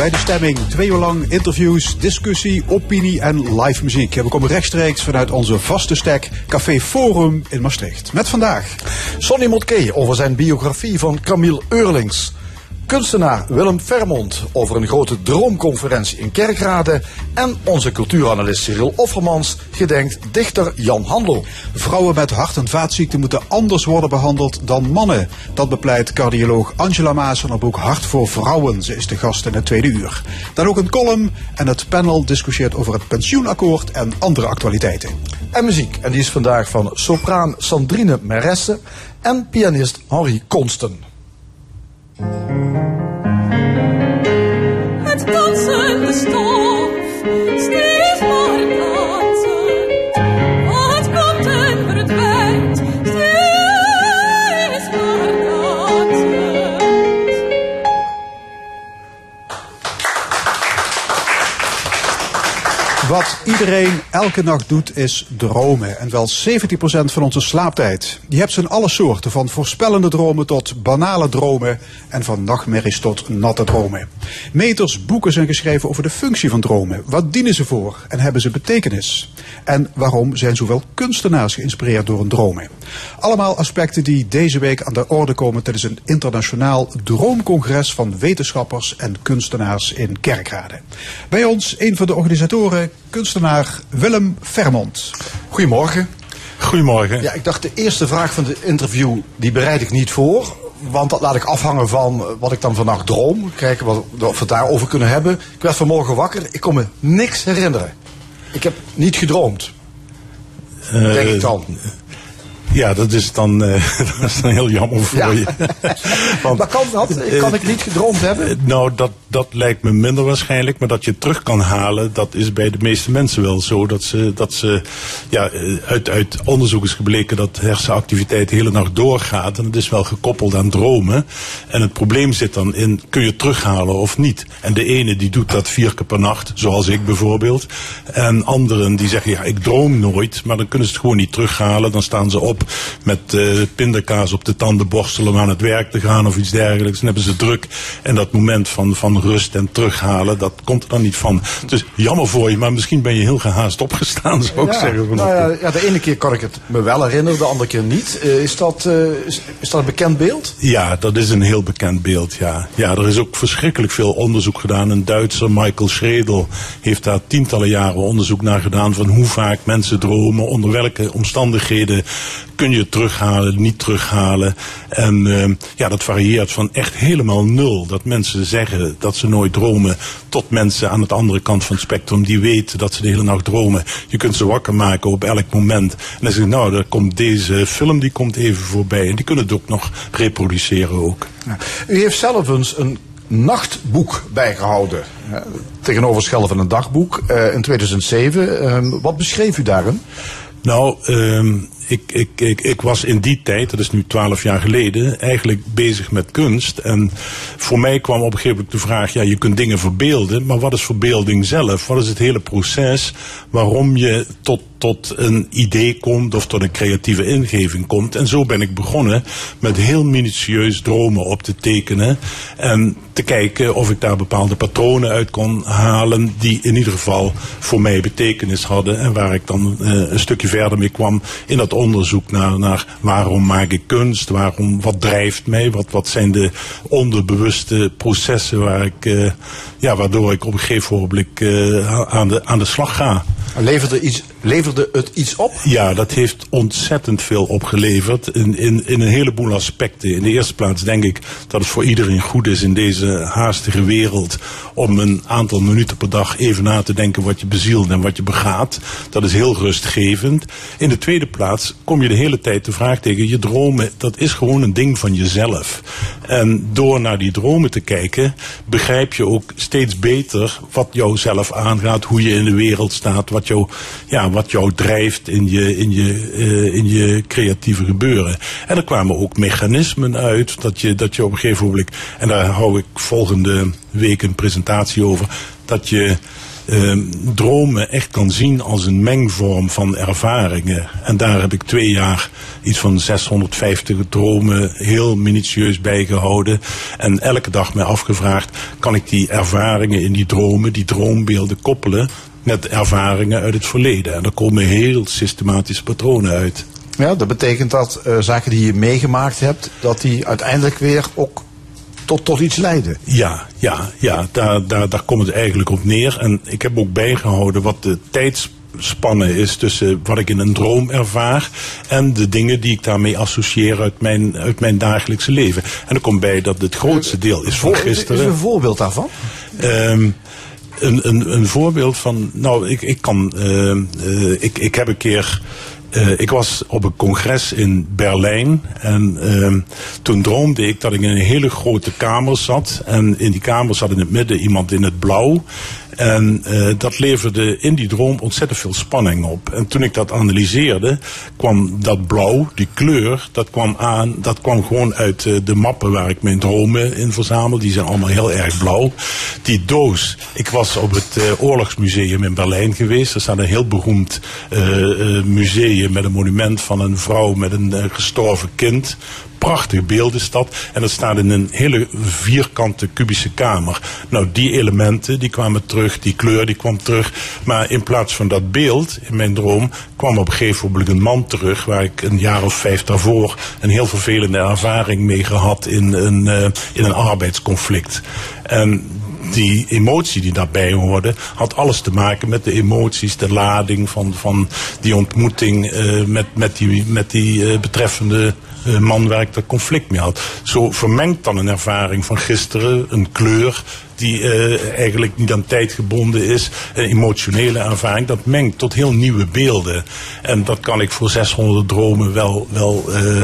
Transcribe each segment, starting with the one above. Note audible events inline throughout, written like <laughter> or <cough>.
Bij de stemming. Twee uur lang interviews, discussie, opinie en live muziek. We komen rechtstreeks vanuit onze vaste stek Café Forum in Maastricht. Met vandaag Sonny Motke over zijn biografie van Camille Eurlings. Kunstenaar Willem Vermond over een grote droomconferentie in Kerkrade. En onze cultuuranalist Cyril Offermans gedenkt dichter Jan Handel. Vrouwen met hart- en vaatziekten moeten anders worden behandeld dan mannen. Dat bepleit cardioloog Angela Maas van het boek Hart voor Vrouwen. Ze is de gast in het tweede uur. Dan ook een column en het panel discussieert over het pensioenakkoord en andere actualiteiten. En muziek. En die is vandaag van sopraan Sandrine Meresse en pianist Henri Konsten. Het dansende stof, steeds iedereen elke nacht doet is dromen. En wel 70% van onze slaaptijd. Je hebt ze in alle soorten. Van voorspellende dromen tot banale dromen. En van nachtmerries tot natte dromen. Meters boeken zijn geschreven over de functie van dromen. Wat dienen ze voor? En hebben ze betekenis? En waarom zijn zoveel kunstenaars geïnspireerd door een dromen? Allemaal aspecten die deze week aan de orde komen tijdens een internationaal droomcongres van wetenschappers en kunstenaars in Kerkrade. Bij ons een van de organisatoren, kunstenaar Willem Vermond. Goedemorgen. Goedemorgen. Ja, ik dacht de eerste vraag van het interview, die bereid ik niet voor. Want dat laat ik afhangen van wat ik dan vannacht droom. Kijken wat, of we het daarover kunnen hebben. Ik werd vanmorgen wakker, ik kon me niks herinneren. Ik heb niet gedroomd. denk ik dan. Ja, dat is dan, eh, <laughs> dat is dan heel jammer voor Ja. je. <laughs> Want, Maar kan dat? Kan ik niet gedroomd hebben? eh, nou, dat, dat lijkt me minder waarschijnlijk. Maar dat je het terug kan halen, dat is bij de meeste mensen wel zo. Dat ze, dat ze ja, eh, uit, uit onderzoek is gebleken dat hersenactiviteit de hele nacht doorgaat. En het is wel gekoppeld aan dromen. En het probleem zit dan in, kun je het terughalen of niet? En de ene die doet dat vier keer per nacht, zoals ik bijvoorbeeld. En anderen die zeggen, ja, ik droom nooit. Maar dan kunnen ze het gewoon niet terughalen. Dan staan ze op met eh, pindakaas op de tanden borstelen om aan het werk te gaan of iets dergelijks. Dan hebben ze druk. En dat moment van, van rust en terughalen, dat komt er dan niet van. Dus jammer voor je, maar misschien ben je heel gehaast opgestaan, zou ik zeggen. nou ja, ja, de ene keer kan ik het me wel herinneren, de andere keer niet. Eh, is, dat, eh, is, is dat een bekend beeld? Ja, dat is een heel bekend beeld, ja. Ja, er is ook verschrikkelijk veel onderzoek gedaan. Een Duitser, Michael Schredel, heeft daar tientallen jaren onderzoek naar gedaan... van hoe vaak mensen dromen, onder welke omstandigheden kun je het terughalen, niet terughalen. En eh, ja, dat varieert van echt helemaal nul. Dat mensen zeggen dat ze nooit dromen, tot mensen aan de andere kant van het spectrum... die weten dat ze de hele nacht dromen. Je kunt ze wakker maken op elk moment. En dan zeg ik, nou, daar komt deze film, die komt even voorbij. En die kunnen het ook nog reproduceren ook. Ja. U heeft zelf eens een nachtboek bijgehouden. Tegenover schellen van een dagboek eh, in 2007. Ehm, wat beschreef u daarin? Nou, ehm, ik, ik, ik, ik was in die tijd, dat is nu twaalf jaar geleden, eigenlijk bezig met kunst. En voor mij kwam op een gegeven moment de vraag, ja, je kunt dingen verbeelden, maar wat is verbeelding zelf? Wat is het hele proces waarom je tot, tot een idee komt of tot een creatieve ingeving komt? En zo ben ik begonnen met heel minutieus dromen op te tekenen en te kijken of ik daar bepaalde patronen uit kon halen die in ieder geval voor mij betekenis hadden en waar ik dan eh, een stukje verder mee kwam in dat onderzoek naar, naar waarom maak ik kunst, waarom, wat drijft mij, wat, wat zijn de onderbewuste processen waar ik, eh, ja, waardoor ik op een gegeven moment eh, aan, de, aan de slag ga. Leverde, iets, leverde het iets op? Ja, dat heeft ontzettend veel opgeleverd in, in, in een heleboel aspecten. In de eerste plaats denk ik dat het voor iedereen goed is in deze haastige wereld om een aantal minuten per dag even na te denken wat je bezielt en wat je begaat. Dat is heel rustgevend. In de tweede plaats kom je de hele tijd de vraag tegen, je dromen, dat is gewoon een ding van jezelf. En door naar die dromen te kijken, begrijp je ook steeds beter wat jou zelf aangaat, hoe je in de wereld staat, wat jou, ja, wat jou drijft in je, in, je, eh, in je creatieve gebeuren. En er kwamen ook mechanismen uit dat je, dat je op een gegeven moment, en daar hou ik volgende week een presentatie over, dat je eh, dromen echt kan zien als een mengvorm van ervaringen. En daar heb ik twee jaar iets van 650 dromen heel minutieus bijgehouden. En elke dag mij afgevraagd, kan ik die ervaringen in die dromen, die droombeelden koppelen met ervaringen uit het verleden. En daar komen heel systematische patronen uit. Ja, dat betekent dat eh, zaken die je meegemaakt hebt, dat die uiteindelijk weer ook tot, tot iets leiden. Ja, ja, ja daar, daar, daar komt het eigenlijk op neer. En ik heb ook bijgehouden wat de tijdsspanne is tussen wat ik in een droom ervaar en de dingen die ik daarmee associeer uit mijn, uit mijn dagelijkse leven. En er komt bij dat het grootste deel is van Voor- Is gisteren. er een voorbeeld daarvan? Ehm, een, een, een voorbeeld van, nou, ik, ik kan, ehm, eh, ik, ik heb een keer, eh, ik was op een congres in Berlijn en ehm, toen droomde ik dat ik in een hele grote kamer zat en in die kamer zat in het midden iemand in het blauw. En eh, dat leverde in die droom ontzettend veel spanning op. En toen ik dat analyseerde, kwam dat blauw, die kleur, dat kwam aan, dat kwam gewoon uit eh, de mappen waar ik mijn dromen in verzamel. Die zijn allemaal heel erg blauw. Die doos, ik was op het eh, Oorlogsmuseum in Berlijn geweest. Er staat een heel beroemd museum met een monument van een vrouw met een gestorven kind prachtig beeld is dat. En dat staat in een hele vierkante kubische kamer. Nou, die elementen die kwamen terug, die kleur die kwam terug. Maar in plaats van dat beeld in mijn droom kwam op een gegeven moment een man terug waar ik een jaar of vijf daarvoor een heel vervelende ervaring mee gehad in een, eh, in een arbeidsconflict. En die emotie die daarbij hoorde, had alles te maken met de emoties, de lading van, van die ontmoeting eh, met, met die, met die eh, betreffende man waar ik dat conflict mee had. Zo vermengt dan een ervaring van gisteren, een kleur die eh, eigenlijk niet aan tijd gebonden is, een emotionele ervaring, dat mengt tot heel nieuwe beelden. En dat kan ik voor 600 dromen wel, wel eh,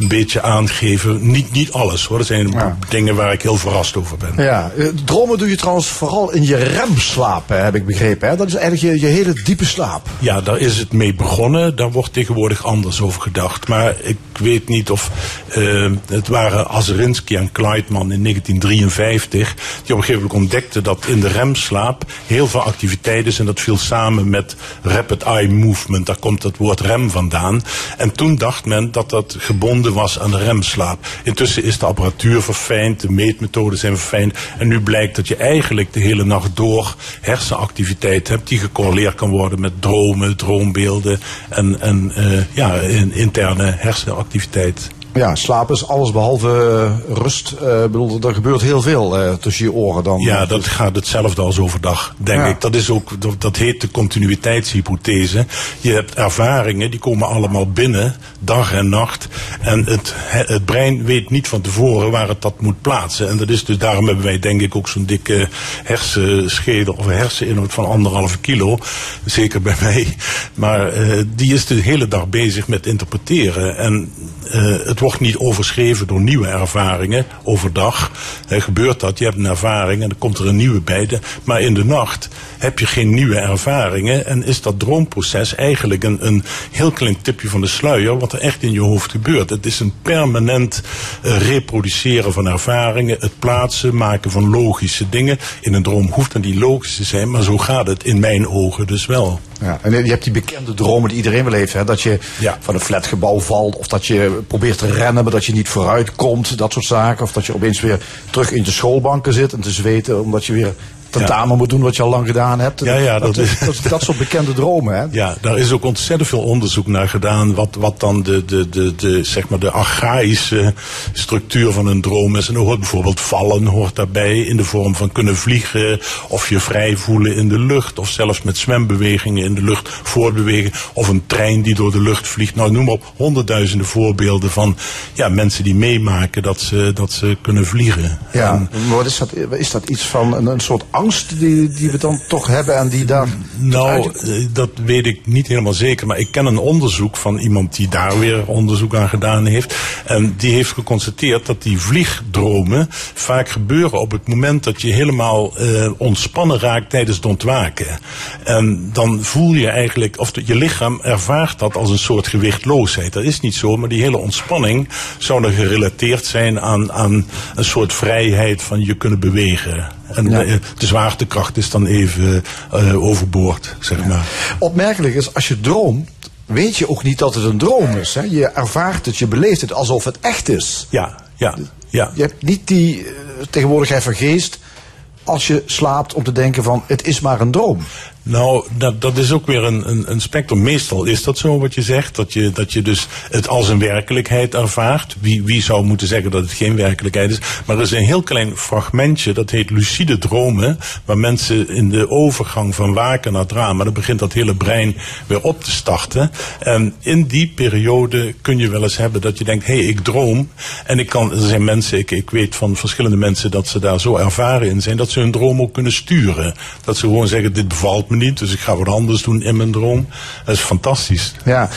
een beetje aangeven. Niet, niet alles hoor, er zijn Ja. dingen waar ik heel verrast over ben. Ja, eh, dromen doe je trouwens vooral in je remslaap, heb ik begrepen. Hè? Dat is eigenlijk je, je hele diepe slaap. Ja, daar is het mee begonnen. Daar wordt tegenwoordig anders over gedacht. Maar ik weet niet of... eh, het waren Azerinsky en Kleitman in 1953... die op een gegeven moment ontdekten dat in de remslaap... heel veel activiteit is en dat viel samen met rapid eye movement. Daar komt het woord rem vandaan. En toen dacht men dat dat gebonden was aan de remslaap. Intussen is de apparatuur verfijnd, de meetmethoden zijn verfijnd... en nu blijkt dat je eigenlijk de hele nacht door hersenactiviteit hebt... die gecorreleerd kan worden met dromen, droombeelden... en, en eh, ja, in, interne hersenactiviteit. Ja, slaap is alles behalve eh, rust. Eh, Ik bedoel, er gebeurt heel veel eh, tussen je oren dan. Ja, dat gaat hetzelfde als overdag, denk Ja. ik. Dat, is ook, dat, dat heet de continuïteitshypothese. Je hebt ervaringen, die komen allemaal binnen, dag en nacht. En het, he- het brein weet niet van tevoren waar het dat moet plaatsen. En dat is dus, daarom hebben wij denk ik ook zo'n dikke hersenschedel of herseninhoud van anderhalve kilo. Zeker bij mij. Maar die is de hele dag bezig met interpreteren. En het wordt niet overschreven door nieuwe ervaringen overdag. Gebeurt dat, je hebt een ervaring en dan komt er een nieuwe bij. De, maar in de nacht heb je geen nieuwe ervaringen en is dat droomproces eigenlijk een, een heel klein tipje van de sluier wat er echt in je hoofd gebeurt. Het is een permanent eh, reproduceren van ervaringen, het plaatsen, maken van logische dingen. In een droom hoeft dan niet logisch te zijn, maar zo gaat het in mijn ogen dus wel. Ja, en je hebt die bekende dromen die iedereen wel heeft. Hè? Dat je Ja. van een flatgebouw valt. Of dat je probeert te rennen, maar dat je niet vooruit komt. Dat soort zaken. Of dat je opeens weer terug in de schoolbanken zit en te zweten. Omdat je weer tentamen moet doen wat je al lang gedaan hebt. Ja, ja, dat, dat is- dat, dat soort bekende dromen. Hè? Ja, daar is ook ontzettend veel onderzoek naar gedaan. Wat, wat dan de, de, de, de, zeg maar de archaïsche structuur van een droom is. En hoort bijvoorbeeld vallen hoort daarbij. In de vorm van kunnen vliegen. Of je vrij voelen in de lucht. Of zelfs met zwembewegingen in de lucht voortbewegen. Of een trein die door de lucht vliegt. Nou, noem maar op honderdduizenden voorbeelden van ja, mensen die meemaken dat ze, dat ze kunnen vliegen. Ja, En- maar wat is dat, is dat iets van een, een soort angst die, die we dan toch hebben en die daar. Nou, eh, dat weet ik niet helemaal zeker. Maar ik ken een onderzoek van iemand die daar weer onderzoek aan gedaan heeft. En die heeft geconstateerd dat die vliegdromen vaak gebeuren op het moment dat je helemaal eh, ontspannen raakt tijdens het ontwaken. En dan voel je eigenlijk, of je lichaam ervaart dat als een soort gewichtloosheid. Dat is niet zo, maar die hele ontspanning zou dan gerelateerd zijn aan, aan een soort vrijheid van je kunnen bewegen. En Ja. eh, het is wel zwaartekracht is dan even eh, overboord, zeg maar. Opmerkelijk is, als je droomt, weet je ook niet dat het een droom is. Hè? Je ervaart het, je beleeft het alsof het echt is. Ja, ja, ja. Je hebt niet die eh, tegenwoordigheid van geest als je slaapt om te denken van het is maar een droom. Nou, dat, dat is ook weer een, een, een spectrum. Meestal is dat zo wat je zegt. Dat je, dat je dus het als een werkelijkheid ervaart. Wie, wie zou moeten zeggen dat het geen werkelijkheid is? Maar er is een heel klein fragmentje, dat heet lucide dromen. Waar mensen in de overgang van waken naar drama, dan begint dat hele brein weer op te starten. En in die periode kun je wel eens hebben dat je denkt, hé, hey, ik droom. En ik kan, er zijn mensen, ik, ik weet van verschillende mensen dat ze daar zo ervaren in zijn, dat ze hun droom ook kunnen sturen. Dat ze gewoon zeggen, dit bevalt me dus ik ga wat anders doen in mijn droom. Dat is fantastisch. Ja,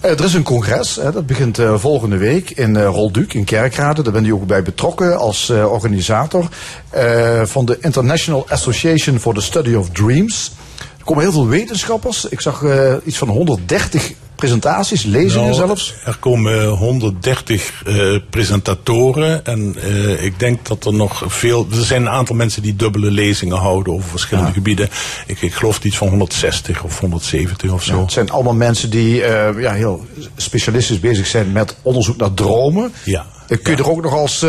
Eh, er is een congres, hè, dat begint eh, volgende week in uh, Rolduc in Kerkrade. Daar ben je ook bij betrokken als eh, organisator eh, van de International Association for the Study of Dreams. Er komen heel veel wetenschappers. Ik zag eh, iets van 130 presentaties, lezingen Nou, zelfs. Er komen 130 eh, presentatoren en eh, ik denk dat er nog veel. Er zijn een aantal mensen die dubbele lezingen houden over verschillende gebieden. Ik, ik geloof iets van 160 of 170 of zo. Het zijn allemaal mensen die eh, ja, heel specialistisch bezig zijn met onderzoek naar dromen. Ja. Kun je er ook nog als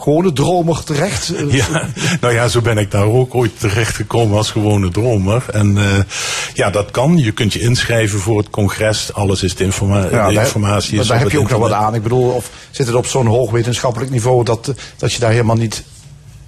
gewone dromer terecht? Eh, Ja, nou ja, zo ben ik daar ook ooit terecht gekomen als gewone dromer. En eh, ja, dat kan. Je kunt je inschrijven voor het congres. Alles is de, informa Ja, de daar- informatie. maar is daar heb je ook nog wat aan. Ik bedoel, of zit het op zo'n hoog wetenschappelijk niveau dat, eh, dat je daar helemaal niet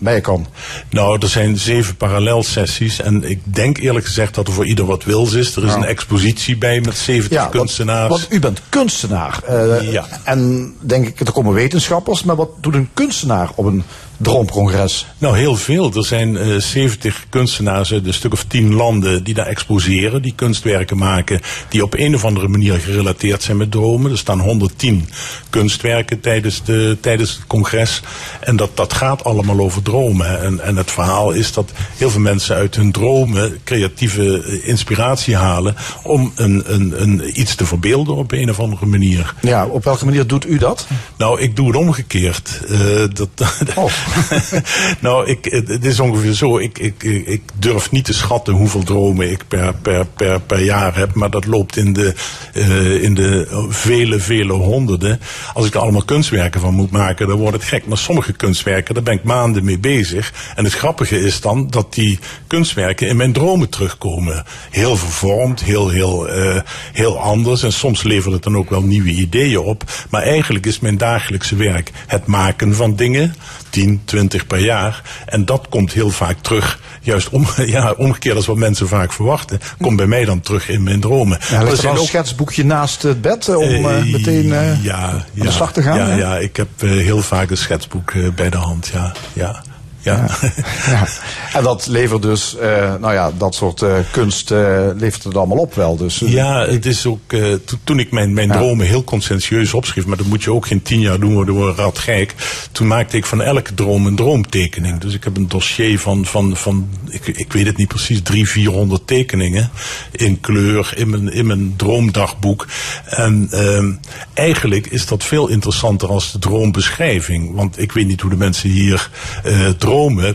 bij kan? Nou, er zijn zeven parallelsessies. En ik denk eerlijk gezegd dat er voor ieder wat wils is. Er is een expositie bij met 70 want- kunstenaars. Want, u bent kunstenaar. eh, Ja. En denk ik, er komen wetenschappers. Maar wat doet een kunstenaar op een droomcongres? Nou, heel veel. Er zijn eh 70 kunstenaars uit een stuk of 10 landen die daar exposeren, die kunstwerken maken, die op een of andere manier gerelateerd zijn met dromen. Er staan 110 kunstwerken tijdens, de, tijdens het congres. En dat, dat gaat allemaal over dromen. En, en het verhaal is dat heel veel mensen uit hun dromen creatieve eh, inspiratie halen om een, een, een, iets te verbeelden op een of andere manier. Ja, op welke manier doet u dat? Nou, ik doe het omgekeerd. Eh, dat, <laughs> Oh. <laughs> nou, ik, het, is ongeveer zo. Ik, ik, ik durf niet te schatten hoeveel dromen ik per, per, per, per jaar heb. Maar dat loopt in de, eh, in de vele, vele honderden. Als ik er allemaal kunstwerken van moet maken, dan wordt het gek. Maar sommige kunstwerken, daar ben ik maanden mee bezig. En het grappige is dan dat die kunstwerken in mijn dromen terugkomen. Heel vervormd, heel, heel, eh, heel anders. En soms levert het dan ook wel nieuwe ideeën op. Maar eigenlijk is mijn dagelijkse werk het maken van dingen. 10, 20 per jaar. En dat komt heel vaak terug. Juist om, <laughs> ja, omgekeerd als wat mensen vaak verwachten. Komt bij mij dan terug in mijn dromen. Ja, Er al een ook- schetsboekje naast het bed eh, om eh, eh, meteen ja, aan de slag te gaan? Ja, ja ik heb heel vaak een schetsboek bij de hand. Ja, ja, ja. <laughs> Ja. En dat levert dus, eh, nou ja, dat soort eh, kunst eh, levert het allemaal op wel. Dus, Ja, het is ook. to- toen ik mijn, mijn Ja. dromen heel conscientieus opschreef, maar dat moet je ook geen tien jaar doen, worden we radgek. Toen maakte ik van elke droom een droomtekening. Dus ik heb een dossier van, van, van ik, ik weet het niet precies, drie, vierhonderd tekeningen. In kleur, in mijn, in mijn droomdagboek. En ehm, eigenlijk is dat veel interessanter als de droombeschrijving. Want ik weet niet hoe de mensen hier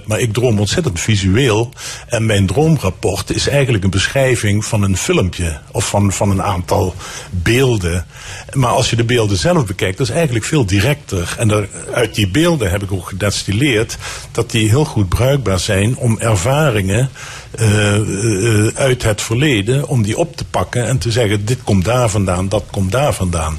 maar ik droom ontzettend visueel. En mijn droomrapport is eigenlijk een beschrijving van een filmpje of van, van een aantal beelden. Maar als je de beelden zelf bekijkt, dat is eigenlijk veel directer. En er, uit die beelden heb ik ook gedestilleerd dat die heel goed bruikbaar zijn om ervaringen eh, eh, uit het verleden, om die op te pakken en te zeggen: dit komt daar vandaan, dat komt daar vandaan.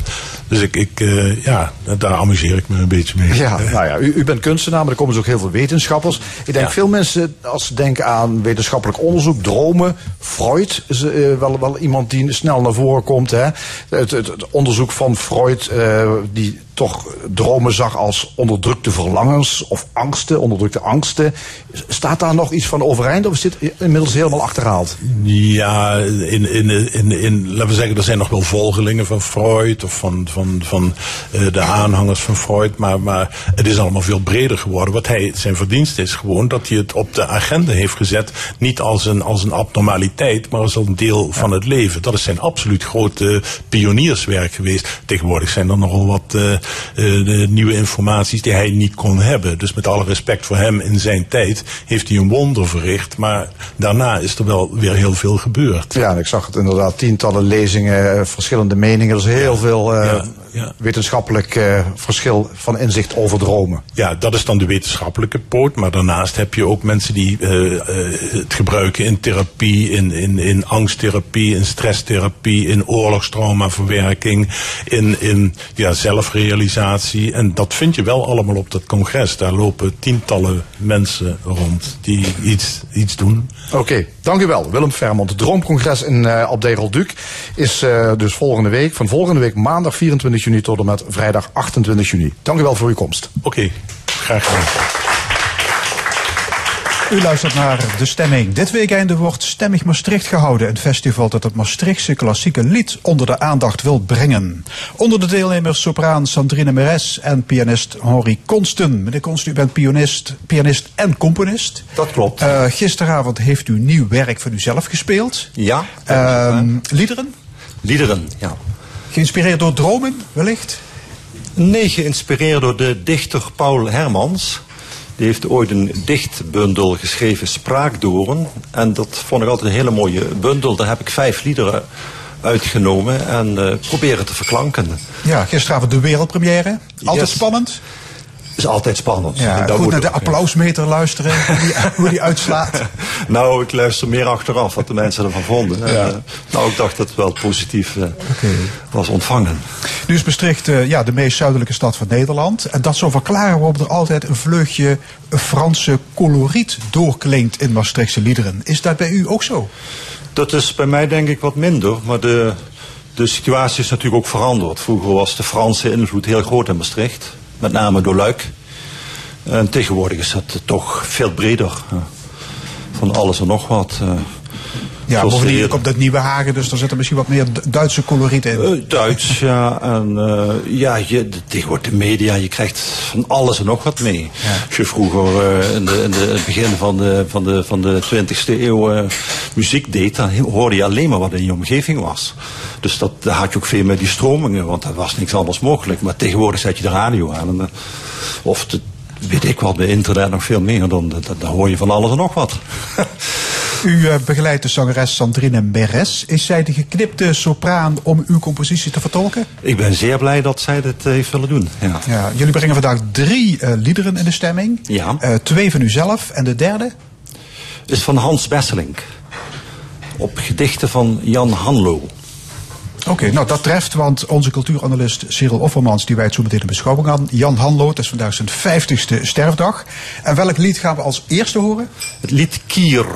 Dus ik, ik eh, ja, daar amuseer ik me een beetje mee. Ja, nou ja, u, u bent kunstenaar, maar er komen dus ook heel veel wetenschappers. Ik denk Ja. veel mensen, als ze denken aan wetenschappelijk onderzoek, dromen, Freud is wel, wel iemand die snel naar voren komt. Hè? Het, het, het onderzoek van Freud, die toch dromen zag als onderdrukte verlangens of angsten, onderdrukte angsten. Staat daar nog iets van overeind of is dit inmiddels helemaal achterhaald? Ja, in, in, in, in, laten we zeggen, er zijn nog wel volgelingen van Freud of van, van, van eh, de aanhangers van Freud, maar, maar het is allemaal veel breder geworden. Wat hij, zijn verdienste is gewoon dat hij het op de agenda heeft gezet, niet als een, als een abnormaliteit, maar als een deel van het leven. Dat is zijn absoluut grote pionierswerk geweest. Tegenwoordig zijn er nogal wat, eh, de nieuwe informaties die hij niet kon hebben. Dus met alle respect voor hem in zijn tijd heeft hij een wonder verricht. Maar daarna is er wel weer heel veel gebeurd. Ja, en ik zag het inderdaad, tientallen lezingen, eh, verschillende meningen. Er is heel veel eh, Ja, ja. wetenschappelijk eh, verschil van inzicht over dromen. Ja, dat is dan de wetenschappelijke poot. Maar daarnaast heb je ook mensen die eh, eh, het gebruiken in therapie, in, in, in angsttherapie, in stresstherapie, in oorlogstraumaverwerking, in, in ja, zelfrealisatie. En dat vind je wel allemaal op dat congres. Daar lopen tientallen mensen rond die iets, iets doen. Oké, dank u wel. Willem Vermont. Het Droomcongres in uh, Rolduc is uh, dus volgende week, van volgende week maandag 24 juni tot en met vrijdag 28 juni. Dank u wel voor uw komst. Oké, graag gedaan. U luistert naar De Stemming. Dit weekende wordt Stemmig Maastricht gehouden. Een festival dat het Maastrichtse klassieke lied onder de aandacht wil brengen. Onder de deelnemers sopraan Sandrine Meres en pianist Henri Konsten. Meneer Konsten, u bent pianist, pianist en componist. Dat klopt. Uh, gisteravond heeft u nieuw werk van uzelf gespeeld. Ja. Uh, liederen? Liederen, ja. Geïnspireerd door dromen, wellicht? Nee, geïnspireerd door de dichter Paul Hermans. Die heeft ooit een dichtbundel geschreven, Spraakdoren. En dat vond ik altijd een hele mooie bundel. Daar heb ik vijf liederen uitgenomen en uh, proberen te verklanken. Ja, gisteravond de wereldpremière. Altijd Yes. spannend. Is altijd spannend. Ja, Dat goed naar de applausmeter luisteren, <laughs> hoe die, hoe die uitslaat. <laughs> Nou, ik luister meer achteraf wat de mensen ervan vonden. En, eh, nou, ik dacht dat het wel positief eh, was ontvangen. Nu is Maastricht eh, ja, de meest zuidelijke stad van Nederland. En dat zou verklaren waarom er altijd een vleugje Franse coloriet doorklinkt in Maastrichtse liederen. Is dat bij u ook zo? Dat is bij mij denk ik wat minder, maar de, de situatie is natuurlijk ook veranderd. Vroeger was de Franse invloed heel groot in Maastricht, met name door Luik. En tegenwoordig is dat toch veel breder. ja. Van alles en nog wat. Ja, Zoals bovendien de- komt dat Nieuwe Hagen, dus daar zit er misschien wat meer Du- Duitse coloriet in. Eh, Duits, ja. En eh, ja, je, de, tegenwoordig de media, je krijgt van alles en nog wat mee. Als je vroeger eh, in, de, in de, het begin van de, van de, van de 20e eeuw muziek deed, dan hoorde je alleen maar wat in je omgeving was. Dus dat, daar had je ook veel met die stromingen, want er was niks anders mogelijk. Maar tegenwoordig zet je de radio aan. En, of de, weet ik wat, bij internet nog veel meer. Dan, dan, dan hoor je van alles en nog wat. <laughs> U eh, begeleidt de zangeres Sandrine Beres. Is zij de geknipte sopraan om uw compositie te vertolken? ik ben zeer blij dat zij dit eh, heeft willen doen. Ja. Ja, jullie brengen vandaag drie eh, liederen in de stemming. Ja. Twee van uzelf en de derde? is van Hans Besselink. Op gedichten van Jan Hanlo. Oké, nou dat treft, want onze cultuuranalist Cyril Offermans, die wij het zo meteen in beschouwing aan, Jan Hanlo, het is vandaag zijn vijftigste sterfdag. En welk lied gaan we als eerste horen? Het lied Kier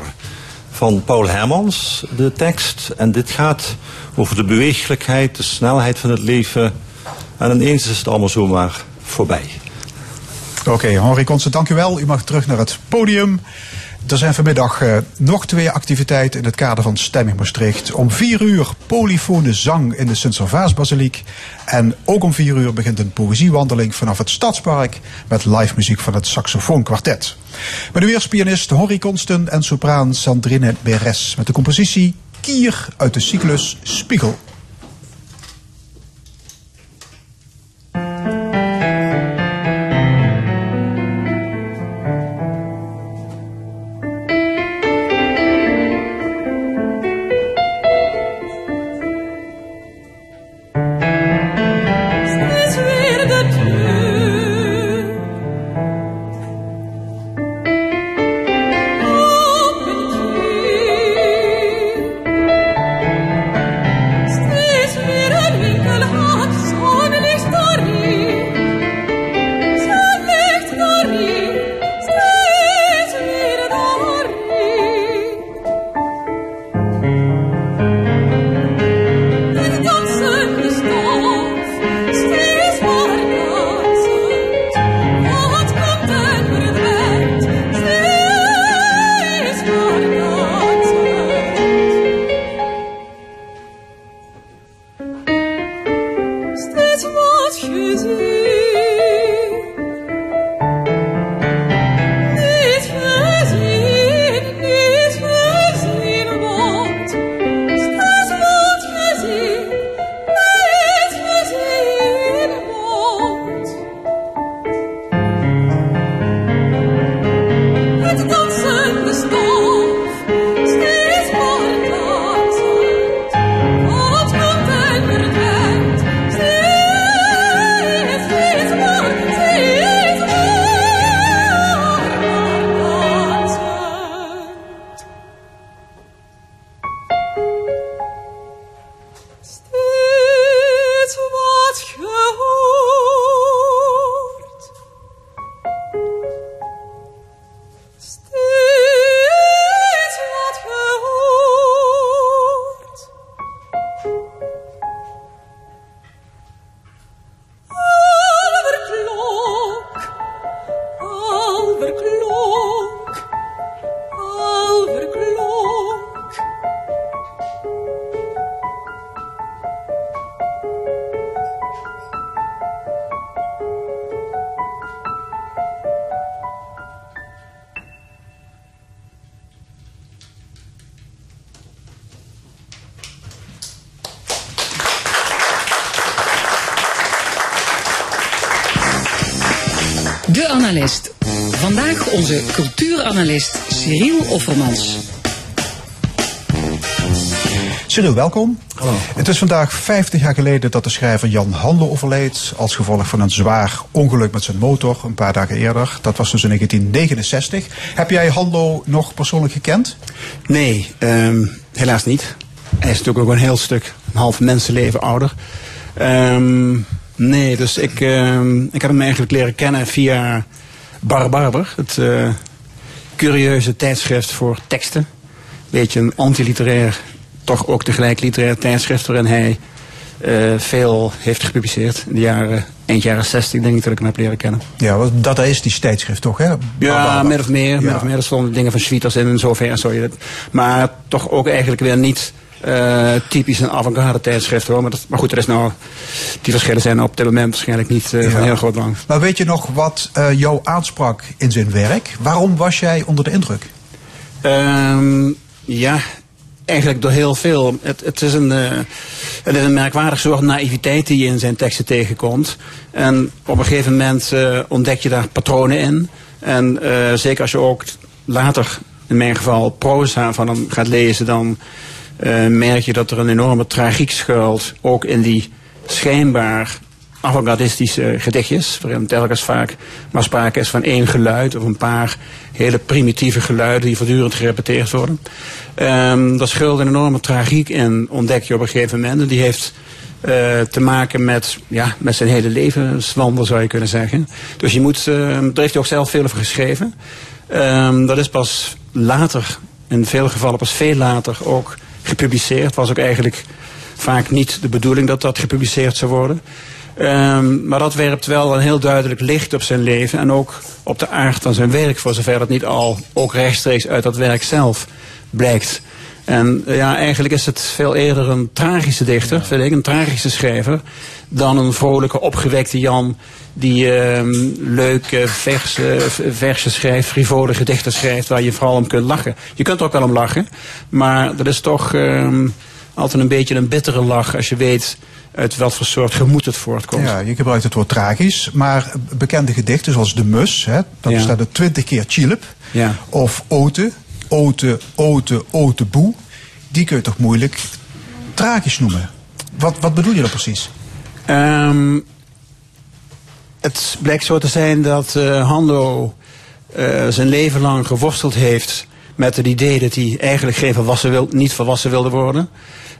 van Paul Hermans, de tekst. En dit gaat over de beweeglijkheid, de snelheid van het leven. En ineens is het allemaal zomaar voorbij. Oké, Henri Constant, dank u wel. U mag terug naar het podium. Er zijn vanmiddag eh, nog twee activiteiten in het kader van Stemming Maastricht. Om vier uur polyfone zang in de Sint-Servaasbasiliek. En ook om vier uur begint een poëziewandeling vanaf het Stadspark met live muziek van het saxofoonkwartet. Maar nu eerst pianist Henri Konsten en sopraan Sandrine Beres met de compositie Kier uit de cyclus Spiegel. choosing Cyril, welkom. Hallo. Het is vandaag 50 jaar geleden dat de schrijver Jan Handel overleed. als gevolg van een zwaar ongeluk met zijn motor, een paar dagen eerder. Dat was dus in 1969. Heb jij Handel nog persoonlijk gekend? Nee, um, helaas niet. Hij is natuurlijk ook een heel stuk, een half mensenleven ouder. Um, nee, dus ik, um, ik heb hem eigenlijk leren kennen via Bar Barber, het uh, curieuze tijdschrift voor teksten. Beetje een antiliterair toch ook tegelijk literair tijdschrift waarin hij uh, veel heeft gepubliceerd. In de jaren, eind jaren 60 denk ik dat ik hem heb leren kennen. Ja, dat is die tijdschrift toch, hè? Ja, min of meer. Ja. Min of meer. Er stonden dingen van Schwieters in en zover. Zo je dat. Maar toch ook eigenlijk weer niet uh, typisch een avant-garde tijdschrift hoor. Maar, dat, maar goed, er is nou, die verschillen zijn op dit moment waarschijnlijk niet uh, ja. van heel groot belang. Maar weet je nog wat uh, jou aansprak in zijn werk? Waarom was jij onder de indruk? Um, ja, Eigenlijk door heel veel. Het, het, is een, uh, het is een merkwaardig soort naïviteit die je in zijn teksten tegenkomt. En op een gegeven moment uh, ontdek je daar patronen in. En uh, zeker als je ook later, in mijn geval, proza van hem gaat lezen, dan merk je dat er een enorme tragiek schuilt. Ook in die schijnbaar avant-gardistische gedichtjes, waarin telkens vaak maar sprake is van één geluid of een paar hele primitieve geluiden die voortdurend gerepeteerd worden. Um, dat schuilt een enorme tragiek in, ontdek je op een gegeven moment. En die heeft uh, te maken met, ja, met zijn hele levenswandel, zou je kunnen zeggen. Dus je moet, uh, daar heeft hij ook zelf veel over geschreven. Um, dat is pas later, in veel gevallen pas veel later ook gepubliceerd. Was ook eigenlijk vaak niet de bedoeling dat dat gepubliceerd zou worden. Um, maar dat werpt wel een heel duidelijk licht op zijn leven en ook op de aard van zijn werk, voor zover dat niet al ook rechtstreeks uit dat werk zelf blijkt. En ja, eigenlijk is het veel eerder een tragische dichter, ja. vind ik, een tragische schrijver, dan een vrolijke, opgewekte Jan die um, leuke versen, versen schrijft, frivole gedichten schrijft, waar je vooral om kunt lachen. Je kunt er ook wel om lachen, maar dat is toch um, altijd een beetje een bittere lach als je weet uit wat voor soort gemoed het voortkomt. Ja, je gebruikt het woord tragisch, maar bekende gedichten zoals De Mus, hè, dat ja. staat er twintig keer Chilip, ja. of Ote, Ote, Ote, Ote Boe, die kun je toch moeilijk tragisch noemen. Wat, wat bedoel je dan precies? Um, het blijkt zo te zijn dat uh, Hando uh, zijn leven lang geworsteld heeft met het idee dat hij eigenlijk geen volwassen wil, niet volwassen wilde worden.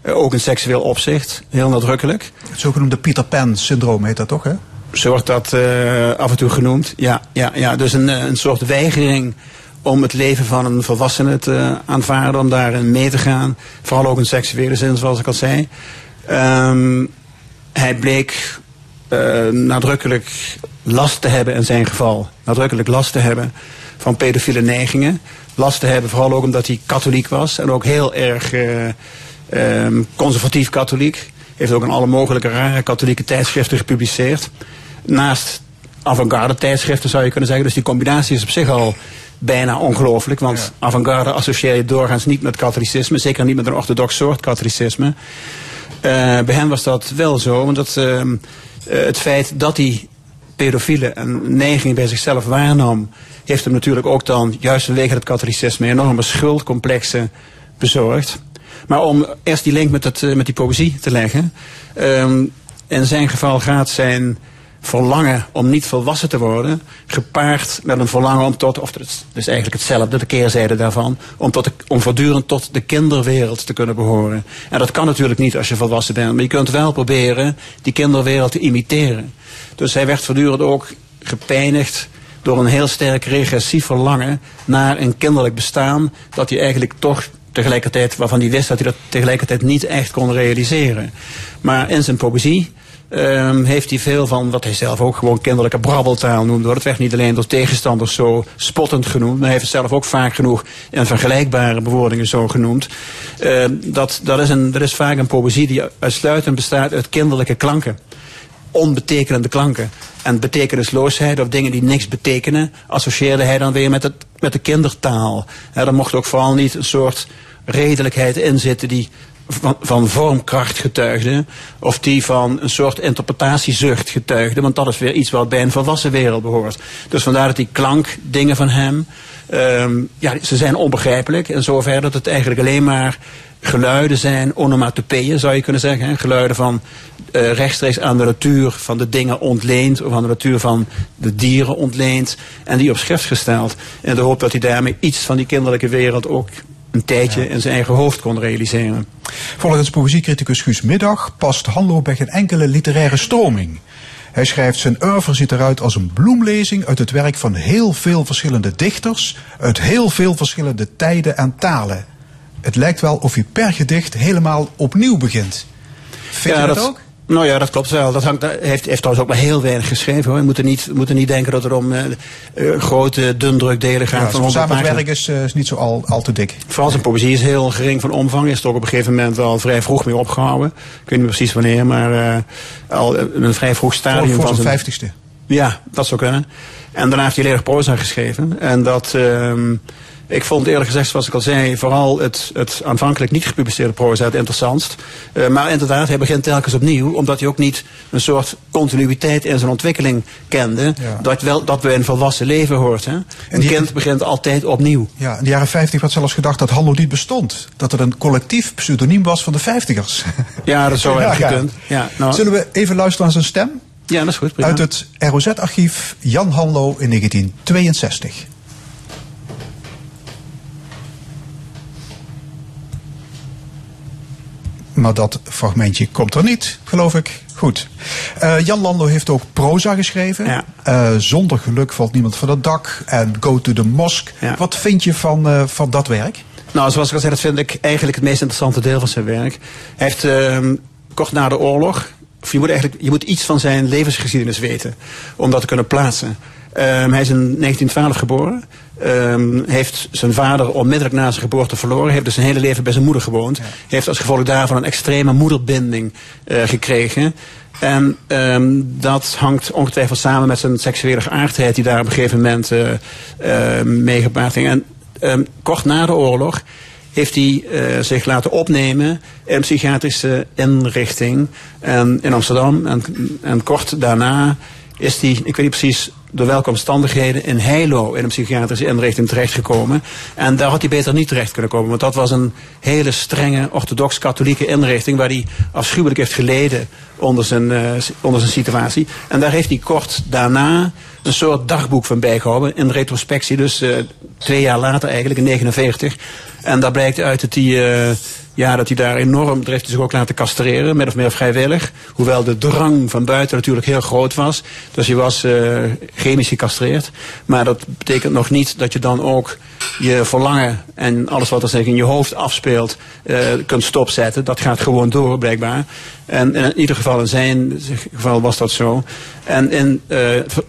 Uh, ook in seksueel opzicht, heel nadrukkelijk. Het zogenoemde Peter Pan-syndroom heet dat toch, hè? Zo wordt dat uh, af en toe genoemd. Ja, ja, ja. dus een, een soort weigering om het leven van een volwassene te aanvaarden, om daarin mee te gaan. Vooral ook in seksuele zin, zoals ik al zei. Um, hij bleek uh, nadrukkelijk last te hebben in zijn geval. Nadrukkelijk last te hebben van pedofiele neigingen. Last te hebben vooral ook omdat hij katholiek was en ook heel erg uh, um, conservatief katholiek. Heeft ook in alle mogelijke rare katholieke tijdschriften gepubliceerd. Naast avant-garde tijdschriften zou je kunnen zeggen. Dus die combinatie is op zich al bijna ongelooflijk. Want ja. avant-garde associeer je doorgaans niet met katholicisme. Zeker niet met een orthodox soort katholicisme. Uh, bij hen was dat wel zo. Want dat, uh, het feit dat hij pedofiele een neiging bij zichzelf waarnam... heeft hem natuurlijk ook dan, juist vanwege het katholicisme... enorme schuldcomplexen bezorgd. Maar om eerst die link met, het, met die poëzie te leggen. Um, in zijn geval gaat zijn verlangen om niet volwassen te worden, gepaard met een verlangen om tot, of het is eigenlijk hetzelfde, de keerzijde daarvan, om, tot om voortdurend tot de kinderwereld te kunnen behoren. En dat kan natuurlijk niet als je volwassen bent, maar je kunt wel proberen die kinderwereld te imiteren. Dus hij werd voortdurend ook gepijnigd door een heel sterk regressief verlangen naar een kinderlijk bestaan, dat hij eigenlijk toch tegelijkertijd, waarvan hij wist dat hij dat tegelijkertijd niet echt kon realiseren. Maar in zijn poëzie um, heeft hij veel van wat hij zelf ook gewoon kinderlijke brabbeltaal noemde. Het werd niet alleen door tegenstanders zo spottend genoemd, maar hij heeft het zelf ook vaak genoeg in vergelijkbare bewoordingen zo genoemd. Uh, dat, dat, is een, dat is vaak een poëzie die uitsluitend bestaat uit kinderlijke klanken onbetekenende klanken. En betekenisloosheid of dingen die niks betekenen, associeerde hij dan weer met, het, met de kindertaal. Er mocht ook vooral niet een soort redelijkheid in zitten die van, van vormkracht getuigde, of die van een soort interpretatiezucht getuigde, want dat is weer iets wat bij een volwassen wereld behoort. Dus vandaar dat die klankdingen van hem, ehm, ja, ze zijn onbegrijpelijk, in zover dat het eigenlijk alleen maar geluiden zijn, onomatopeeën zou je kunnen zeggen. Hè? Geluiden van eh, rechtstreeks aan de natuur van de dingen ontleend, of aan de natuur van de dieren ontleend, en die op schrift gesteld. En de hoop dat hij daarmee iets van die kinderlijke wereld ook een tijdje in zijn eigen hoofd kon realiseren. Volgens poëziecriticus Guus Middag past Hanlo bij geen enkele literaire stroming. Hij schrijft zijn oeuvre ziet eruit als een bloemlezing uit het werk van heel veel verschillende dichters, uit heel veel verschillende tijden en talen. Het lijkt wel of hij per gedicht helemaal opnieuw begint. Vind je dat, ook? Nou ja, dat klopt wel. Dat hangt, heeft, heeft trouwens ook maar heel weinig geschreven. Hoor. Je moet er niet, moet er niet denken dat het om uh, uh, grote, dundrukdelen gaat. Ja, van zijn werk is, uh, is niet zo al, al te dik. Vooral zijn poëzie is heel gering van omvang. Is er ook op een gegeven moment al vrij vroeg mee opgehouden. Ik weet niet precies wanneer, maar al in een vrij vroeg stadium. Voor, voor van zijn vijftigste. Ja, dat zou kunnen. En daarna heeft hij ledig proza geschreven. En dat... ehm ik vond eerlijk gezegd, zoals ik al zei, vooral het, het aanvankelijk niet gepubliceerde proza het interessantst. Uh, maar inderdaad, hij begint telkens opnieuw, omdat hij ook niet een soort continuïteit in zijn ontwikkeling kende. Ja. Dat, wel, dat bij een volwassen leven hoort. Hè? Een die, kind begint altijd opnieuw. Ja, in de jaren 50 werd zelfs gedacht dat Hallo niet bestond. Dat het een collectief pseudoniem was van de vijftigers. Ja, dat zou <laughs> ja, gekund. Ja, nou. Zullen we even luisteren naar zijn stem? Ja, dat is goed. Prima. Uit het ROZ-archief Jan Hanlo in 1962. Maar dat fragmentje komt er niet, geloof ik. Goed. Uh, Jan Lando heeft ook proza geschreven. Ja. Uh, zonder geluk valt niemand van het dak. En Go to the Mosque. Ja. Wat vind je van, uh, van dat werk? Nou, zoals ik al zei, dat vind ik eigenlijk het meest interessante deel van zijn werk. Hij heeft ehm, kort na de oorlog. Of je moet eigenlijk je moet iets van zijn levensgeschiedenis weten. Om dat te kunnen plaatsen. Um, hij is in 1912 geboren. Um, heeft zijn vader onmiddellijk na zijn geboorte verloren. Heeft dus zijn hele leven bij zijn moeder gewoond. Ja. Heeft als gevolg daarvan een extreme moederbinding uh, gekregen. En um, dat hangt ongetwijfeld samen met zijn seksuele geaardheid die daar op een gegeven moment uh, uh, meegepaard ging. En um, kort na de oorlog heeft hij uh, zich laten opnemen in een psychiatrische inrichting en, in Amsterdam. En, en kort daarna is hij, ik weet niet precies door welke omstandigheden in Heilo in een psychiatrische inrichting terechtgekomen. En daar had hij beter niet terecht kunnen komen. Want dat was een hele strenge orthodox-katholieke inrichting waar hij afschuwelijk heeft geleden onder zijn, uh, onder zijn situatie. En daar heeft hij kort daarna een soort dagboek van bijgehouden. In retrospectie, dus uh, twee jaar later eigenlijk, in 49. En daar blijkt uit dat hij... Uh, ja, dat hij daar enorm, daar heeft hij zich ook laten castreren, min of meer vrijwillig. Hoewel de drang van buiten natuurlijk heel groot was. Dus hij was uh, chemisch gecastreerd. Maar dat betekent nog niet dat je dan ook je verlangen en alles wat er zich in je hoofd afspeelt uh, kunt stopzetten. Dat gaat gewoon door, blijkbaar. En in ieder geval in zijn geval was dat zo. En in uh,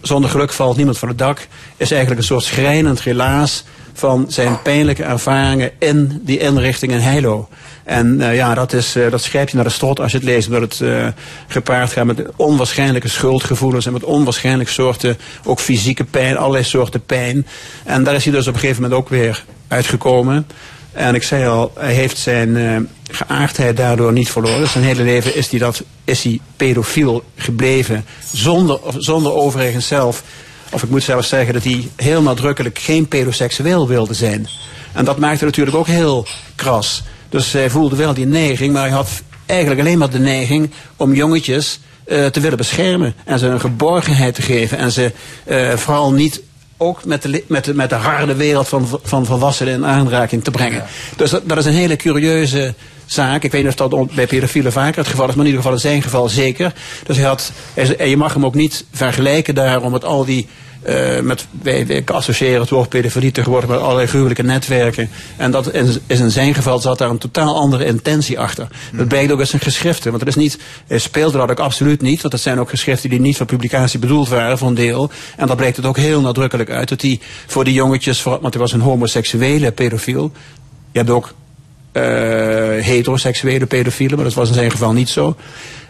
Zonder Geluk valt niemand van het dak is eigenlijk een soort schrijnend relaas van zijn pijnlijke ervaringen in die inrichting in Heilo. En uh, ja, dat, is, uh, dat schrijf je naar de strot als je het leest, omdat het uh, gepaard gaat met onwaarschijnlijke schuldgevoelens en met onwaarschijnlijke soorten, ook fysieke pijn, allerlei soorten pijn. En daar is hij dus op een gegeven moment ook weer uitgekomen. En ik zei al, hij heeft zijn geaardheid daardoor niet verloren. Zijn hele leven is hij, dat, is hij pedofiel gebleven, zonder, zonder overigens zelf of ik moet zelfs zeggen dat hij heel nadrukkelijk geen pedoseksueel wilde zijn. En dat maakte natuurlijk ook heel kras. Dus hij voelde wel die neiging, maar hij had eigenlijk alleen maar de neiging om jongetjes uh, te willen beschermen. En ze een geborgenheid te geven. En ze uh, vooral niet ook met de, met, de, met de harde wereld van, van volwassenen in aanraking te brengen. Ja. Dus dat, dat is een hele curieuze zaak. Ik weet niet of dat bij pedofielen vaker het geval is, maar in ieder geval in zijn geval zeker. Dus hij had, en je mag hem ook niet vergelijken daarom met al die uh, met, wij, wij associëren het woord pedofilie tegenwoordig met allerlei gruwelijke netwerken. En dat is, is in zijn geval zat daar een totaal andere intentie achter. Dat blijkt ook uit zijn geschriften. Want het is niet, speelde dat ook absoluut niet. Want dat zijn ook geschriften die niet voor publicatie bedoeld waren, voor een deel. En dat blijkt het ook heel nadrukkelijk uit. Dat hij voor die jongetjes, want hij was een homoseksuele pedofiel. Je hebt ook uh, heteroseksuele pedofielen, maar dat was in zijn geval niet zo.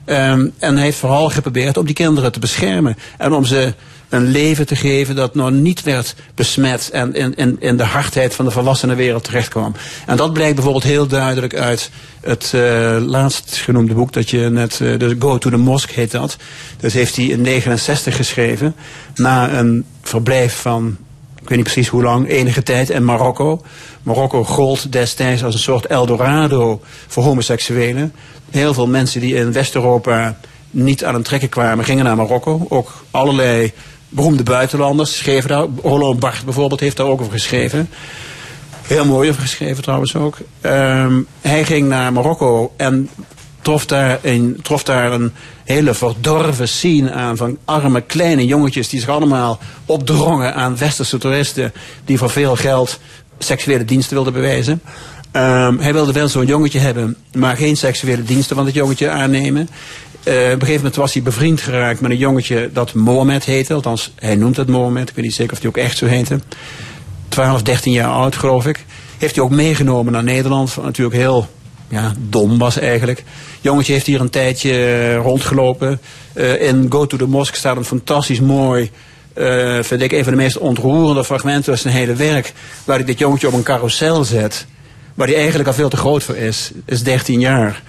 Ehm, en hij heeft vooral geprobeerd om die kinderen te beschermen. En om ze een leven te geven dat nog niet werd besmet en in, in, in de hardheid van de volwassene wereld terechtkwam. En dat blijkt bijvoorbeeld heel duidelijk uit het uh, laatst genoemde boek dat je net, uh, de Go to the Mosque heet dat. Dat heeft hij in 69 geschreven, na een verblijf van ik weet niet precies hoe lang, enige tijd in Marokko. Marokko gold destijds als een soort Eldorado voor homoseksuelen. Heel veel mensen die in West-Europa niet aan het trekken kwamen, gingen naar Marokko. Ook allerlei beroemde buitenlanders schreven daar. Rollo Bart bijvoorbeeld heeft daar ook over geschreven. Heel mooi over geschreven trouwens ook. Um, hij ging naar Marokko en trof daar, een, trof daar een hele verdorven scene aan van arme kleine jongetjes die zich allemaal opdrongen aan westerse toeristen die voor veel geld seksuele diensten wilden bewijzen. Um, hij wilde wel zo'n jongetje hebben, maar geen seksuele diensten van het jongetje aannemen. Uh, op een gegeven moment was hij bevriend geraakt met een jongetje dat Mohammed heette. Althans, hij noemt het Mohammed. Ik weet niet zeker of hij ook echt zo heette. 12, 13 jaar oud, geloof ik. Heeft hij ook meegenomen naar Nederland. Wat natuurlijk heel ja, dom was eigenlijk. Jongetje heeft hier een tijdje uh, rondgelopen. Uh, in Go to the Mosque staat een fantastisch mooi... Vind ik een van de meest ontroerende fragmenten uit zijn hele werk. Waar hij dit jongetje op een carousel zet. Waar hij eigenlijk al veel te groot voor is. Is 13 jaar.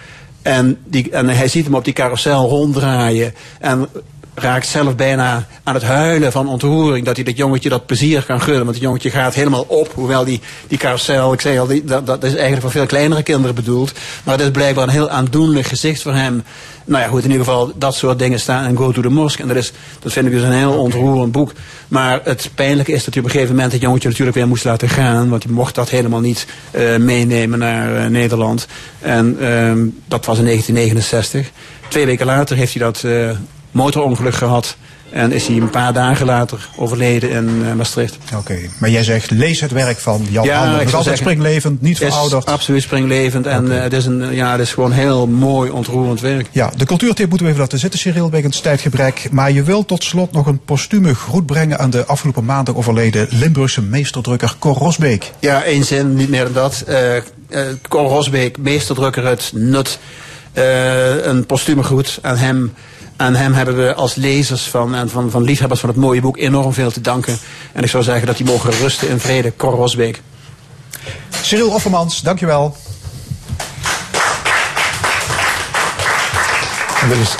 En, die, en hij ziet hem op die carousel ronddraaien. En raakt zelf bijna aan het huilen van ontroering. Dat hij dat jongetje dat plezier kan gunnen. Want het jongetje gaat helemaal op. Hoewel die, die carousel, ik zei al, die, dat, dat is eigenlijk voor veel kleinere kinderen bedoeld. Maar het is blijkbaar een heel aandoenlijk gezicht voor hem. Nou ja, goed, in ieder geval, dat soort dingen staan in Go to the Mosque. En dat, is, dat vind ik dus een heel ontroerend boek. Maar het pijnlijke is dat hij op een gegeven moment het jongetje natuurlijk weer moest laten gaan. Want hij mocht dat helemaal niet uh, meenemen naar uh, Nederland. En uh, dat was in 1969. Twee weken later heeft hij dat uh, motorongeluk gehad. En is hij een paar dagen later overleden in uh, Maastricht. Oké, okay. maar jij zegt lees het werk van Jan ja. Het is altijd springlevend, niet verouderd. absoluut springlevend. En okay. uh, het, is een, ja, het is gewoon heel mooi, ontroerend werk. Ja, de cultuurtip moeten we even laten zitten, Cyril, wegens tijdgebrek. Maar je wilt tot slot nog een postume groet brengen aan de afgelopen maandag overleden Limburgse meesterdrukker Cor Rosbeek. Ja, één zin, niet meer dan dat. Uh, Cor Rosbeek, meesterdrukker uit Nut. een postume groet aan hem. Aan hem hebben we als lezers van, en van, van liefhebbers van het mooie boek enorm veel te danken. En ik zou zeggen dat die mogen rusten in vrede. Cor Rosbeek. Cyril Offermans, dankjewel. En dit is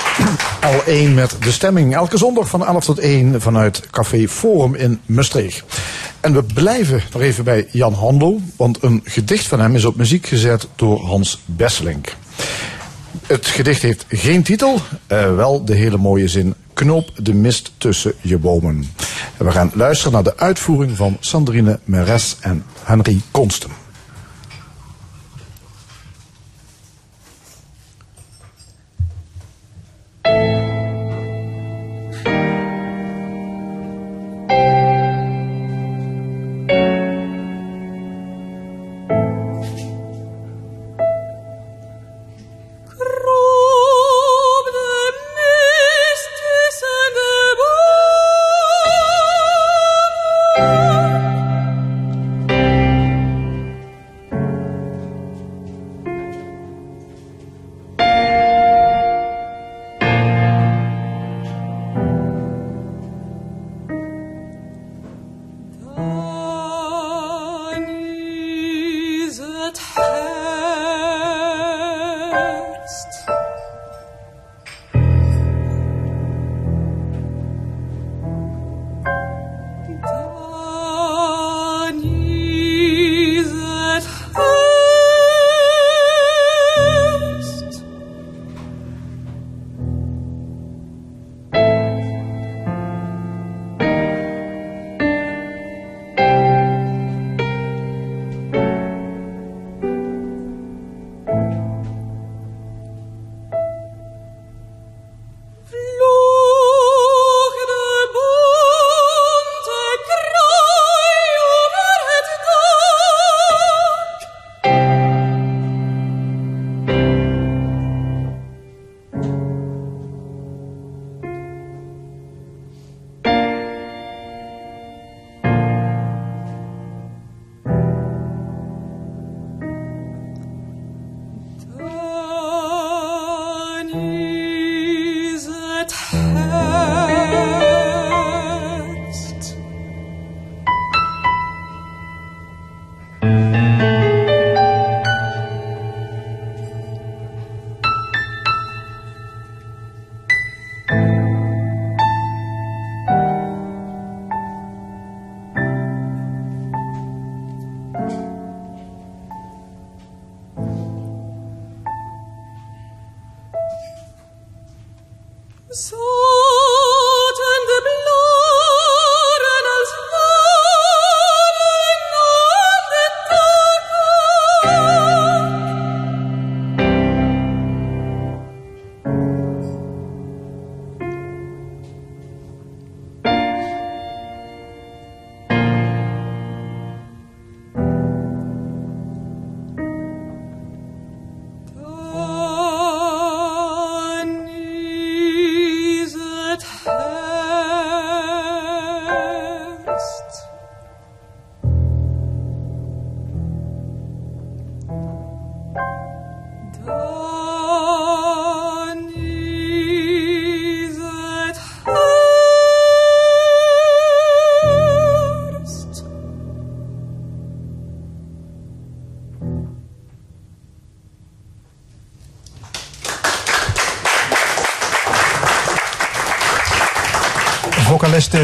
al één met de stemming. Elke zondag van 11 tot 1 vanuit Café Forum in Maastricht. En we blijven nog even bij Jan Handel, want een gedicht van hem is op muziek gezet door Hans Besselink. Het gedicht heeft geen titel, uh, wel de hele mooie zin Knoop de mist tussen je bomen. En we gaan luisteren naar de uitvoering van Sandrine Meres en Henry Konsten.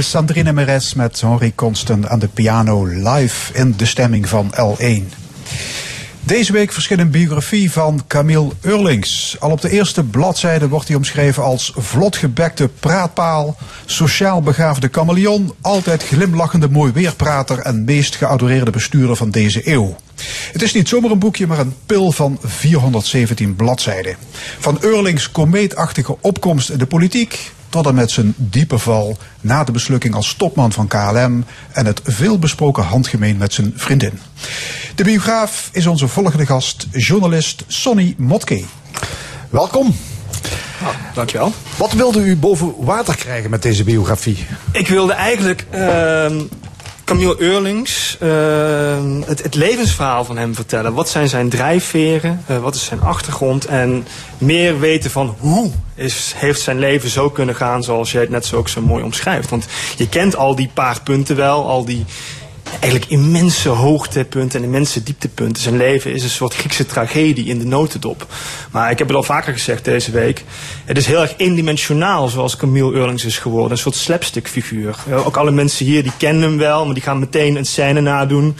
Sandrine Meres met Henri Constant aan de piano live in de stemming van L1. Deze week verscheen een biografie van Camille Eurlings. Al op de eerste bladzijde wordt hij omschreven als vlotgebekte praatpaal, sociaal begaafde chameleon, altijd glimlachende mooi weerprater en meest geadoreerde bestuurder van deze eeuw. Het is niet zomaar een boekje, maar een pil van 417 bladzijden. Van Eurlings komeetachtige opkomst in de politiek tot en met zijn diepe val na de beslukking als topman van KLM en het veelbesproken handgemeen met zijn vriendin. De biograaf is onze volgende gast, journalist Sonny Motke. Welkom. Dankjewel. Wat wilde u boven water krijgen met deze biografie? Ik wilde eigenlijk ehm Camille Eurlings ehm, het, het levensverhaal van hem vertellen. Wat zijn zijn drijfveren? eh, wat is zijn achtergrond? En meer weten van hoe is, heeft zijn leven zo kunnen gaan zoals jij het net zo ook zo mooi omschrijft. Want je kent al die paar punten wel, al die eigenlijk immense hoogtepunten en immense dieptepunten. Zijn leven is een soort Griekse tragedie in de notendop. Maar ik heb het al vaker gezegd deze week. Het is heel erg eendimensionaal zoals Camille Eurlings is geworden. Een soort slapstick figuur. Ook alle mensen hier die kennen hem wel, maar die gaan meteen een scène nadoen.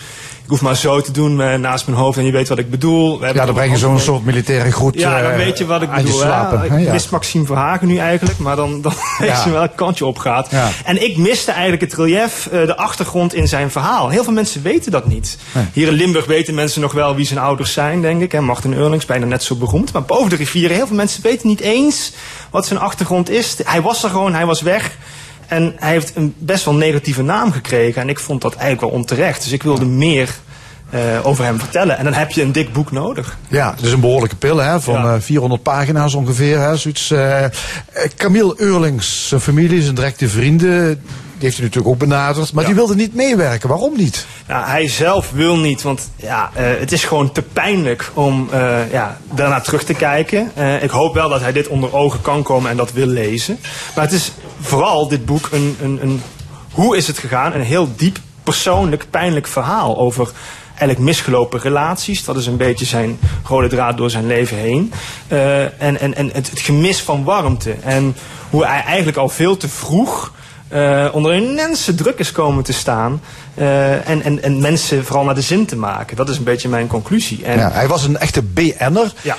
Hoef maar zo te doen eh, naast mijn hoofd en je weet wat ik bedoel. We Ja, dan breng je zo'n soort militaire groet ja, dan eh, weet je wat ik aan bedoel. hè? slapen. hè? Ik wist Maxime Verhagen nu eigenlijk, maar dan, dan <laughs> weet je welk kantje op gaat. En ik miste eigenlijk het relief, eh, de achtergrond in zijn verhaal. Heel veel mensen weten dat niet. Hier in Limburg weten mensen nog wel wie zijn ouders zijn, denk ik. hè. Martin Eurlings, bijna net zo beroemd. Maar boven de rivieren, heel veel mensen weten niet eens wat zijn achtergrond is. Hij was er gewoon, hij was weg. En hij heeft een best wel negatieve naam gekregen. En ik vond dat eigenlijk wel onterecht. Dus ik wilde meer eh, over hem vertellen. En dan heb je een dik boek nodig. Ja, het is een behoorlijke pil hè, van Ja. eh, 400 pagina's ongeveer. Hè, zoiets, eh, eh, Camille Eurlings, zijn familie, zijn directe vrienden, die heeft hij natuurlijk ook benaderd. Maar Ja. die wilden niet meewerken. Waarom niet? Ja, hij zelf wil niet, want ja, eh, het is gewoon te pijnlijk om eh, ja, daarna terug te kijken. Eh, ik hoop wel dat hij dit onder ogen kan komen en dat wil lezen. Maar het is vooral dit boek een, een, een hoe is het gegaan? Een heel diep, persoonlijk, pijnlijk verhaal over eigenlijk misgelopen relaties. Dat is een beetje zijn rode draad door zijn leven heen. Eh, en en, en het, het gemis van warmte. En hoe hij eigenlijk al veel te vroeg eh, onder een immense druk is komen te staan. eh, en, en, en mensen vooral naar de zin te maken. Dat is een beetje mijn conclusie. En, Ja, hij was een echte BN'er. ja.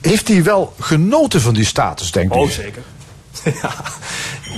Heeft hij wel genoten van die status, denk ik? Oh, zeker. <laughs> ja.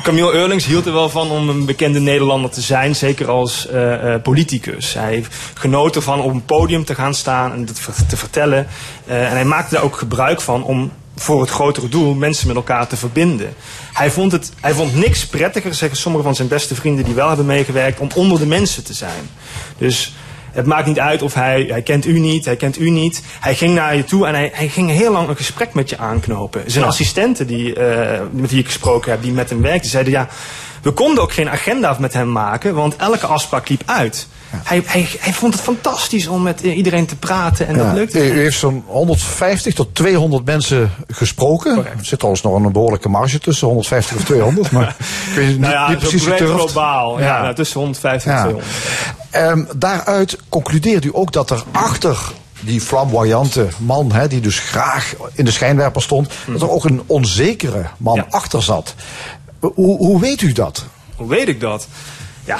Camille Eurlings hield er wel van om een bekende Nederlander te zijn, zeker als eh, eh, politicus. Hij heeft genoten van op een podium te gaan staan en ver- te vertellen. Eh, en hij maakte daar ook gebruik van om voor het grotere doel mensen met elkaar te verbinden. Hij vond, het, hij vond niks prettiger, zeggen sommige van zijn beste vrienden die wel hebben meegewerkt, om onder de mensen te zijn. Dus het maakt niet uit of hij, hij kent u niet, hij kent u niet. Hij ging naar je toe en hij, hij ging heel lang een gesprek met je aanknopen. Zijn assistenten die, eh, met wie ik gesproken heb, die met hem werkten, zeiden ja, we konden ook geen agenda met hem maken, want elke afspraak liep uit. Hij, hij, hij vond het fantastisch om met iedereen te praten en Ja. dat lukte. U heeft zo'n 150 tot 200 mensen gesproken. Correct. Er zit trouwens nog een behoorlijke marge tussen, 150 of 200. Maar <laughs> weet niet, nou ja, niet precies globaal. Ja, Ja. nou, tussen 150 en Ja. 200. Ehm, daaruit concludeert u ook dat er achter die flamboyante man, hè, die dus graag in de schijnwerper stond, dat er ook een onzekere man achter zat. Hoe, hoe weet u dat? Hoe weet ik dat? Ja,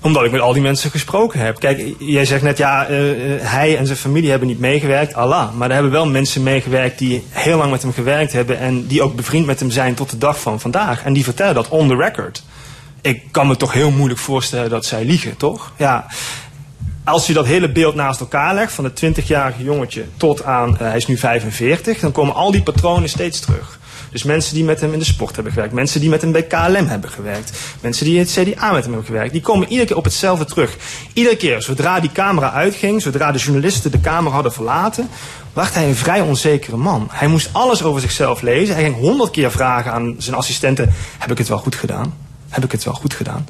Omdat ik met al die mensen gesproken heb. Kijk, jij zegt net, ja, eh, eh, hij en zijn familie hebben niet meegewerkt. Allah. Maar er hebben wel mensen meegewerkt die heel lang met hem gewerkt hebben. En die ook bevriend met hem zijn tot de dag van vandaag. En die vertellen dat on the record. Ik kan me toch heel moeilijk voorstellen dat zij liegen, toch? Ja. Als je dat hele beeld naast elkaar legt, van het 20-jarige jongetje tot aan, eh, hij is nu 45, dan komen al die patronen steeds terug. Dus mensen die met hem in de sport hebben gewerkt, mensen die met hem bij KLM hebben gewerkt, mensen die in het CDA met hem hebben gewerkt, die komen iedere keer op hetzelfde terug. Iedere keer, zodra die camera uitging, zodra de journalisten de kamer hadden verlaten, werd hij een vrij onzekere man. Hij moest alles over zichzelf lezen. Hij ging honderd keer vragen aan zijn assistenten, heb ik het wel goed gedaan? Heb ik het wel goed gedaan?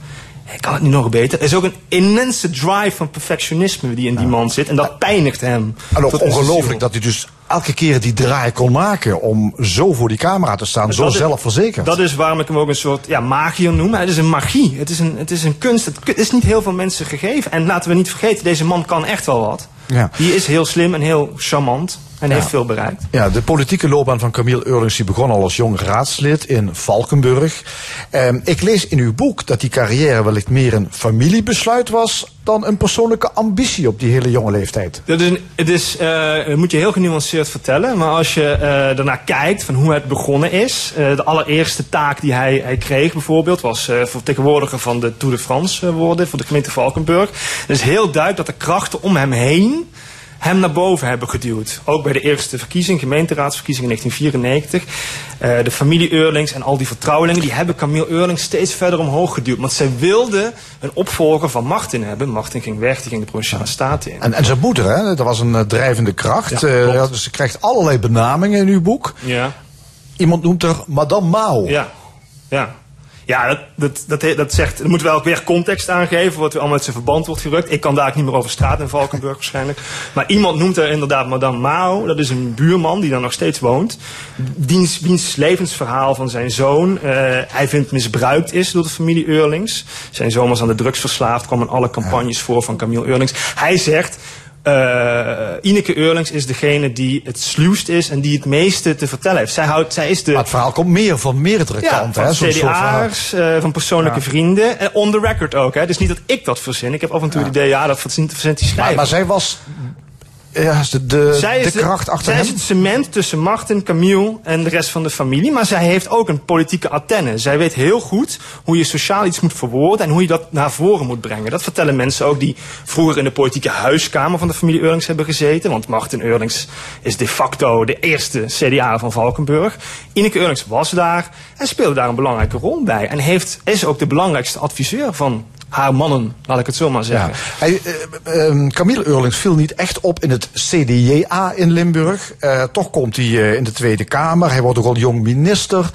Ik kan het niet nog beter. Er is ook een immense drive van perfectionisme die in die man zit. En dat pijnigt hem. En ook ziel. ongelooflijk dat hij dus elke keer die draai kon maken om zo voor die camera te staan, zo is- zelfverzekerd. Dat is waarom ik hem ook een soort ja, magier noem. Het is een magie. Het is een, het is een kunst. Het is niet heel veel mensen gegeven. En laten we niet vergeten, deze man kan echt wel wat. Ja. Die is heel slim en heel charmant. En Ja. heeft veel bereikt. Ja, de politieke loopbaan van Camille Eurlings die begon al als jong raadslid in Valkenburg. Ehm, ik lees in uw boek dat die carrière wellicht meer een familiebesluit was dan een persoonlijke ambitie op die hele jonge leeftijd. Dat is, een- het is, eh, dat moet je heel genuanceerd vertellen. Maar als je eh daarnaar kijkt van hoe het begonnen is. eh, de allereerste taak die hij, hij kreeg bijvoorbeeld was eh, vertegenwoordiger van de Tour de France worden voor de gemeente Valkenburg. Het is heel duidelijk dat de krachten om hem heen hem naar boven hebben geduwd. Ook bij de eerste verkiezing, gemeenteraadsverkiezing in 1994. Eh, de familie Eurlings en al die vertrouwelingen, die hebben Camille Eurlings steeds verder omhoog geduwd. Want zij wilden een opvolger van Martin hebben. Martin ging weg, die ging de Provinciale Staten in. En, en zijn moeder, hè, dat was een eh, drijvende kracht. Ja, Eh, dus ze krijgt allerlei benamingen in uw boek. Ja. Iemand noemt haar Madame Mao. Ja, ja. Ja, dat, dat, dat, dat zegt, er moet wel ook weer context aangeven, wat weer allemaal uit zijn verband wordt gerukt. Ik kan daar ook niet meer over straat in Valkenburg <laughs> waarschijnlijk. Maar iemand noemt er inderdaad Madame Mao, dat is een buurman die daar nog steeds woont. Diens, wiens levensverhaal van zijn zoon, eh, hij vindt misbruikt is door de familie Eurlings. Zijn zoon was aan de drugs verslaafd, kwam in alle campagnes voor van Camille Eurlings. Hij zegt, eh Ineke Eurlings is degene die het sluwst is en die het meeste te vertellen heeft. Zij, houdt, zij is de... Maar het verhaal komt meer van meerdere Ja, kanten. van hè. CDA'ers, eh, van persoonlijke vrienden. En on the record ook. Hè. Dus niet dat ik dat verzin. Ik heb af en toe het idee, ja, dat verzint, verzint die Maar, schrijver. maar zij was ja, de, de, zij is de kracht achter zij hem. is het cement tussen Martin, Camille en de rest van de familie. Maar zij heeft ook een politieke antenne. Zij weet heel goed hoe je sociaal iets moet verwoorden en hoe je dat naar voren moet brengen. Dat vertellen mensen ook die vroeger in de politieke huiskamer van de familie Eurlings hebben gezeten. Want Martin Eurlings is de facto de eerste CDA van Valkenburg. Ineke Eurlings was daar en speelde daar een belangrijke rol bij. En heeft, is ook de belangrijkste adviseur van haar mannen, laat ik het zo maar Ja. zeggen. Hij, eh, eh, Camille Eurlings viel niet echt op in het CDJA in Limburg. Eh, toch komt hij eh, in de Tweede Kamer. Hij wordt ook al jong minister.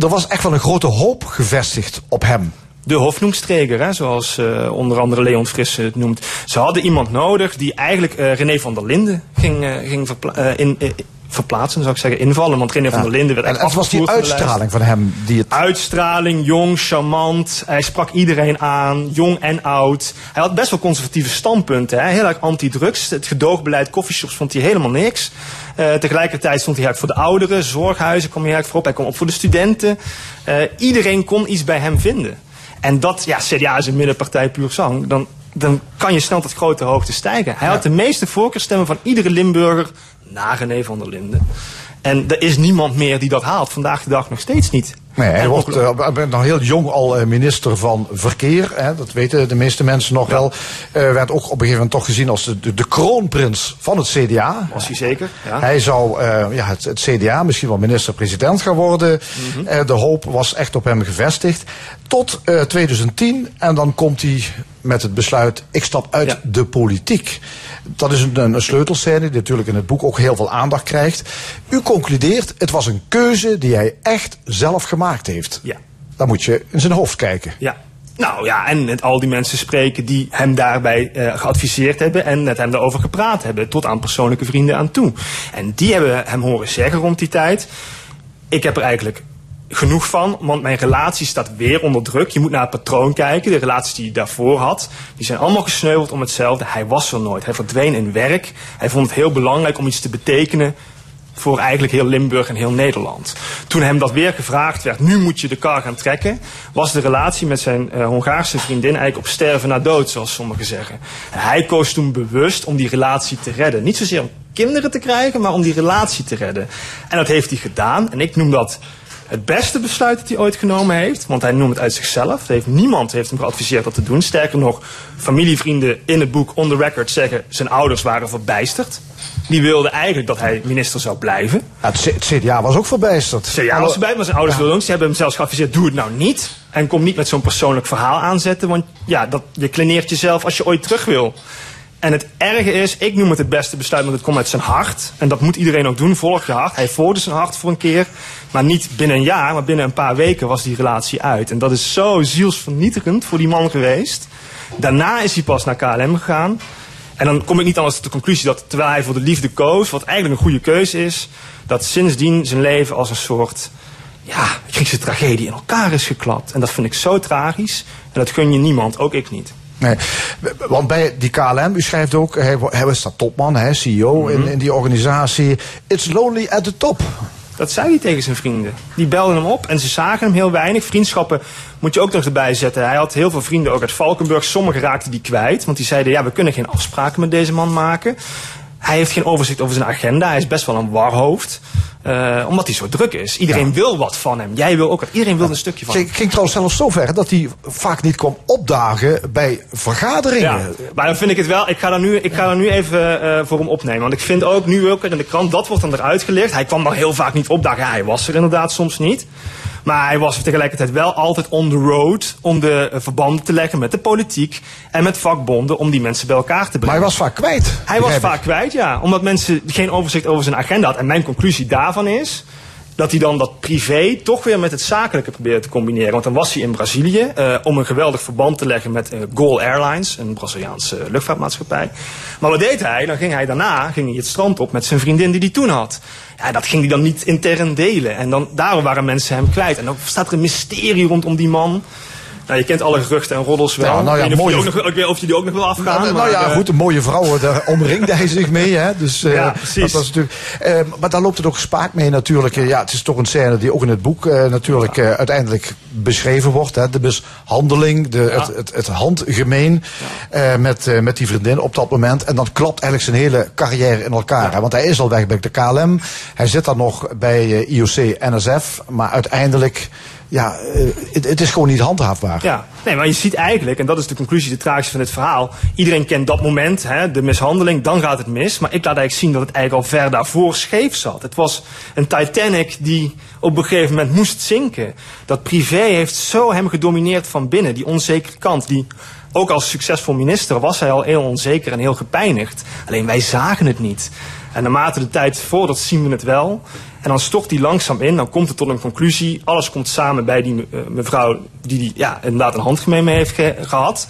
Er was echt wel een grote hoop gevestigd op hem. de hofnoemstreger, hè, zoals eh, onder andere Leon Frisse het noemt. Ze hadden iemand nodig die eigenlijk eh, René van der Linden ging, eh, ging eh, in, verplaatsen, zou ik zeggen, invallen. Want René van der Linden werd En echt het was die uitstraling van hem die het... Uitstraling, jong, charmant. Hij sprak iedereen aan, jong en oud. Hij had best wel conservatieve standpunten. Hè? Heel erg anti-drugs. Het gedoogbeleid, coffeeshops vond hij helemaal niks. Eh, tegelijkertijd stond hij uit voor de ouderen, zorghuizen kwam hij uit voor op. Hij kwam op voor de studenten. Eh, iedereen kon iets bij hem vinden. En dat, ja, CDA is een middenpartij puur zang. Dan, dan kan je snel tot grote hoogte stijgen. Hij had de meeste voorkeurstemmen van iedere Limburger na René van der Linden. En er is niemand meer die dat haalt. Vandaag de dag nog steeds niet. Nee, hij wordt bent nog heel jong al eh, minister van Verkeer. Hè, dat weten de meeste mensen nog wel. Eh, werd ook op een gegeven moment toch gezien als de, de, de kroonprins van het CDA. Was hij zeker? Ja. Hij zou ja, het, het CDA misschien wel minister-president gaan worden. Mhm. De hoop was echt op hem gevestigd. Tot eh, 2010 en dan komt hij met het besluit: ik stap uit Ja. de politiek. Dat is een, een, een sleutelscène die natuurlijk in het boek ook heel veel aandacht krijgt. U concludeert: het was een keuze die hij echt zelf gemaakt heeft. Ja. Dan moet je in zijn hoofd kijken. Ja. Nou ja, en met al die mensen spreken die hem daarbij eh, geadviseerd hebben en met hem daarover gepraat hebben, tot aan persoonlijke vrienden aan toe. En die hebben hem horen zeggen rond die tijd. Ik heb er eigenlijk genoeg van, want mijn relatie staat weer onder druk. Je moet naar het patroon kijken. De relaties die hij daarvoor had, die zijn allemaal gesneuveld om hetzelfde. Hij was er nooit. Hij verdween in werk. Hij vond het heel belangrijk om iets te betekenen voor eigenlijk heel Limburg en heel Nederland. Toen hem dat weer gevraagd werd, nu moet je de kar gaan trekken, was de relatie met zijn eh, Hongaarse vriendin eigenlijk op sterven na dood, zoals sommigen zeggen. En hij koos toen bewust om die relatie te redden. Niet zozeer om kinderen te krijgen, maar om die relatie te redden. En dat heeft hij gedaan. En ik noem dat het beste besluit dat hij ooit genomen heeft. Want hij noemt het uit zichzelf. Heeft, niemand heeft hem geadviseerd dat te doen. Sterker nog, familievrienden in het boek On the Record zeggen... zijn ouders waren verbijsterd. Die wilden eigenlijk dat hij minister zou blijven. Ja, het, het CDA was ook verbijsterd. CDA was erbij, maar zijn ouders wilden ook. Ze hebben hem zelfs geadviseerd, doe het nou niet. En kom niet met zo'n persoonlijk verhaal aanzetten. Want ja, dat, je kleneert jezelf als je ooit terug wil. En het erge is, ik noem het het beste besluit, want het komt uit zijn hart. En dat moet iedereen ook doen, volg je hart. Hij volgde zijn hart voor een keer. Maar niet binnen een jaar, maar binnen een paar weken was die relatie uit. En dat is zo zielsvernietigend voor die man geweest. Daarna is hij pas naar KLM gegaan. En dan kom ik niet anders tot de conclusie dat terwijl hij voor de liefde koos, wat eigenlijk een goede keuze is, dat sindsdien zijn leven als een soort ja, Griekse tragedie in elkaar is geklapt. En dat vind ik zo tragisch. En dat gun je niemand, ook ik niet. Nee, want bij die KLM, u schrijft ook, hij, hij was dat topman, hè, CEO Mhm. in, in die organisatie. It's lonely at the top. Dat zei hij tegen zijn vrienden. Die belden hem op en ze zagen hem heel weinig. Vriendschappen moet je ook nog erbij zetten. Hij had heel veel vrienden ook uit Valkenburg. Sommigen raakten die kwijt. Want die zeiden, ja, we kunnen geen afspraken met deze man maken. Hij heeft geen overzicht over zijn agenda. Hij is best wel een warhoofd. Eh, omdat hij zo druk is. Iedereen wil wat van hem. Jij wil ook wat. Iedereen wil een stukje van hem. Het ging trouwens zelfs zo ver dat hij vaak niet kwam opdagen bij vergaderingen. Ja, maar dan vind ik het wel. Ik ga daar nu, ik ga daar nu even eh, voor hem opnemen. Want ik vind ook nu ook in de krant, dat wordt dan eruit gelicht. Hij kwam dan heel vaak niet opdagen. Ja, hij was er inderdaad soms niet. Maar hij was tegelijkertijd wel altijd on the road om de eh, verbanden te leggen met de politiek en met vakbonden om die mensen bij elkaar te Maar brengen. hij was vaak kwijt. Hij was vaak kwijt, ja. Omdat mensen geen overzicht over zijn agenda hadden. En mijn conclusie daarvan is dat hij dan dat privé toch weer met het zakelijke probeerde te combineren. Want dan was hij in Brazilië eh, om een geweldig verband te leggen met eh, Gol Airlines, een Braziliaanse luchtvaartmaatschappij. Maar wat deed hij? Dan ging hij daarna ging hij het strand op met zijn vriendin die hij toen had. Ja, dat ging hij dan niet intern delen. En dan, daarom waren mensen hem kwijt. En dan staat er een mysterie rondom die man. Nou, je kent alle geruchten en roddels wel. Ja, nou ja, ik, weet mooie- ook nog, ik weet of je die ook nog wil afgaan. Nou, nou maar, ja, eh, goed, een mooie vrouw, daar <laughs> omringde hij zich mee. Hè? Dus, eh, Ja, precies. Dat was natuurlijk, eh, maar daar loopt het ook spaak mee natuurlijk. Ja, het is toch een scène die ook in het boek natuurlijk uiteindelijk beschreven wordt. Hè? De mishandeling, de, het, het, het handgemeen met, met die vriendin op dat moment. En dan klapt eigenlijk zijn hele carrière in elkaar. Hè? Want hij is al weg bij de KLM. Hij zit dan nog bij IOC, NSF. Maar uiteindelijk, ja, eh, het, het is gewoon niet handhaafbaar. Ja, nee, maar je ziet eigenlijk, en dat is de conclusie, de tragische van dit verhaal. Iedereen kent dat moment, hè, de mishandeling, dan gaat het mis. Maar ik laat eigenlijk zien dat het eigenlijk al ver daarvoor scheef zat. Het was een Titanic die op een gegeven moment moest zinken. Dat privé heeft zo hem gedomineerd van binnen, die onzekere kant. Die, ook als succesvol minister was hij al heel onzeker en heel gepijnigd. Alleen wij zagen het niet. En naarmate de tijd vordert zien we het wel. En dan stort hij langzaam in, dan komt het tot een conclusie. Alles komt samen bij die eh, mevrouw die, die ja, inderdaad een handgemeen mee heeft ge- gehad.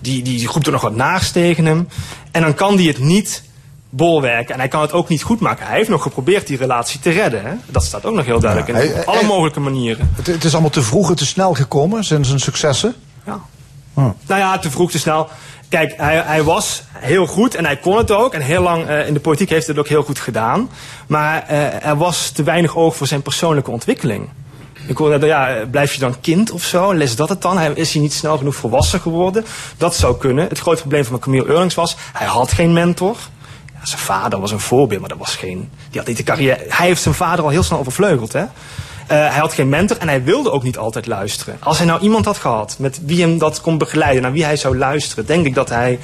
Die, die, die roept er nog wat naast tegen hem. En dan kan hij het niet bolwerken. En hij kan het ook niet goed maken. Hij heeft nog geprobeerd die relatie te redden. Hè? Dat staat ook nog heel duidelijk Ja, in. hij- Op alle hij- mogelijke manieren. Het, het is allemaal te vroeg en te snel gekomen, zijn zijn successen. Ja. Nou ja, te vroeg, te snel. Kijk, hij, hij was heel goed en hij kon het ook. En heel lang eh, in de politiek heeft hij het ook heel goed gedaan. Maar eh, er was te weinig oog voor zijn persoonlijke ontwikkeling. Ik hoorde ja, blijf je dan kind of zo? Les dat het dan? Is hij niet snel genoeg volwassen geworden? Dat zou kunnen. Het grote probleem van Camille Eurlings was, hij had geen mentor. Zijn vader was een voorbeeld, maar dat was geen... Die had niet de carrière... Hij heeft zijn vader al heel snel overvleugeld, hè? Eh, hij had geen mentor en hij wilde ook niet altijd luisteren. Als hij nou iemand had gehad met wie hem dat kon begeleiden, naar wie hij zou luisteren, denk ik dat hij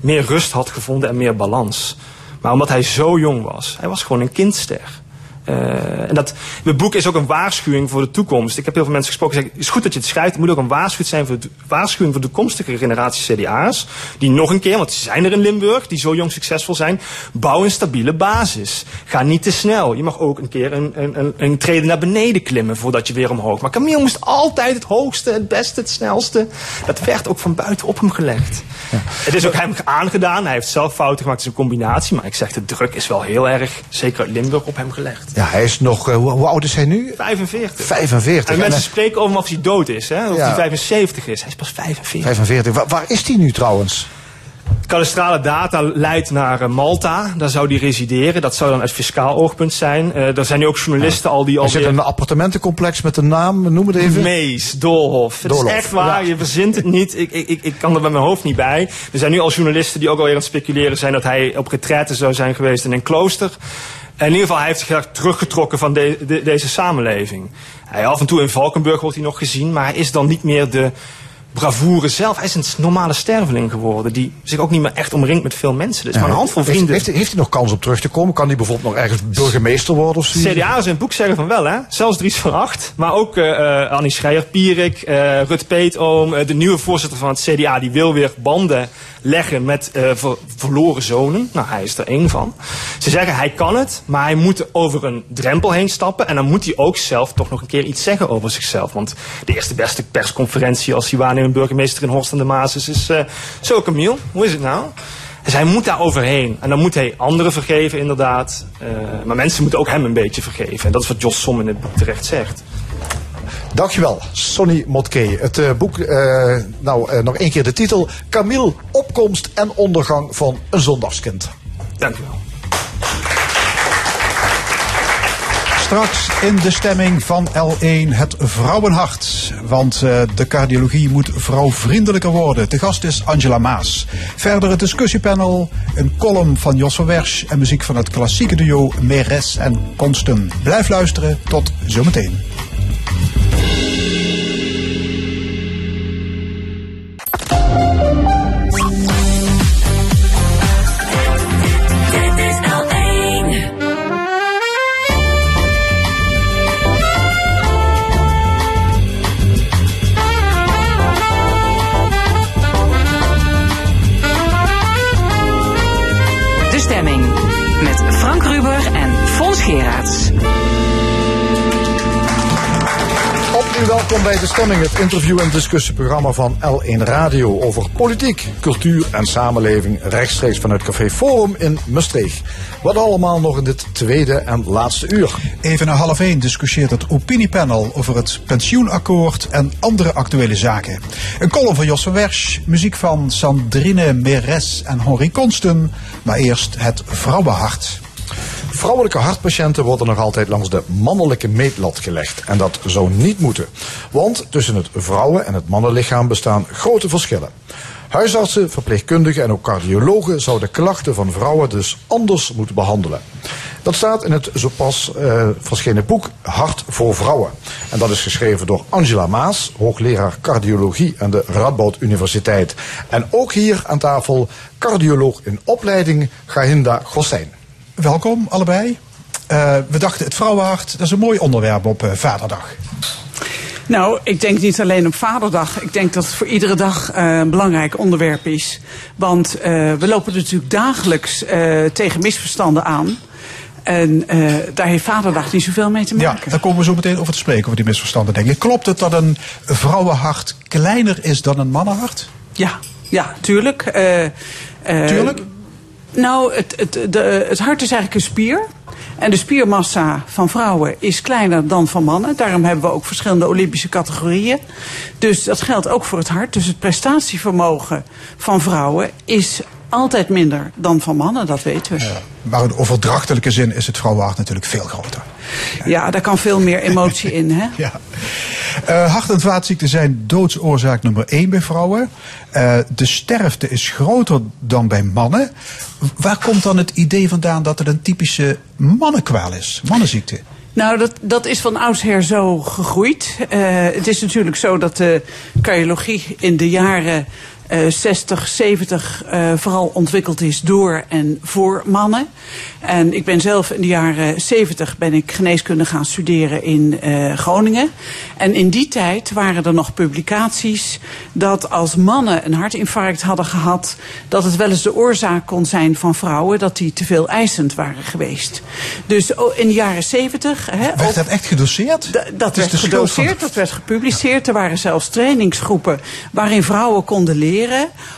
meer rust had gevonden en meer balans. Maar omdat hij zo jong was, hij was gewoon een kindster. Eh, en dat, het boek is ook een waarschuwing voor de toekomst. Ik heb heel veel mensen gesproken die zeggen, het is goed dat je het schrijft. Het moet ook een waarschuwing zijn voor de, waarschuwing voor de toekomstige generatie CDA's. Die nog een keer, want ze zijn er in Limburg, die zo jong succesvol zijn. Bouw een stabiele basis. Ga niet te snel. Je mag ook een keer een, een, een, een treden naar beneden klimmen voordat je weer omhoog. Maar Camille moest altijd het hoogste, het beste, het snelste. Dat werd ook van buiten op hem gelegd. Het is ook hem aangedaan. Hij heeft zelf fouten gemaakt. Het is een combinatie. Maar ik zeg, de druk is wel heel erg, zeker uit Limburg, op hem gelegd. Ja, hij is nog, eh, hoe, hoe oud is hij nu? 45. 45. En En, mensen eh, spreken over of hij dood is, hè? of Ja. hij 75 is. Hij is pas 45. 45. Waar, waar is hij nu trouwens? Kadastrale data leidt naar eh, Malta. Daar zou die resideren. Dat zou dan uit fiscaal oogpunt zijn. Eh er zijn nu ook journalisten al die Er al zit een appartementencomplex met een naam, noem het even. Mees, Doolhof. Het Doolhof, is echt waar, ja. je verzint het niet. Ik, ik, ik, ik kan er bij mijn hoofd niet bij. Er zijn nu al journalisten die ook alweer aan het speculeren zijn dat hij op retraite zou zijn geweest in een klooster. In ieder geval, hij heeft zich teruggetrokken van de- de- deze samenleving. Hij, af en toe in Valkenburg wordt hij nog gezien, maar hij is dan niet meer de bravoure zelf. Hij is een normale sterveling geworden, die zich ook niet meer echt omringt met veel mensen. Dus maar een handvol vrienden. heeft, heeft hij nog kans om terug te komen? Kan hij bijvoorbeeld nog ergens burgemeester worden of zoiets? CDA in het boek zeggen van wel, hè? Zelfs Dries van Acht. Maar ook eh eh, Annie Schreier-Pierik, eh Rut Peetoom, de nieuwe voorzitter van het CDA, die wil weer banden leggen met ver- verloren zonen. Nou, hij is er één van. Ze zeggen hij kan het, maar hij moet over een drempel heen stappen. En dan moet hij ook zelf toch nog een keer iets zeggen over zichzelf. Want de eerste beste persconferentie als hij waarnemend burgemeester in Horst aan de Maas is, is eh, zo Camille, hoe is het nou? Dus hij moet daar overheen. En dan moet hij anderen vergeven, inderdaad. Eh, maar mensen moeten ook hem een beetje vergeven. En dat is wat Jos Som in het boek terecht zegt. Dankjewel, Sonny Motke. Het eh, boek, nou nog één keer de titel. Camille, opkomst en ondergang van een zondagskind. Dank Straks in de stemming van L1 het vrouwenhart. Want eh, de cardiologie moet vrouwvriendelijker worden. De gast is Angela Maas. Verder het discussiepanel, een column van Jos van Wersch en muziek van het klassieke duo Meres en Konsten. Blijf luisteren, tot zometeen. Welkom bij De Stemming, het interview- en discussieprogramma van L1 Radio over politiek, cultuur en samenleving rechtstreeks vanuit Café Forum in Maastricht. Wat allemaal nog in dit tweede en laatste uur. Even na half één discussieert het opiniepanel over het pensioenakkoord en andere actuele zaken. Een column van Jos van Wersch, muziek van Sandrine Meres en Henri Konsten. Maar eerst het vrouwenhart. Vrouwelijke hartpatiënten worden nog altijd langs de mannelijke meetlat gelegd. En dat zou niet moeten. Want tussen het vrouwen- en het mannenlichaam bestaan grote verschillen. Huisartsen, verpleegkundigen en ook cardiologen zouden klachten van vrouwen dus anders moeten behandelen. Dat staat in het zo pas eh, verschenen boek Hart voor Vrouwen. En dat is geschreven door Angela Maas, hoogleraar cardiologie aan de Radboud Universiteit. En ook hier aan tafel cardioloog in opleiding Gahinda Gossijn. Welkom allebei. Eh, we dachten het vrouwenhart, dat is een mooi onderwerp op eh, Vaderdag. Nou, ik denk niet alleen op Vaderdag. Ik denk dat het voor iedere dag eh, een belangrijk onderwerp is. Want we lopen natuurlijk dagelijks tegen misverstanden aan. En daar heeft Vaderdag niet zoveel mee te Ja, maken. daar komen we zo meteen over te spreken, over die misverstanden denk ik. Klopt het dat een vrouwenhart kleiner is dan een mannenhart? Ja, ja, tuurlijk. Eh, Tuurlijk? Nou, het, het, de, het hart is eigenlijk een spier. En de spiermassa van vrouwen is kleiner dan van mannen. Daarom hebben we ook verschillende Olympische categorieën. Dus dat geldt ook voor het hart. Dus het prestatievermogen van vrouwen is altijd minder dan van mannen, dat weten we. Maar in overdrachtelijke zin is het vrouwenhart natuurlijk veel groter. Ja, daar kan veel meer emotie in, hè? <laughs> Ja. Eh, hart- en vaatziekten zijn doodsoorzaak nummer één bij vrouwen. Eh, de sterfte is groter dan bij mannen. Waar komt dan het idee vandaan dat het een typische mannenkwaal is? Mannenziekte? Nou, dat, dat is van oudsher zo gegroeid. Eh, het is natuurlijk zo dat de cardiologie in de jaren eh 60, 70 eh, vooral ontwikkeld is door en voor mannen. En ik ben zelf in de jaren 70 ben ik geneeskunde gaan studeren in eh, Groningen. En in die tijd waren er nog publicaties dat als mannen een hartinfarct hadden gehad, dat het wel eens de oorzaak kon zijn van vrouwen dat die te veel eisend waren geweest. Dus oh, in de jaren 70. Hè, Werd dat echt gedoseerd? Dat is werd gedoseerd, dat werd gepubliceerd. Er waren zelfs trainingsgroepen waarin vrouwen konden leren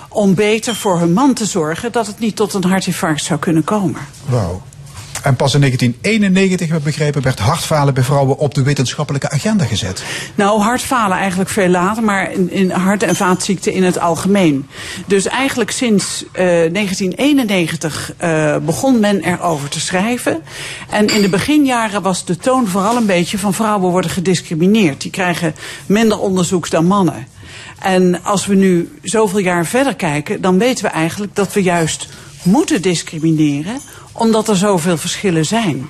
om beter voor hun man te zorgen dat het niet tot een hartinfarct zou kunnen komen. Wauw. En pas in 1991, heb ik begrepen, werd hartfalen bij vrouwen op de wetenschappelijke agenda gezet. Nou, hartfalen eigenlijk veel later, maar in, in hart- en vaatziekten in het algemeen. Dus eigenlijk sinds eh, 1991 eh, begon men erover te schrijven. En in de beginjaren was de toon vooral een beetje van vrouwen worden gediscrimineerd. Die krijgen minder onderzoek dan mannen. En als we nu zoveel jaar verder kijken, dan weten we eigenlijk dat we juist moeten discrimineren, omdat er zoveel verschillen zijn.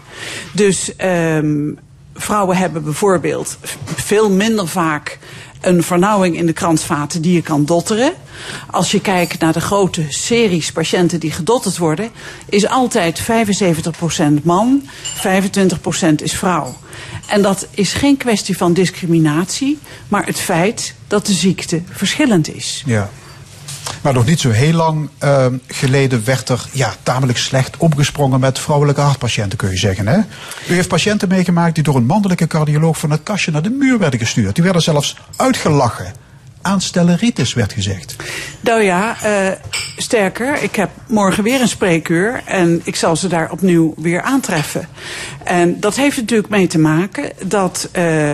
Dus ehm, vrouwen hebben bijvoorbeeld veel minder vaak een vernauwing in de kransvaten die je kan dotteren. Als je kijkt naar de grote series patiënten die gedotterd worden, is altijd 75% man, 25% is vrouw. En dat is geen kwestie van discriminatie, maar het feit dat de ziekte verschillend is. Ja. Maar nog niet zo heel lang eh, geleden werd er ja, tamelijk slecht omgesprongen met vrouwelijke hartpatiënten, kun je zeggen. Hè? U heeft patiënten meegemaakt die door een mannelijke cardioloog van het kastje naar de muur werden gestuurd. Die werden zelfs uitgelachen. Aanstelleritis werd gezegd. Nou ja, eh, sterker, ik heb morgen weer een spreekuur en ik zal ze daar opnieuw weer aantreffen. En dat heeft natuurlijk mee te maken dat eh,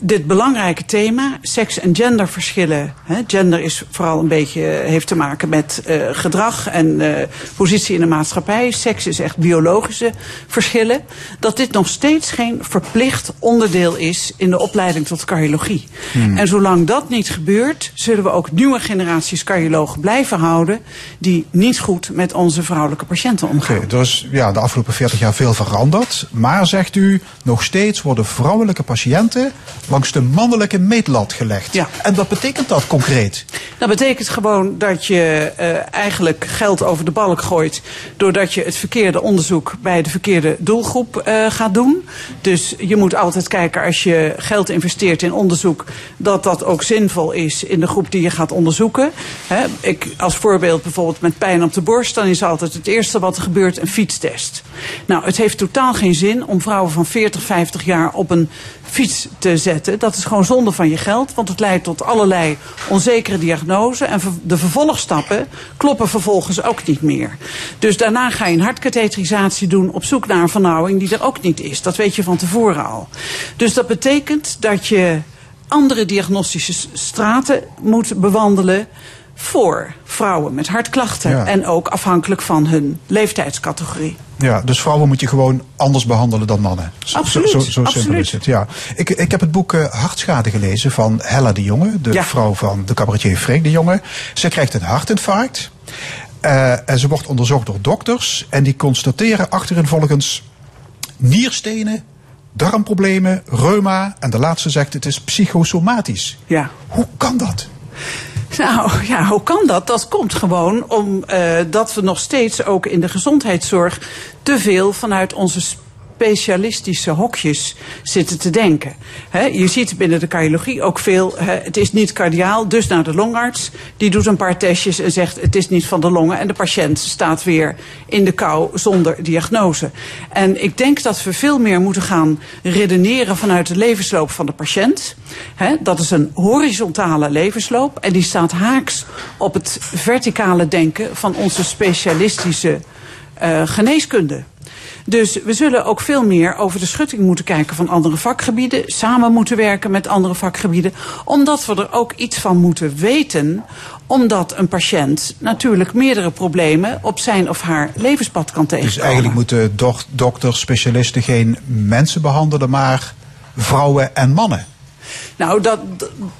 dit belangrijke thema, seks- en genderverschillen. Hè, gender is vooral een beetje, heeft te maken met eh, gedrag en eh, positie in de maatschappij. Seks is echt biologische verschillen. Dat dit nog steeds geen verplicht onderdeel is in de opleiding tot cardiologie. En zolang dat niet gebeurt, zullen we ook nieuwe generaties cardiologen blijven houden. die niet goed met onze vrouwelijke patiënten omgaan. Is ja, de afgelopen 40 jaar veel veranderd. Maar zegt u, nog steeds worden vrouwelijke patiënten langs de mannelijke meetlat gelegd. Ja. En wat betekent dat concreet? Dat betekent gewoon dat je eh, eigenlijk geld over de balk gooit. doordat je het verkeerde onderzoek bij de verkeerde doelgroep eh, gaat doen. Dus je moet altijd kijken als je geld investeert in onderzoek. dat dat ook zinvol is in de groep die je gaat onderzoeken. Hè, ik, als voorbeeld bijvoorbeeld met pijn op de borst. dan is altijd het eerste wat er gebeurt een fietstest. Nou, het heeft totaal geen zin om vrouwen van 40, 50 jaar op een fiets te zetten. Dat is gewoon zonde van je geld, want het leidt tot allerlei onzekere diagnoses. En de vervolgstappen kloppen vervolgens ook niet meer. Dus daarna ga je een hartkatheterisatie doen op zoek naar een vernauwing die er ook niet is. Dat weet je van tevoren al. Dus dat betekent dat je andere diagnostische straten moet bewandelen voor vrouwen met hartklachten. Ja. En ook afhankelijk van hun leeftijdscategorie. Ja, dus vrouwen moet je gewoon anders behandelen dan mannen. Zo, Absoluut, Zo, zo, zo simpel absoluut. is het, ja. Ik, ik heb het boek eh, Hartschade gelezen van Hella de Jonge, de Ja. vrouw van de cabaretier Freek de Jonge. Ze krijgt een hartinfarct. eh, en ze wordt onderzocht door dokters. En die constateren achterin volgens nierstenen, darmproblemen, reuma. En de laatste zegt het is psychosomatisch. Ja. Hoe kan dat? Nou ja, hoe kan dat? Dat komt gewoon omdat dat we nog steeds ook in de gezondheidszorg te veel vanuit onze specialistische hokjes zitten te denken. Je ziet binnen de cardiologie ook veel, het is niet cardiaal, dus naar de longarts. Die doet een paar testjes en zegt het is niet van de longen. En de patiënt staat weer in de kou zonder diagnose. En ik denk dat we veel meer moeten gaan redeneren vanuit de levensloop van de patiënt. Dat is een horizontale levensloop en die staat haaks op het verticale denken van onze specialistische eh, geneeskunde. Dus we zullen ook veel meer over de schutting moeten kijken van andere vakgebieden. Samen moeten werken met andere vakgebieden. Omdat we er ook iets van moeten weten. Omdat een patiënt natuurlijk meerdere problemen op zijn of haar levenspad kan tegenkomen. Dus eigenlijk moeten dok- dokters, specialisten geen mensen behandelen, maar vrouwen en mannen. Nou, dat,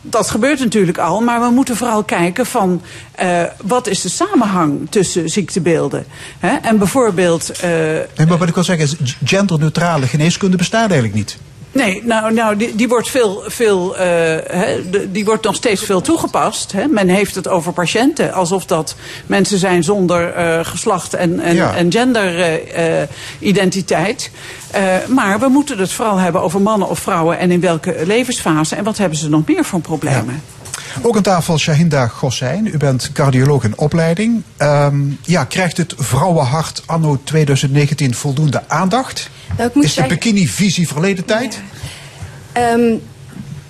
dat gebeurt natuurlijk al, maar we moeten vooral kijken van uh, wat is de samenhang tussen ziektebeelden. Hè? En bijvoorbeeld. Uh, nee, maar wat ik wil zeggen is, genderneutrale geneeskunde bestaat eigenlijk niet. Nee, nou, nou die, die wordt veel, veel uh, hè, die wordt nog steeds veel toegepast. Men heeft het over patiënten, alsof dat mensen zijn zonder uh, geslacht en, en, Ja. en genderidentiteit. Uh, maar we moeten het vooral hebben over mannen of vrouwen en in welke levensfase en wat hebben ze nog meer voor problemen. Ja. Ook aan tafel Shahinda Gossijn. U bent cardioloog in opleiding. Um, ja, krijgt het vrouwenhart anno 2019 voldoende aandacht? Nou, ik moet is de zeggen- bikini-visie verleden tijd? Ehm,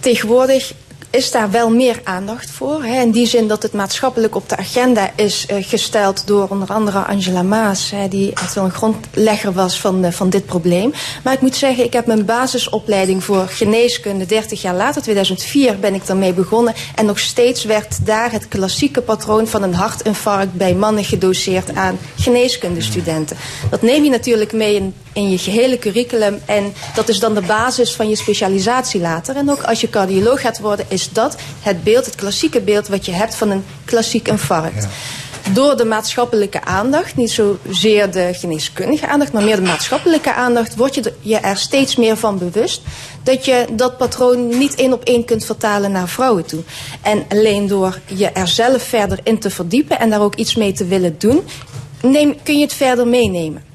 tegenwoordig is daar wel meer aandacht voor. Hè, in die zin dat het maatschappelijk op de agenda is eh, gesteld door onder andere Angela Maas, hè, die echt wel een grondlegger was van, eh, van dit probleem. Maar ik moet zeggen, ik heb mijn basisopleiding voor geneeskunde 30 jaar later, 2004 ben ik daarmee begonnen. En nog steeds werd daar het klassieke patroon van een hartinfarct bij mannen gedoseerd aan geneeskundestudenten. Dat neem je natuurlijk mee in, in je gehele curriculum en dat is dan de basis van je specialisatie later. En ook als je cardioloog gaat worden, is dat het beeld, het klassieke beeld wat je hebt van een klassiek infarct. Door de maatschappelijke aandacht, niet zozeer de geneeskundige aandacht, maar meer de maatschappelijke aandacht, word je je er steeds meer van bewust dat je dat patroon niet één op één kunt vertalen naar vrouwen toe. En alleen door je er zelf verder in te verdiepen en daar ook iets mee te willen doen, neem, kun je het verder meenemen.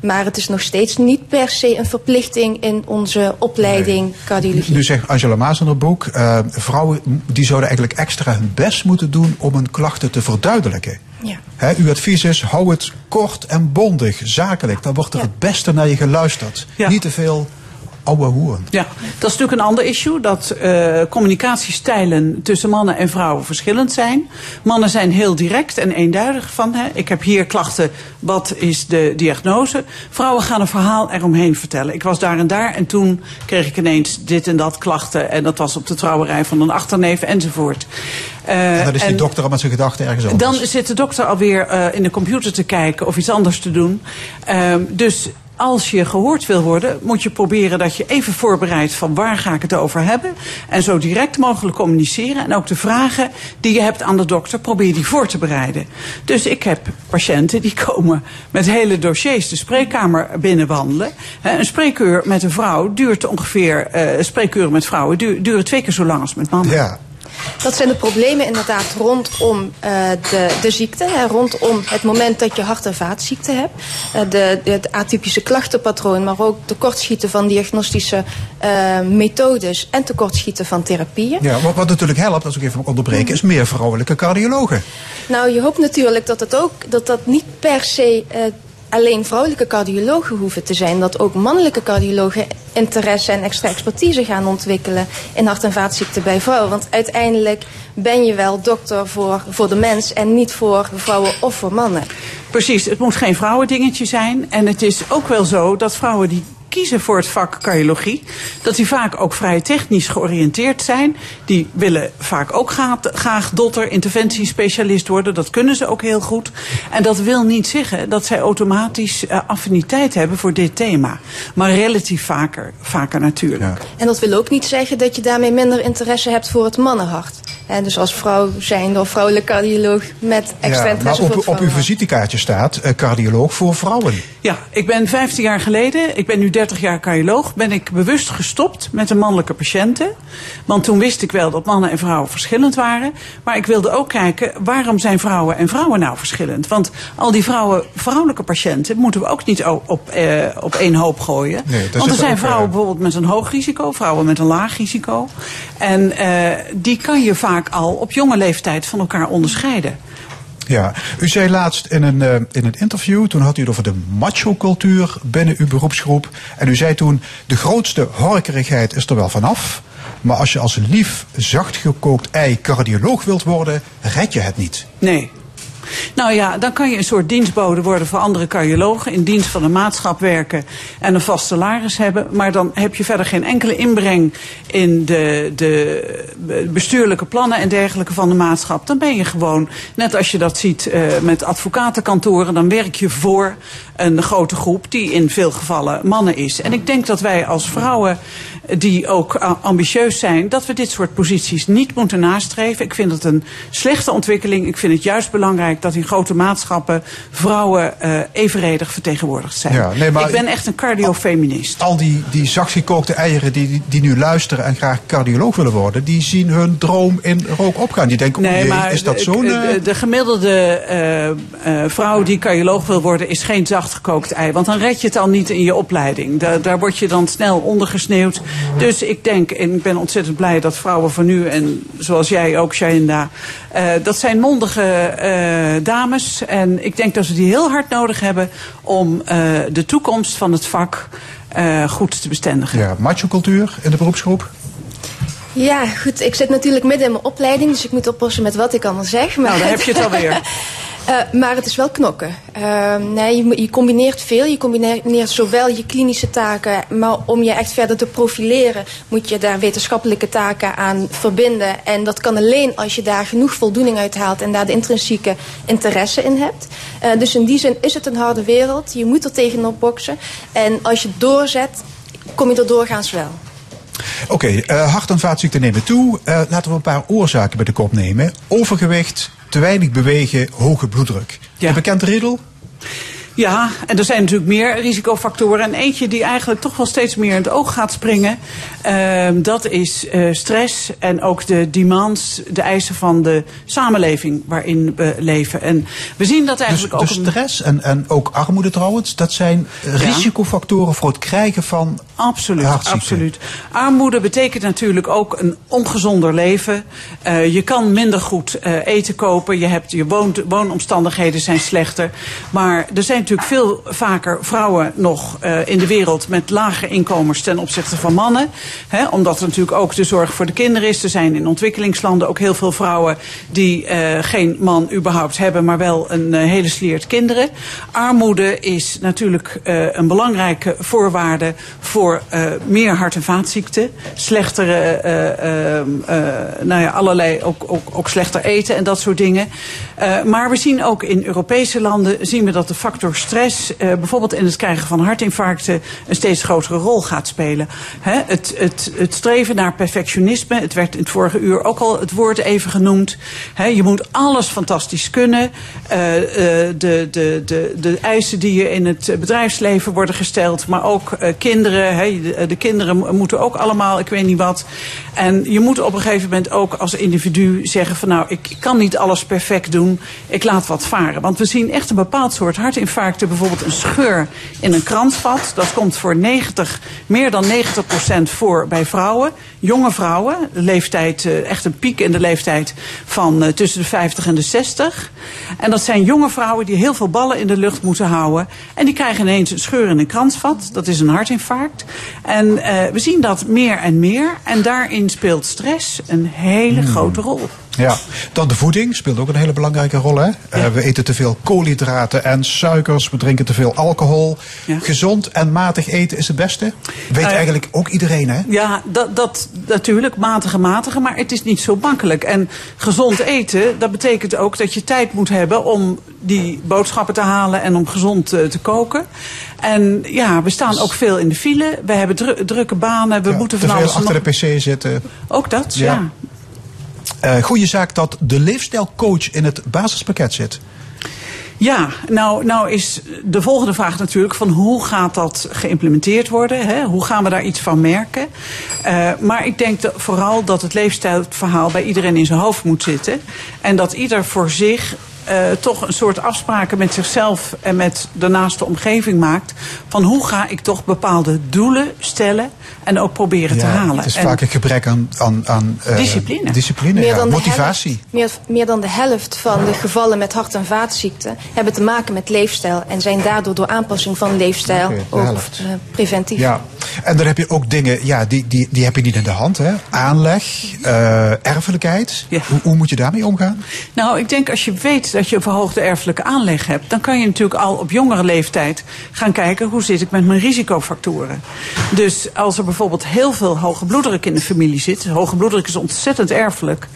Maar het is nog steeds niet per se een verplichting in onze opleiding cardiologie. Nu zegt Angela Maas in haar boek, eh, vrouwen die zouden eigenlijk extra hun best moeten doen om hun klachten te verduidelijken. Ja. Hè, uw advies is, hou het kort en bondig, zakelijk. Dan wordt er het beste naar je geluisterd. Niet te veel hoeren. Ja, dat is natuurlijk een ander issue. Dat eh, communicatiestijlen tussen mannen en vrouwen verschillend zijn. Mannen zijn heel direct en eenduidig van... Hè, ik heb hier klachten, wat is de diagnose? Vrouwen gaan een verhaal eromheen vertellen. Ik was daar en daar en toen kreeg ik ineens dit en dat klachten. En dat was op de trouwerij van een achterneef enzovoort. Eh, en dan is die dokter al met zijn gedachten ergens anders. dan zit de dokter alweer eh in de computer te kijken of iets anders te doen. Ehm, dus als je gehoord wil worden, moet je proberen dat je even voorbereidt van waar ga ik het over hebben. En zo direct mogelijk communiceren. En ook de vragen die je hebt aan de dokter, probeer die voor te bereiden. Dus ik heb patiënten die <laughs> komen met hele dossiers de spreekkamer binnenwandelen. Een spreekuur met een vrouw duurt ongeveer, eh spreekuren met vrouwen du- duren twee keer zo lang als met mannen. Ja. Dat zijn de problemen inderdaad rondom eh, de, de ziekte. Hè, rondom het moment dat je hart- en vaatziekte hebt. Eh, de, de, het atypische klachtenpatroon, maar ook tekortschieten van diagnostische eh, methodes en tekortschieten van therapieën. Ja, wat, wat natuurlijk helpt, als ik even mag onderbreken, is meer vrouwelijke cardiologen. Nou, je hoopt natuurlijk dat het ook dat dat niet per se alleen vrouwelijke cardiologen hoeven te zijn. Dat ook mannelijke cardiologen interesse en extra expertise gaan ontwikkelen in hart- en vaatziekten bij vrouwen. Want uiteindelijk ben je wel dokter voor, voor de mens en niet voor vrouwen of voor mannen. Precies, het moet geen vrouwendingetje zijn. En het is ook wel zo dat vrouwen die kiezen voor het vak cardiologie, dat die vaak ook vrij technisch georiënteerd zijn. Die willen vaak ook graag, graag dotter, interventiespecialist worden. Dat kunnen ze ook heel goed. En dat wil niet zeggen dat zij automatisch eh, affiniteit hebben voor dit thema. Maar relatief vaker, vaker natuurlijk. En dat wil ook niet zeggen dat je daarmee minder interesse hebt voor het mannenhart. En dus als vrouw zijnde of vrouwelijk cardioloog met extra Ja, maar interesse voor op, het op uw visitekaartje staat eh, cardioloog voor vrouwen. Ja, ik ben 15 jaar geleden, ik ben nu 30 jaar cardioloog, ben ik bewust gestopt met de mannelijke patiënten. Want toen wist ik wel dat mannen en vrouwen verschillend waren. Maar ik wilde ook kijken, waarom zijn vrouwen en vrouwen nou verschillend? Want al die vrouwen, vrouwelijke patiënten moeten we ook niet op, eh, op één hoop gooien. Nee, Want er zijn ook, vrouwen eh, bijvoorbeeld met een hoog risico, vrouwen met een laag risico. En eh, die kan je vaak al op jonge leeftijd van elkaar onderscheiden. Ja, u zei laatst in een, eh, in een interview, toen had u het over de macho-cultuur binnen uw beroepsgroep. En u zei toen, de grootste horkerigheid is er wel vanaf. Maar als je als lief, zacht gekookt ei cardioloog wilt worden, red je het niet. Nee. Nou ja, dan kan je een soort dienstbode worden voor andere cardiologen. In dienst van een maatschap werken en een vast salaris hebben. Maar dan heb je verder geen enkele inbreng in de, de bestuurlijke plannen en dergelijke van de maatschap. Dan ben je gewoon, net als je dat ziet eh, met advocatenkantoren, dan werk je voor een grote groep die in veel gevallen mannen is. En ik denk dat wij als vrouwen die ook a- ambitieus zijn, dat we dit soort posities niet moeten nastreven. Ik vind het een slechte ontwikkeling. Ik vind het juist belangrijk dat in grote maatschappen vrouwen eh, evenredig vertegenwoordigd zijn. Ja, nee, maar- ik ben echt een cardiofeminist. Al die, die zachtgekookte eieren die, die, nu luisteren en graag cardioloog willen worden, die zien hun droom in rook opgaan. Die denken, Nee, oh jee, is dat zo'n... de, eh, de gemiddelde eh, eh, vrouw die cardioloog wil worden, is geen zachtgekookt ei. Want dan red je het al niet in je opleiding. Daar, daar word je dan snel ondergesneeuwd. Dus ik denk, en ik ben ontzettend blij dat vrouwen van nu, en zoals jij ook, Shainda, eh, dat zijn mondige eh, dames. En ik denk dat we die heel hard nodig hebben om eh, de toekomst van het vak eh, goed te bestendigen. Ja, macho-cultuur in de beroepsgroep? Ja, goed. Ik zit natuurlijk midden in mijn opleiding, dus ik moet oppassen met wat ik allemaal zeg. Maar Nou, daar heb je het alweer. <laughs> Eh, maar het is wel knokken. Uh, nee, je, je combineert veel. Je combineert zowel je klinische taken, maar om je echt verder te profileren, moet je daar wetenschappelijke taken aan verbinden. En dat kan alleen als je daar genoeg voldoening uit haalt en daar de intrinsieke interesse in hebt. Uh, dus in die zin is het een harde wereld. Je moet er tegenop boksen. En als je doorzet, kom je er doorgaans wel. Oké, uh, hart- en vaatziekten nemen toe. Uh, laten we een paar oorzaken bij de kop nemen. Overgewicht, te weinig bewegen, hoge bloeddruk. Ja. Een bekend riddel? Ja, en er zijn natuurlijk meer risicofactoren. En eentje die eigenlijk toch wel steeds meer in het oog gaat springen, uh, dat is uh, stress en ook de demands, de eisen van de samenleving waarin we leven. En we zien dat eigenlijk dus, ook. Dus stress en, en ook armoede trouwens, dat zijn ja. risicofactoren voor het krijgen van Absoluut, absoluut. Armoede betekent natuurlijk ook een ongezonder leven. Uh, je kan minder goed uh, eten kopen, je, hebt, je woont, woonomstandigheden zijn slechter. Maar er zijn natuurlijk veel vaker vrouwen nog uh, in de wereld met lage inkomens ten opzichte van mannen. Hè, omdat er natuurlijk ook de zorg voor de kinderen is. Er zijn in ontwikkelingslanden ook heel veel vrouwen die uh, geen man überhaupt hebben, maar wel een uh, hele sliert kinderen. Armoede is natuurlijk een belangrijke voorwaarde voor meer hart- en vaatziekten. Slechtere, nou ja, allerlei, ook, ook, ook slechter eten en dat soort dingen. maar we zien ook in Europese landen zien we dat de factor stress, uh, bijvoorbeeld in het krijgen van hartinfarcten, een steeds grotere rol gaat spelen. He, het, het, het streven naar perfectionisme, het werd in het vorige uur ook al het woord even genoemd. Je moet alles fantastisch kunnen. Uh, uh, de, de, de, de eisen die je in het bedrijfsleven worden gesteld, maar ook kinderen. De, de, kinderen moeten ook allemaal, ik weet niet wat. En je moet op een gegeven moment ook als individu zeggen van nou, ik kan niet alles perfect doen, ik laat wat varen. Want we zien echt een bepaald soort hartinfarcten, bijvoorbeeld een scheur in een kransvat. Dat komt voor 90, meer dan 90 procent voor bij vrouwen. Jonge vrouwen, leeftijd, echt een piek in de leeftijd van uh, tussen de 50 en de 60. En dat zijn jonge vrouwen die heel veel ballen in de lucht moeten houden. En die krijgen ineens een scheur in een kransvat. Dat is een hartinfarct. En uh, we zien dat meer en meer. En daarin speelt stress een hele hmm. grote rol. Ja, dan de voeding speelt ook een hele belangrijke rol. Hè? Ja. Uh, we eten te veel koolhydraten en suikers, we drinken te veel alcohol. Ja. Gezond en matig eten is het beste. Weet uh, eigenlijk ook iedereen, hè? Ja, dat, dat natuurlijk, matige, matige, maar het is niet zo makkelijk. En gezond eten, dat betekent ook dat je tijd moet hebben om die boodschappen te halen en om gezond uh, te koken. En ja, we staan ook veel in de file. We hebben dru drukke banen, we ja, moeten te van veel alles achter nog... de pc zitten. Ook dat, ja. ja. Uh, goede zaak dat de leefstijlcoach in het basispakket zit. Ja, nou, nou is de volgende vraag natuurlijk van hoe gaat dat geïmplementeerd worden? Hè? Hoe gaan we daar iets van merken? Uh, maar ik denk vooral dat het leefstijlverhaal bij iedereen in zijn hoofd moet zitten. En dat ieder voor zich uh, toch een soort afspraken met zichzelf en met de naaste omgeving maakt. Van hoe ga ik toch bepaalde doelen stellen en ook proberen ja, te halen. Het is en vaak een gebrek aan, aan, aan uh, discipline. discipline meer ja. dan de motivatie. Helft, meer, meer, dan de helft van de gevallen met hart- en vaatziekten hebben te maken met leefstijl. En zijn daardoor door aanpassing van leefstijl okay, ook uh, preventief. Ja. En dan heb je ook dingen, ja, die, die, die heb je niet in de hand. Hè? Aanleg, uh, erfelijkheid. Ja. Hoe, hoe moet je daarmee omgaan? Nou, ik denk als je weet dat je een verhoogde erfelijke aanleg hebt, dan kan je natuurlijk al op jongere leeftijd gaan kijken hoe zit ik met mijn risicofactoren. Dus als er bijvoorbeeld heel veel hoge bloeddruk in de familie zit, hoge bloeddruk is ontzettend erfelijk.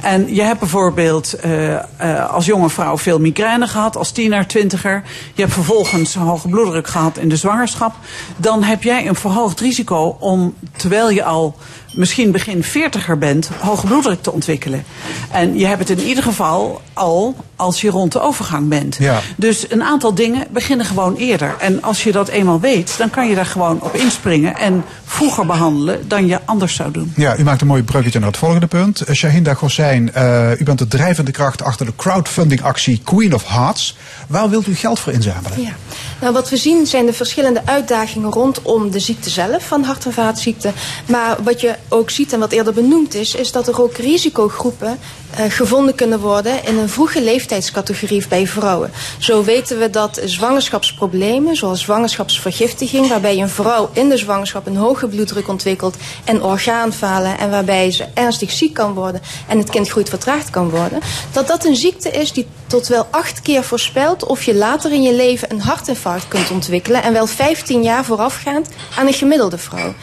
En je hebt bijvoorbeeld uh, uh, als jonge vrouw veel migraine gehad, als tiener, twintiger. Je hebt vervolgens hoge bloeddruk gehad in de zwangerschap. Dan heb jij een verhoogd risico om, terwijl je al misschien begin veertiger bent, hoge bloeddruk te ontwikkelen. En je hebt het in ieder geval al als je rond de overgang bent. Ja. Dus een aantal dingen beginnen gewoon eerder. En als je dat eenmaal weet, dan kan je daar gewoon op inspringen en vroeger behandelen dan je anders zou doen. Ja, u maakt een mooi bruggetje naar het volgende punt. Uh, Shahinda Gossijn, uh, u bent de drijvende kracht achter de crowdfunding-actie Queen of Hearts. Waar wilt u geld voor inzamelen? Ja. Nou, wat we zien zijn de verschillende uitdagingen rondom de ziekte zelf van hart- en vaatziekten. Maar wat je ook ziet en wat eerder benoemd is, is dat er ook risicogroepen uh, gevonden kunnen worden in een vroege leeftijdscategorie bij vrouwen. Zo weten we dat zwangerschapsproblemen, zoals zwangerschapsvergiftiging, waarbij een vrouw in de zwangerschap een hoge hoge bloeddruk ontwikkelt en orgaanfalen en waarbij ze ernstig ziek kan worden en het kind groeit vertraagd kan worden, dat dat een ziekte is die tot wel acht keer voorspelt of je later in je leven een hartinfarct kunt ontwikkelen en wel 15 jaar voorafgaand aan een gemiddelde vrouw.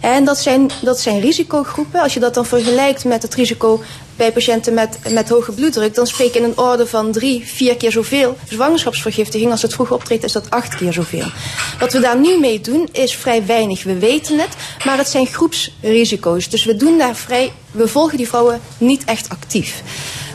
En dat zijn, dat zijn risicogroepen. Als je dat dan vergelijkt met het risico bij patiënten met, met hoge bloeddruk, dan spreek je in een orde van drie, vier keer zoveel zwangerschapsvergiftiging. Als het vroeg optreedt, is dat acht keer zoveel. Wat we daar nu mee doen, is vrij weinig. We weten het, maar het zijn groepsrisico's. Dus we doen daar vrij, we volgen die vrouwen niet echt actief.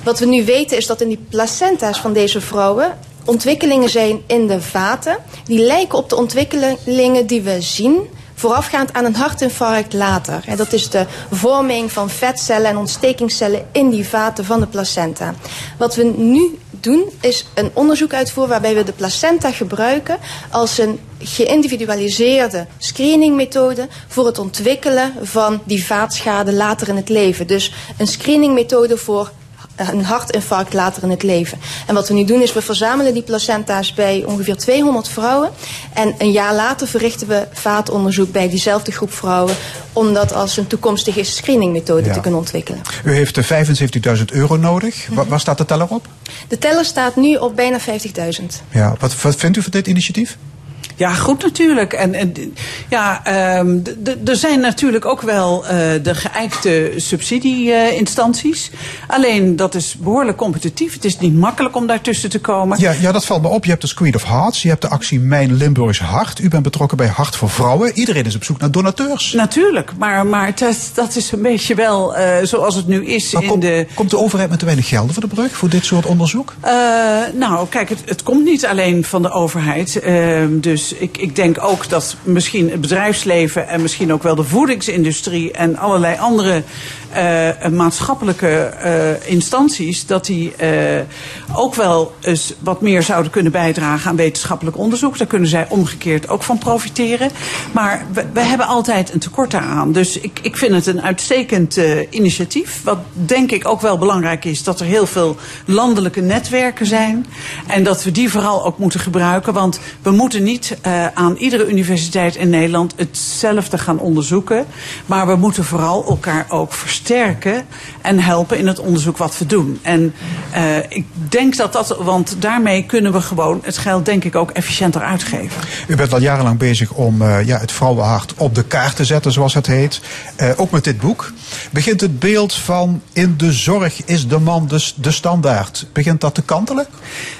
Wat we nu weten is dat in die placenta's van deze vrouwen ontwikkelingen zijn in de vaten. Die lijken op de ontwikkelingen die we zien voorafgaand aan een hartinfarct later. En dat is de vorming van vetcellen en ontstekingscellen in die vaten van de placenta. Wat we nu doen is een onderzoek uitvoeren waarbij we de placenta gebruiken als een geïndividualiseerde screeningmethode voor het ontwikkelen van die vaatschade later in het leven. Dus een screeningmethode voor een hartinfarct later in het leven. En wat we nu doen is we verzamelen die placenta's bij ongeveer 200 vrouwen. En een jaar later verrichten we vaatonderzoek bij diezelfde groep vrouwen. Om dat als een toekomstige screeningmethode Ja. te kunnen ontwikkelen. U heeft de 75.000 euro nodig. Wa- waar staat de teller op? De teller staat nu op bijna 50.000. Ja, wat, wat vindt u van dit initiatief? Ja, goed natuurlijk. En, en ja, ehm, er zijn natuurlijk ook wel eh, de geëikte subsidieinstanties. Alleen dat is behoorlijk competitief. Het is niet makkelijk om daartussen te komen. Ja, ja, dat valt me op. Je hebt de Squid of Hearts, je hebt de actie Mijn Limburgs Hart. U bent betrokken bij Hart voor Vrouwen. Iedereen is op zoek naar donateurs. Natuurlijk, maar, maar dat, dat is een beetje wel eh, zoals het nu is Maar in komt, de... komt de overheid met te weinig gelden voor de brug, voor dit soort onderzoek? Eh, nou, kijk, het, het komt niet alleen van de overheid. Ehm, dus ik, ik denk ook dat misschien het bedrijfsleven en misschien ook wel de voedingsindustrie en allerlei andere eh, maatschappelijke eh, instanties, dat die eh, ook wel eens wat meer zouden kunnen bijdragen aan wetenschappelijk onderzoek. Daar kunnen zij omgekeerd ook van profiteren. Maar we, we hebben altijd een tekort daaraan. Dus ik, ik vind het een uitstekend initiatief. Wat denk ik ook wel belangrijk is, dat er heel veel landelijke netwerken zijn. En dat we die vooral ook moeten gebruiken. Want we moeten niet aan iedere universiteit in Nederland hetzelfde gaan onderzoeken. Maar we moeten vooral elkaar ook versterken en helpen in het onderzoek wat we doen. En eh, ik denk dat dat, want daarmee kunnen we gewoon het geld denk ik ook efficiënter uitgeven. U bent al jarenlang bezig om eh, ja, het vrouwenhart op de kaart te zetten, zoals het heet. Eh, ook met dit boek. Begint het beeld van in de zorg is de man dus de standaard. Begint dat te kantelen?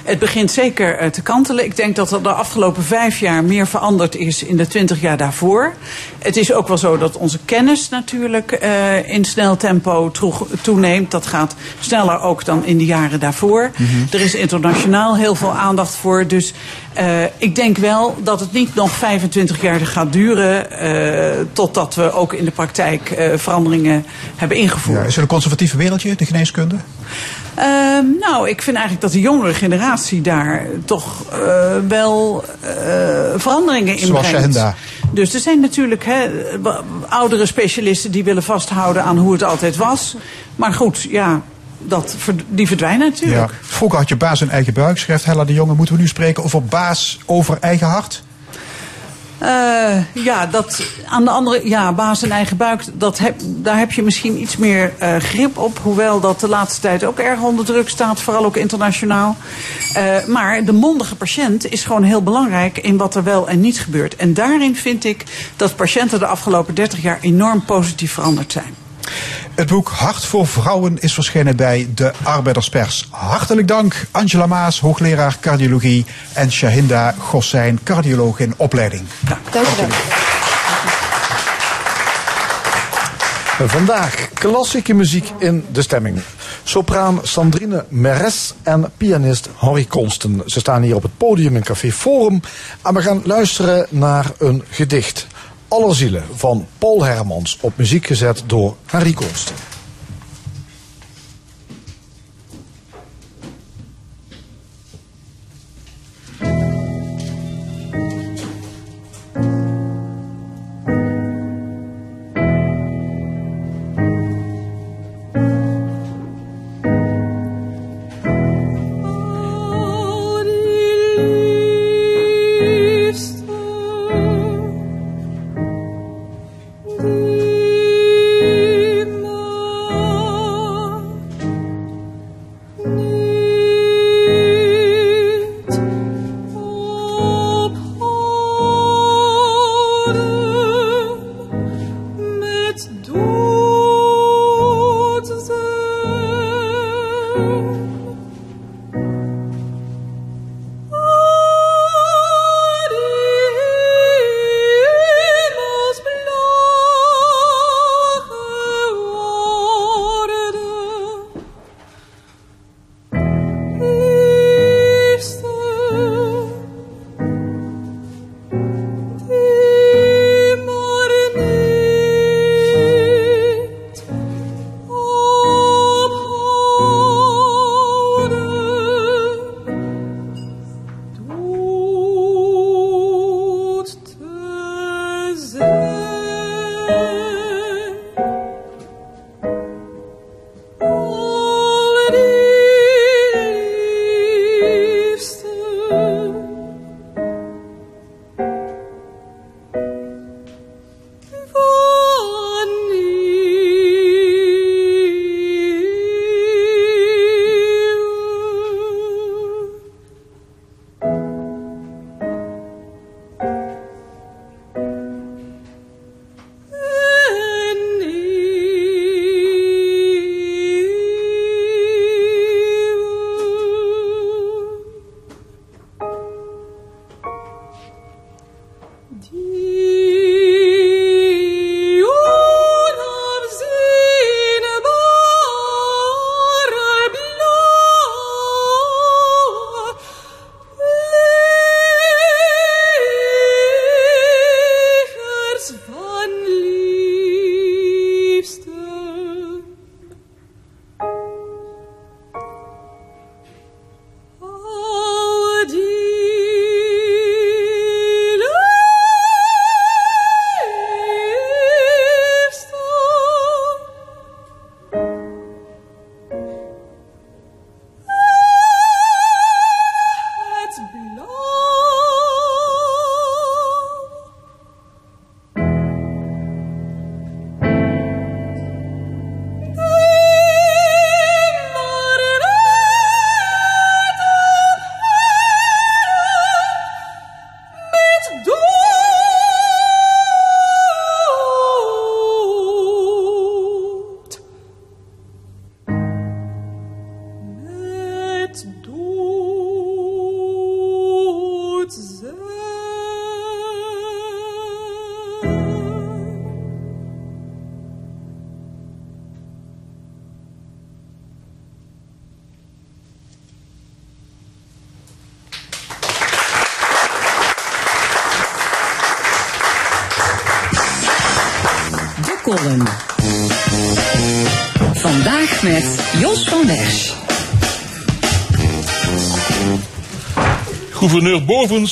Het begint zeker te kantelen. Ik denk dat er de afgelopen vijf jaar meer veranderd is in de twintig jaar daarvoor. Het is ook wel zo dat onze kennis natuurlijk eh, in snel tempo toeneemt. Dat gaat sneller ook dan in de jaren daarvoor. Er is internationaal heel veel aandacht voor. Dus eh, ik denk wel dat het niet nog 25 jaar gaat duren... eh, totdat we ook in de praktijk veranderingen hebben ingevoerd. Ja, is het een conservatief wereldje, de geneeskunde? Ehm, nou, ik vind eigenlijk dat de jongere generatie daar toch wel veranderingen in Zoals brengt. Dus er zijn natuurlijk hè, oudere specialisten die willen vasthouden aan hoe het altijd was. Maar goed, ja, dat, die verdwijnen natuurlijk. Vroeger had je baas in eigen buik, schrijft Hella de Jonge. Moeten we nu spreken over baas over eigen hart? Eh, ja, dat aan de andere, ja, baas en eigen buik, dat daar heb je misschien iets meer eh, grip op. Hoewel dat de laatste tijd ook erg onder druk staat, vooral ook internationaal. Eh, maar de mondige patiënt is gewoon heel belangrijk in wat er wel en niet gebeurt. En daarin vind ik dat patiënten de afgelopen 30 jaar enorm positief veranderd zijn. Het boek Hart voor Vrouwen is verschenen bij de Arbeiderspers. Hartelijk dank Angela Maas, hoogleraar cardiologie en Shahinda Gossijn, cardioloog in opleiding. Dank u wel. Vandaag klassieke muziek in de stemming. Sopraan Sandrine Meres en pianist Henri Konsten. Ze staan hier op het podium in Café Forum. En we gaan luisteren naar een gedicht. Allerzielen van Paul Hermans. Op muziek gezet door Henri Konsten.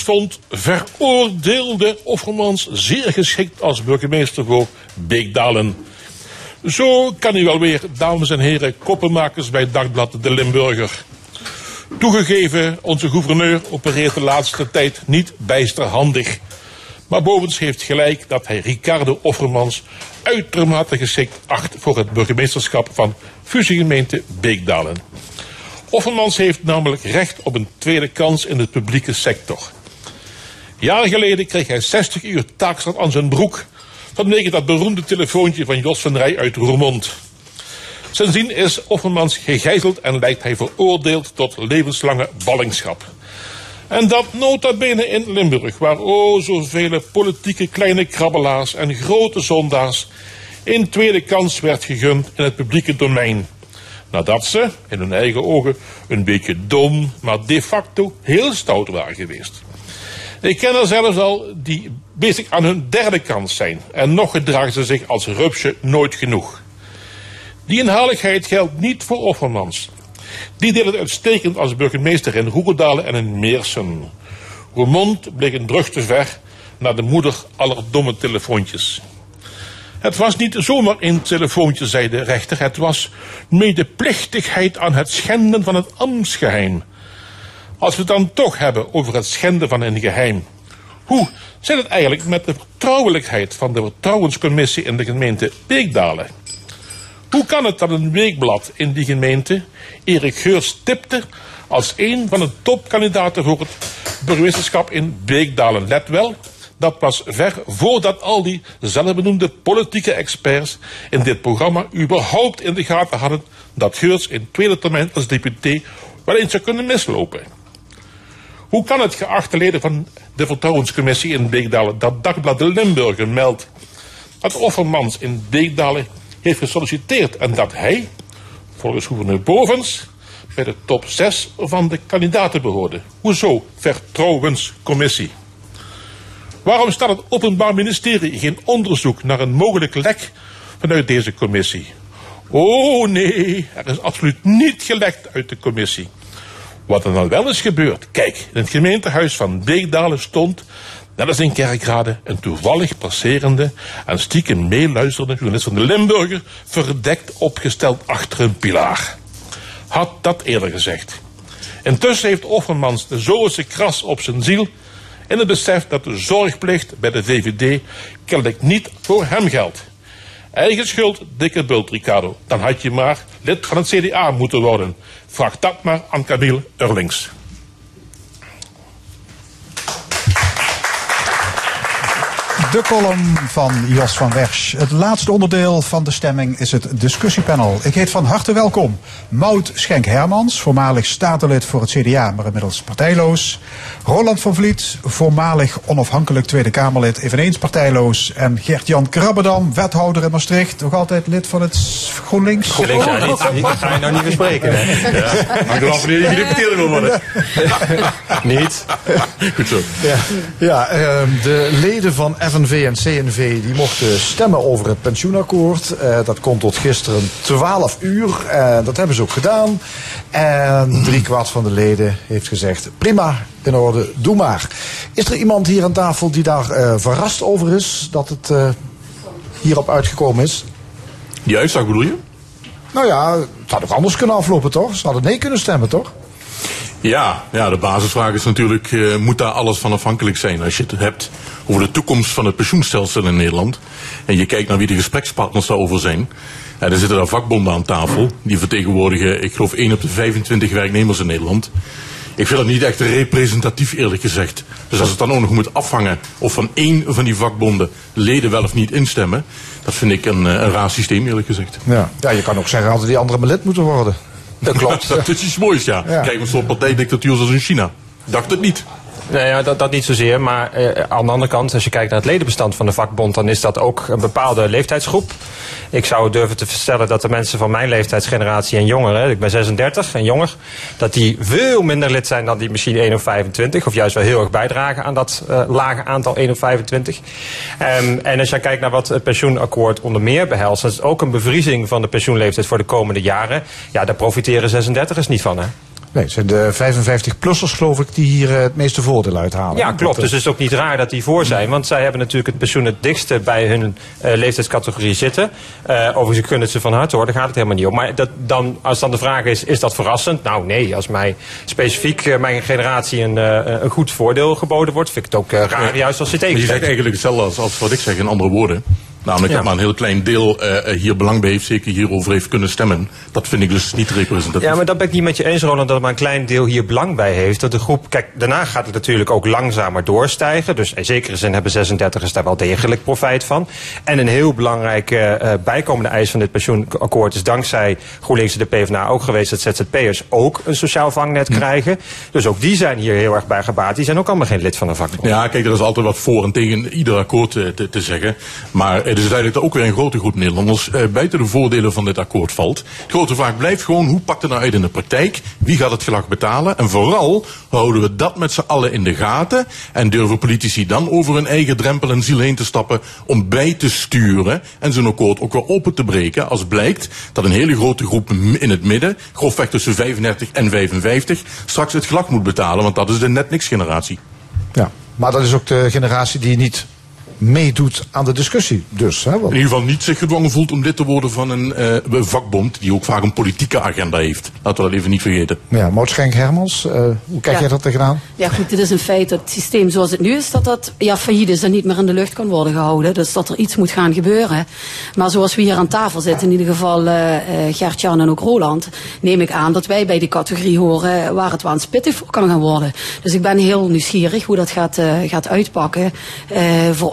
Vond veroordeelde Offermans zeer geschikt als burgemeester voor Beekdalen. Zo kan u wel weer, dames en heren, koppenmakers bij Dagblad de Limburger. Toegegeven, onze gouverneur opereert de laatste tijd niet bijster handig. Maar Bovens heeft gelijk dat hij Ricardo Offermans uitermate geschikt acht voor het burgemeesterschap van fusiegemeente Beekdalen. Offermans heeft namelijk recht op een tweede kans in de publieke sector. Jaren geleden kreeg hij 60 uur taakstraf aan zijn broek vanwege dat beroemde telefoontje van Jos van Rij uit Roermond. Sindsdien is Offermans gegijzeld en lijkt hij veroordeeld tot levenslange ballingschap. En dat nota bene in Limburg, waar o zoveel politieke kleine krabbelaars en grote zondaars een tweede kans werd gegund in het publieke domein. Nadat ze, in hun eigen ogen, een beetje dom, maar de facto heel stout waren geweest. Ik ken er zelfs al die bezig aan hun derde kans zijn. En nog gedragen ze zich als rupsje nooit genoeg. Die inhaligheid geldt niet voor Offermans. Die deed het uitstekend als burgemeester in Roegeldalen en in Meersen. Roermond bleek een brug te ver naar de moeder aller domme telefoontjes. Het was niet zomaar een telefoontje, zei de rechter. Het was medeplichtigheid aan het schenden van het ambtsgeheim. Als we dan toch hebben over het schenden van een geheim. Hoe zit het eigenlijk met de vertrouwelijkheid van de vertrouwenscommissie in de gemeente Beekdalen? Hoe kan het dat een weekblad in die gemeente Erik Geurs tipte als een van de topkandidaten voor het burgemeesterschap in Beekdalen? Let wel, dat was ver voordat al die zelfbenoemde politieke experts in dit programma überhaupt in de gaten hadden dat Geurs in tweede termijn als deputé wel eens zou kunnen mislopen. Hoe kan het geachte leden van de vertrouwenscommissie in Beekdalen dat Dagblad de Limburger meldt dat Offermans in Beekdalen heeft gesolliciteerd en dat hij, volgens gouverneur Bovens, bij de top 6 van de kandidaten behoorde. Hoezo vertrouwenscommissie? Waarom staat het Openbaar Ministerie geen onderzoek naar een mogelijk lek vanuit deze commissie? Oh nee, er is absoluut niet gelekt uit de commissie. Wat er dan wel is gebeurd. Kijk, in het gemeentehuis van Beekdalen stond, net als in Kerkrade, een toevallig passerende en stiekem meeluisterende journalist van de Limburger, verdekt opgesteld achter een pilaar. Had dat eerder gezegd. Intussen heeft Offermans de zoze kras op zijn ziel in het besef dat de zorgplicht bij de VVD kennelijk niet voor hem geldt. Eigen schuld, dikke bult, Ricardo. Dan had je maar lid van het CDA moeten worden. Vraag dat maar aan Camille Eurlings. De column van Jos van Wersch. Het laatste onderdeel van de stemming is het discussiepanel. Ik heet van harte welkom Mout Schenk-Hermans, voormalig statenlid voor het CDA, maar inmiddels partijloos. Roland van Vliet, voormalig onafhankelijk Tweede Kamerlid, eveneens partijloos. En Gert-Jan Krabbedam, wethouder in Maastricht, nog altijd lid van het GroenLinks. GroenLinks, ja, niet, niet, dat ga je nou niet bespreken. Hè? Hangt eraf wanneer je gedeputeerde wil worden. Niet. Goed <laughs> zo. Ja, ja ehm, de leden van FNV en CNV die mochten stemmen over het pensioenakkoord. Eh, dat kon tot gisteren 12 uur. En dat hebben ze ook gedaan. En driekwart van de leden heeft gezegd: prima, in orde, doe maar. Is er iemand hier aan tafel die daar eh, verrast over is dat het eh, hierop uitgekomen is? Die uitslag bedoel je? Nou ja, het had ook anders kunnen aflopen, toch? Ze hadden nee kunnen stemmen, toch? Ja, ja, de basisvraag is natuurlijk, eh, moet daar alles van afhankelijk zijn? Als je het hebt over de toekomst van het pensioenstelsel in Nederland, en je kijkt naar wie de gesprekspartners daarover zijn, ja, dan zitten daar vakbonden aan tafel, die vertegenwoordigen, ik geloof, 1 op de 25 werknemers in Nederland. Ik vind dat niet echt representatief, eerlijk gezegd. Dus als het dan ook nog moet afhangen of van één van die vakbonden leden wel of niet instemmen, dat vind ik een, eh, een raar systeem, eerlijk gezegd. Ja. ja, je kan ook zeggen dat die anderen maar lid moeten worden. Dat klopt. <laughs> dat is iets moois, ja. Ja. Kijk, een soort partijdictatuur zoals in China. Dacht het niet. Nee, ja, dat, dat niet zozeer. Maar eh, aan de andere kant, als je kijkt naar het ledenbestand van de vakbond, dan is dat ook een bepaalde leeftijdsgroep. Ik zou durven te stellen dat de mensen van mijn leeftijdsgeneratie en jongeren, ik ben 36 en jonger, dat die veel minder lid zijn dan die misschien 1 of 25. Of juist wel heel erg bijdragen aan dat eh, lage aantal 1 of 25. Ehm, en als je kijkt naar wat het pensioenakkoord onder meer behelst, dat is ook een bevriezing van de pensioenleeftijd voor de komende jaren. Ja, daar profiteren 36ers niet van. Hè? Nee, het zijn de 55-plussers geloof ik die hier eh, het meeste voordeel uithalen. Ja, klopt. Dus het is ook niet raar dat die voor zijn. Want zij hebben natuurlijk het pensioen het dichtste bij hun eh, leeftijdscategorie zitten. Eh overigens, het ze van harte hoor, daar gaat het helemaal niet om. Maar dat, dan, als dan de vraag is, is dat verrassend? Nou nee, als mij specifiek eh, mijn generatie een, eh, een goed voordeel geboden wordt, vind ik het ook eh, raar juist als ze Maar je tegen zegt eigenlijk hetzelfde als, als wat ik zeg in andere woorden. Namelijk Ja. dat maar een heel klein deel eh, hier belang bij heeft, zeker hierover heeft kunnen stemmen. Dat vind ik dus niet representatief. Ja, maar dat ben ik niet met je eens, Roland, dat maar een klein deel hier belang bij heeft. Dat de groep, kijk, daarna gaat het natuurlijk ook langzamer doorstijgen. Dus in zekere zin hebben 36ers daar wel degelijk profijt van. En een heel belangrijke eh, bijkomende eis van dit pensioenakkoord is dankzij GroenLinks en de PvdA ook geweest dat ZZP'ers ook een sociaal vangnet krijgen. Dus ook die zijn hier heel erg bij gebaat. Die zijn ook allemaal geen lid van een vakbond. Ja, kijk, er is altijd wat voor en tegen ieder akkoord eh, te, te zeggen. Maar het is duidelijk dat ook weer een grote groep Nederlanders eh, buiten de voordelen van dit akkoord valt. De grote vraag blijft gewoon, hoe pakt het nou uit in de praktijk? Wie gaat het gelag betalen? En vooral houden we dat met z'n allen in de gaten. En durven politici dan over hun eigen drempel en ziel heen te stappen om bij te sturen en zo'n akkoord ook weer open te breken als blijkt dat een hele grote groep in het midden, grofweg tussen 35 en 55, straks het gelag moet betalen, want dat is de net niks generatie. Ja, maar dat is ook de generatie die niet meedoet aan de discussie. Dus, hè, want- In ieder geval niet zich gedwongen voelt om lid te worden van een eh, vakbond die ook vaak een politieke agenda heeft. Laten we dat even niet vergeten. ja, Maud Schenk-Hermans, eh, hoe kijk Ja. jij dat tegenaan? Ja goed, het is een feit dat het systeem zoals het nu is, dat dat ja, failliet is en niet meer in de lucht kan worden gehouden. Dus dat er iets moet gaan gebeuren. Maar zoals we hier aan tafel zitten, in ieder geval eh eh, Gert-Jan en ook Roland, neem ik aan dat wij bij die categorie horen waar het waans pittig voor kan gaan worden. Dus ik ben heel nieuwsgierig hoe dat gaat, eh, gaat uitpakken eh, voor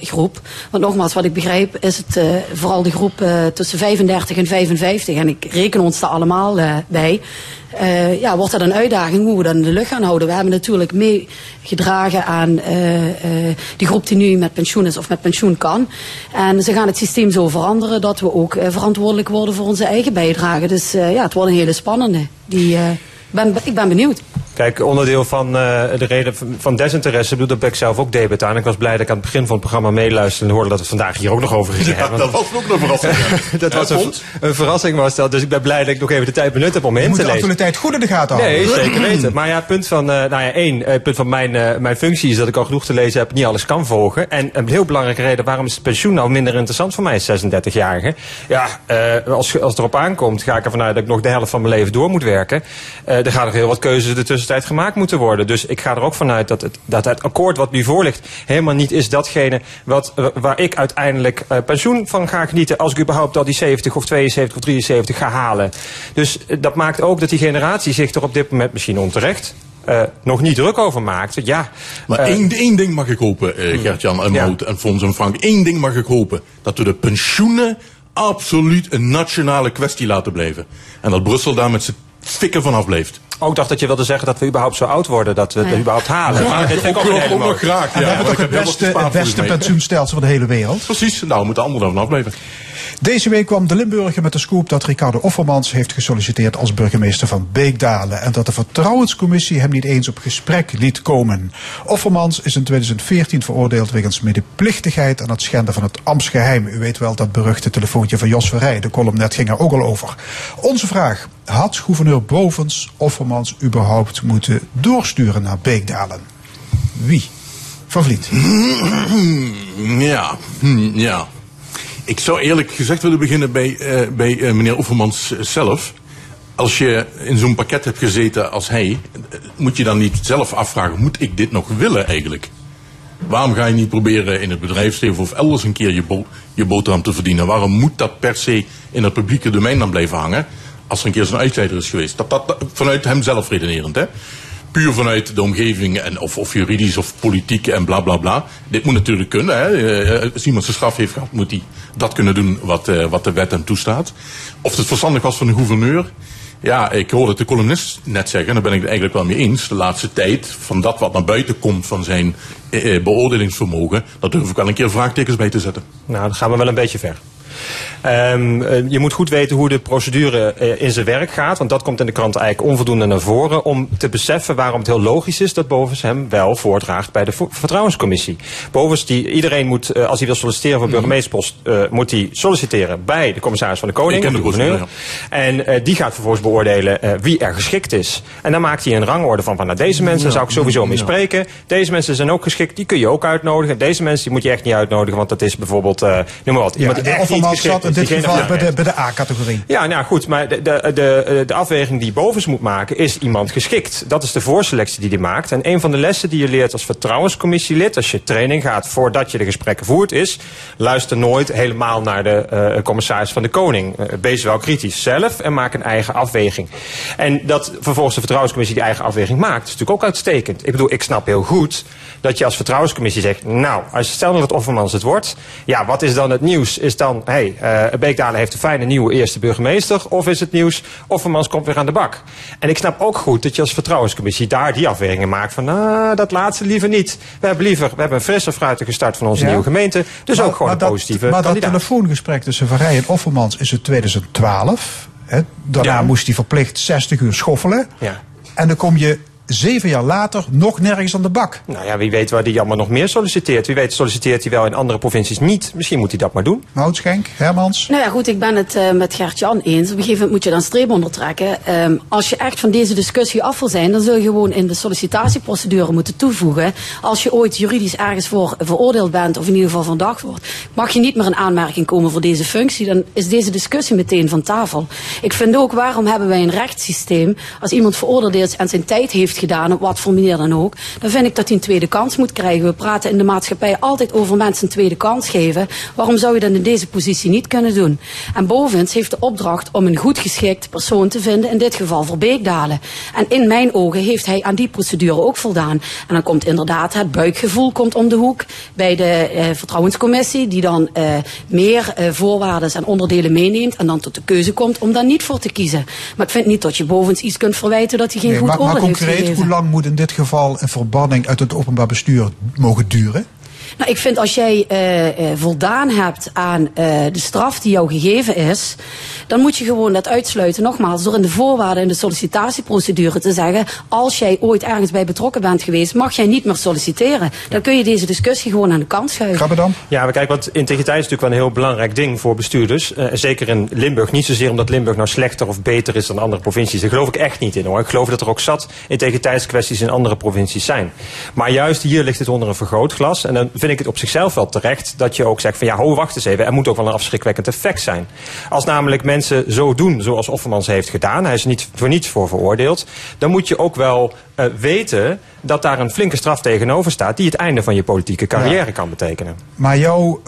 groep. Want nogmaals, wat ik begrijp is het eh, vooral de groep eh, tussen 35 en 55. En ik reken ons daar allemaal eh, bij. Ja, wordt dat een uitdaging hoe we dat in de lucht gaan houden. We hebben natuurlijk meegedragen aan die groep die nu met pensioen is of met pensioen kan. En ze gaan het systeem zo veranderen dat we ook verantwoordelijk worden voor onze eigen bijdrage. Dus ja, het wordt een hele spannende. Die, ben, ik ben benieuwd. Kijk, onderdeel van eh, de reden van- van desinteresse, bedoel, daar ben ik zelf ook debet aan. Ik was blij dat ik aan het begin van het programma meeluisterde en hoorde dat we het vandaag hier ook nog over gingen hebben. dat was ook een verrassing. <laughs> dat was een, een verrassing was dat, dus ik ben blij dat ik nog even de tijd benut heb om me Je in moet te de lezen. actualiteit goed in de gaten houden. Nee, zeker <clears throat> weten. Maar ja, het punt van, eh, nou ja, één, eh, het punt van mijn, mijn functie is dat ik al genoeg te lezen heb, niet alles kan volgen. En een heel belangrijke reden, waarom is het pensioen nou minder interessant voor mij als 36-jarige? Ja, eh, als, als het erop aankomt, ga ik ervan uit dat ik nog de helft van mijn leven door moet werken. Eh er gaan nog heel wat keuzes in de tussentijd gemaakt moeten worden. Dus ik ga er ook vanuit dat het, dat het akkoord wat nu voor ligt, helemaal niet is datgene wat, eh, waar ik uiteindelijk eh, pensioen van ga genieten. Als ik überhaupt al die 70 of 72 of 73 ga halen. Dus eh, dat maakt ook dat die generatie zich er op dit moment misschien onterecht nog niet druk over maakt. Ja, Maar één, één ding mag ik hopen, eh, Gert-Jan en Ja. Maud en Fons en Frank. Eén ding mag ik hopen. Dat we de pensioenen absoluut een nationale kwestie laten blijven. En dat Brussel daar met zijn fikken vanaf blijft. Ook dacht dat je wilde zeggen dat we überhaupt zo oud worden, dat we het überhaupt halen. Maar dit vind ik ook nog graag. En we Ja, hebben toch ik het beste, het beste pensioenstelsel van de hele wereld. Precies, nou moeten anderen daarvan afblijven. Deze week kwam de Limburger met de scoop dat Ricardo Offermans heeft gesolliciteerd als burgemeester van Beekdalen. En dat de vertrouwenscommissie hem niet eens op gesprek liet komen. Offermans is in 2014 veroordeeld wegens medeplichtigheid aan het schenden van het ambtsgeheim. U weet wel dat beruchte telefoontje van Jos Verrij. De column net ging er ook al over. Onze vraag. Had gouverneur Bovens Offermans überhaupt moeten doorsturen naar Beekdalen? Wie? Van Vliet. Ja, ja. Ik zou eerlijk gezegd willen beginnen bij, eh, bij eh, meneer Oeffermans eh, zelf. Als je in zo'n pakket hebt gezeten als hij, eh, moet je dan niet zelf afvragen: moet ik dit nog willen eigenlijk? Waarom ga je niet proberen in het bedrijfsleven of elders een keer je, bo je boterham te verdienen? Waarom moet dat per se in het publieke domein dan blijven hangen? Als er een keer zo'n uitleider is geweest. Dat, dat, dat- vanuit hem zelf redenerend, hè? Puur vanuit de omgeving, en of, of juridisch of politiek en bla bla bla. Dit moet natuurlijk kunnen. Hè? Als iemand zijn straf heeft gehad, moet hij dat kunnen doen wat, eh, wat de wet hem toestaat. Of het verstandig was van de gouverneur. Ja, ik hoorde de columnist net zeggen, en daar ben ik het eigenlijk wel mee eens. De laatste tijd, van dat wat naar buiten komt van zijn eh, eh, beoordelingsvermogen, daar durf ik wel een keer vraagtekens bij te zetten. Nou, dan gaan we wel een beetje ver. Ehm, eh, je moet goed weten hoe de procedure eh, in zijn werk gaat. Want dat komt in de krant eigenlijk onvoldoende naar voren. Om te beseffen waarom het heel logisch is dat Bovens hem wel voordraagt bij de vertrouwenscommissie. Bovens, die, iedereen moet, eh, als hij wil solliciteren voor burgemeesterspost, eh, moet hij solliciteren bij de commissaris van de Koning. Ik de gouverneur. En die gaat vervolgens beoordelen wie er geschikt is. En dan maakt hij een rangorde van, van nou, deze mensen Ja, zou ik sowieso mee ja. spreken. Deze mensen zijn ook geschikt, die kun je ook uitnodigen. Deze mensen die moet je echt niet uitnodigen, want dat is bijvoorbeeld, noem maar wat, Ja, iemand die de echt zat in is, dit geval bij de, bij de A-categorie. ja, nou goed, maar de, de, de, de afweging die Bovens moet maken is iemand geschikt. Dat is de voorselectie die hij maakt. En een van de lessen die je leert als vertrouwenscommissielid, als je training gaat voordat je de gesprekken voert, is luister nooit helemaal naar de eh, commissaris van de Koning. Eh, wees wel kritisch zelf en maak een eigen afweging. En dat vervolgens de vertrouwenscommissie die eigen afweging maakt, is natuurlijk ook uitstekend. Ik bedoel, ik snap heel goed dat je als vertrouwenscommissie zegt, nou, als je stel dat het Offermans het wordt, ja, wat is dan het nieuws? Is dan, hey, eh, Beekdalen heeft een fijne nieuwe eerste burgemeester, of is het nieuws, Offermans komt weer aan de bak? En ik snap ook goed dat je als vertrouwenscommissie daar die afwegingen maakt van, nou, dat laatste liever niet. We hebben liever, we hebben een frisse fruitige start van onze Ja. nieuwe gemeente, dus Maar- ook gewoon een dat- positieve Maar dat telefoongesprek tussen Van Rij en Offermans is in 2012. Hè. Daarna Ja. moest hij verplicht 60 uur schoffelen. Ja. En dan kom je zeven jaar later nog nergens aan de bak. Nou ja, wie weet waar hij allemaal nog meer solliciteert. Wie weet solliciteert hij wel in andere provincies niet. Misschien moet hij dat maar doen. Moutschenk, Hermans. Nou ja, goed, ik ben het eh, met Gert-Jan eens. Op een gegeven moment moet je dan streep ondertrekken. Ehm, als je echt van deze discussie af wil zijn, dan zul je gewoon in de sollicitatieprocedure moeten toevoegen. Als je ooit juridisch ergens voor veroordeeld bent, of in ieder geval verdacht wordt, mag je niet meer in aanmerking komen voor deze functie. Dan is deze discussie meteen van tafel. Ik vind ook, waarom hebben wij een rechtssysteem? Als iemand veroordeeld is en zijn tijd heeft gedaan, op wat voor manier dan ook, dan vind ik dat hij een tweede kans moet krijgen. We praten in de maatschappij altijd over mensen een tweede kans geven. Waarom zou je dat in deze positie niet kunnen doen? En bovens heeft de opdracht om een goed geschikt persoon te vinden, in dit geval voor Beekdalen. En in mijn ogen heeft hij aan die procedure ook voldaan. En dan komt inderdaad het buikgevoel komt om de hoek bij de eh, vertrouwenscommissie, die dan eh, meer eh, voorwaarden en onderdelen meeneemt en dan tot de keuze komt om daar niet voor te kiezen. Maar ik vind niet dat je bovens iets kunt verwijten dat hij geen Nee, goed maar, oordeel heeft gegeven. Hoe lang moet in dit geval een verbanning uit het openbaar bestuur mogen duren? Nou, ik vind als jij eh, eh, voldaan hebt aan eh, de straf die jou gegeven is, dan moet je gewoon dat uitsluiten. Nogmaals, door in de voorwaarden in de sollicitatieprocedure te zeggen, als jij ooit ergens bij betrokken bent geweest, mag jij niet meer solliciteren. Dan kun je deze discussie gewoon aan de kant schuiven. Ja, maar kijk, want integriteit is natuurlijk wel een heel belangrijk ding voor bestuurders. Zeker in Limburg. Niet zozeer omdat Limburg nou slechter of beter is dan andere provincies. Daar geloof ik echt niet in hoor. Ik geloof dat er ook zat integriteitskwesties in andere provincies zijn. Maar juist hier ligt het onder een vergrootglas. En dan vind ik het op zichzelf wel terecht dat je ook zegt van ja, ho, wacht eens even. Er moet ook wel een afschrikwekkend effect zijn. Als namelijk mensen zo doen zoals Offermans heeft gedaan. Hij is niet voor niets voor veroordeeld. Dan moet je ook wel eh, weten dat daar een flinke straf tegenover staat. Die het einde van je politieke carrière kan betekenen. Maar jouw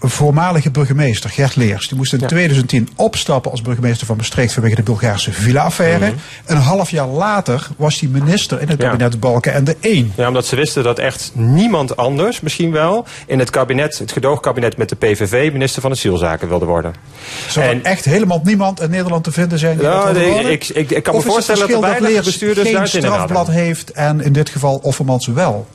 voormalige burgemeester, Gert Leers, die moest in 2010 opstappen als burgemeester van Maastricht vanwege de Bulgaarse villa-affaire. Een half jaar later was hij minister in het Mhm. Ja. kabinet Balken en de 1. Ja, omdat ze wisten dat echt niemand anders, misschien wel, in het kabinet, het gedoogkabinet met de PVV, minister van Asielzaken wilde worden. Zou er echt helemaal niemand in Nederland te vinden zijn? die Ja, nee, ik- ik- ik kan me Of voorstellen dat er weinig Leers bestuurders geen strafblad heeft en in dit geval Offermans wel.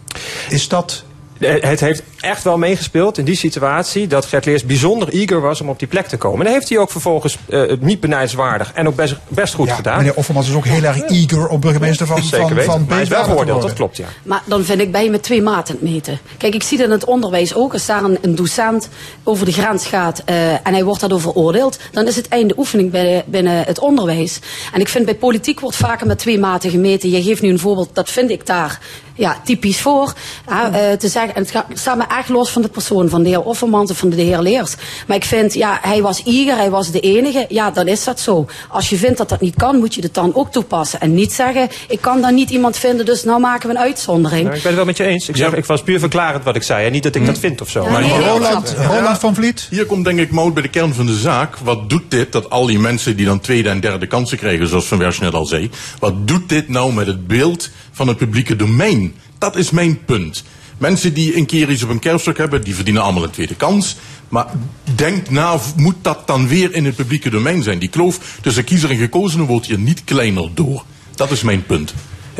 Is dat... Eh, Het heeft echt wel meegespeeld in die situatie dat Gert Leers bijzonder eager was om op die plek te komen. En dat heeft hij ook vervolgens eh, niet benijdswaardig en ook best, best goed gedaan. Meneer Offermans is ook heel erg eager om burgemeester van, Zeker van, weten. van Maar hij is wel veroordeeld, worden. dat klopt, ja. Maar dan vind ik bij je met twee maten het meten. Kijk, ik zie dat in het onderwijs ook. Als daar een, een docent over de grens gaat eh, en hij wordt daardoor veroordeeld, dan is het einde oefening bij, binnen het onderwijs. En ik vind bij politiek wordt vaker met twee maten gemeten. Je geeft nu een voorbeeld, dat vind ik daar ja, typisch voor. Ja, eh, te zeggen, en het gaat- me echt los van de persoon, van de heer Offermans of van de heer Leers. Maar ik vind, ja, hij was eager, hij was de enige. Ja, dan is dat zo. Als je vindt dat dat niet kan, moet je het dan ook toepassen. En niet zeggen, ik kan dan niet iemand vinden, dus nou maken we een uitzondering. Nou, ik ben het wel met je eens. Ik, zeg, ik was puur verklarend wat ik zei. En niet dat ik dat vind of zo. Maar nee, Roland-. Roland van Vliet. Hier komt denk ik Mout bij de kern van de zaak. Wat doet dit, dat al die mensen die dan tweede en derde kansen krijgen, zoals Van Wersch net al zei. Wat doet dit nou met het beeld van het publieke domein? Dat is mijn punt. Mensen die een keer iets op een kerfstok hebben, die verdienen allemaal een tweede kans. Maar denk na, moet dat dan weer in het publieke domein zijn? Die kloof tussen kiezer en gekozenen wordt hier niet kleiner door. Dat is mijn punt.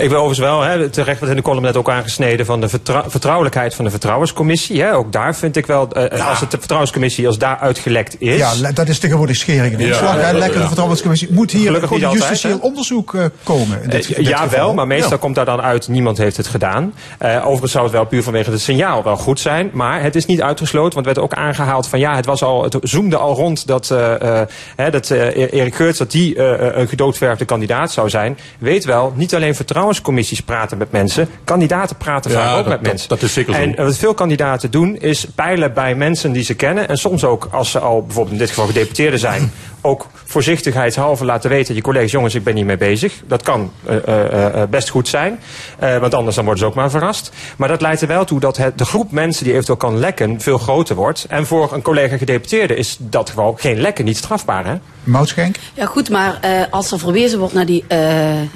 Ik wil overigens wel, hè, terecht wordt in de column net ook aangesneden van de vertrou- vertrouwelijkheid van de vertrouwenscommissie. Hè. Ook daar vind ik wel, eh, als het de vertrouwenscommissie als daar uitgelekt is. Ja, dat is tegenwoordig schering in hè. Lekker de vertrouwenscommissie. Moet hier Gelukkig gewoon een altijd, justitieel hè? onderzoek eh, komen? In dit, Eh, in dit ja, geval. wel, maar meestal Ja. komt daar dan uit, niemand heeft het gedaan. Eh, overigens zou het wel puur vanwege het signaal wel goed zijn. Maar het is niet uitgesloten, want er werd ook aangehaald van ja, het, was al, het zoomde al rond dat, eh, eh, hè, dat eh, Erik Geurts dat die eh, een gedoodverfde kandidaat zou zijn. Weet wel, niet alleen vertrouwenscommissies praten met mensen, kandidaten praten Ja, vaak ook dat- met mensen. dat is zeker zo. En eh, wat veel kandidaten doen, is peilen bij mensen die ze kennen. En soms ook, als ze al bijvoorbeeld in dit geval gedeputeerden zijn, <laughs> ook voorzichtigheidshalve laten weten, je collega's, jongens, ik ben hiermee bezig. Dat kan eh, eh, eh, best goed zijn, Eh, want anders dan worden ze ook maar verrast. Maar dat leidt er wel toe dat het, de groep mensen die eventueel kan lekken veel groter wordt. En voor een collega gedeputeerde is dat gewoon geen lekken niet strafbaar, hè? Moutschenk? Ja goed, maar eh, als er verwezen wordt naar die eh, ehm,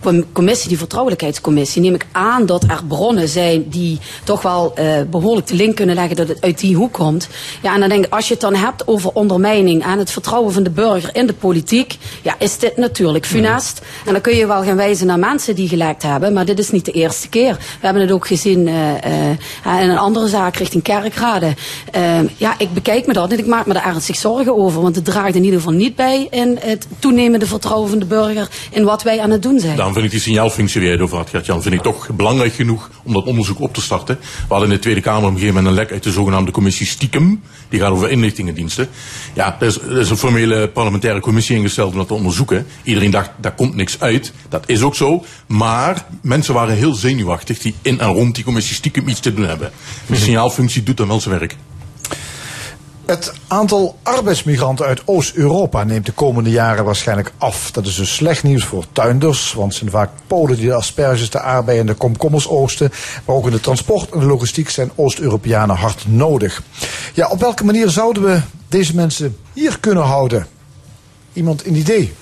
com- commissie, die vertrouwelijkheidscommissie, neem ik aan dat er bronnen zijn die toch wel eh, behoorlijk de link kunnen leggen dat het uit die hoek komt. Ja, en dan denk ik, als je het dan hebt over ondermijning aan het vertrouwen van de burger in de politiek, ja, is dit natuurlijk funest. En dan kun je wel gaan wijzen naar mensen die gelekt hebben, maar dit is niet de eerste keer. We hebben het ook gezien eh, eh, in een andere zaak richting kerkraden. Eh, ja, ik bekijk me dat en ik maak me daar ernstig zorgen over, want het draagt in ieder geval niet bij in het toenemende vertrouwen van de burger in wat wij aan het doen zijn. Daarom vind ik die signaalfunctie het over had, Gert-Jan, vind ik toch belangrijk genoeg om dat onderzoek op te starten. We hadden in de Tweede Kamer op een gegeven moment een lek uit de zogenaamde commissie Stiekem. Die gaat over inlichtingendiensten. Ja, er is, een formele parlementaire commissie ingesteld om dat te onderzoeken. Iedereen dacht, daar komt niks uit. Dat is ook zo. Maar mensen waren heel zenuwachtig die in en rond die commissie Stiekem iets te doen hebben. Die signaalfunctie doet dan wel zijn werk. Het aantal arbeidsmigranten uit Oost-Europa neemt de komende jaren waarschijnlijk af. Dat is dus slecht nieuws voor tuinders, want het zijn vaak Polen die de asperges, de aardbeien en de komkommers oosten. Maar ook in de transport en de logistiek zijn Oost-Europeanen hard nodig. Ja, op welke manier zouden we deze mensen hier kunnen houden? Iemand een idee?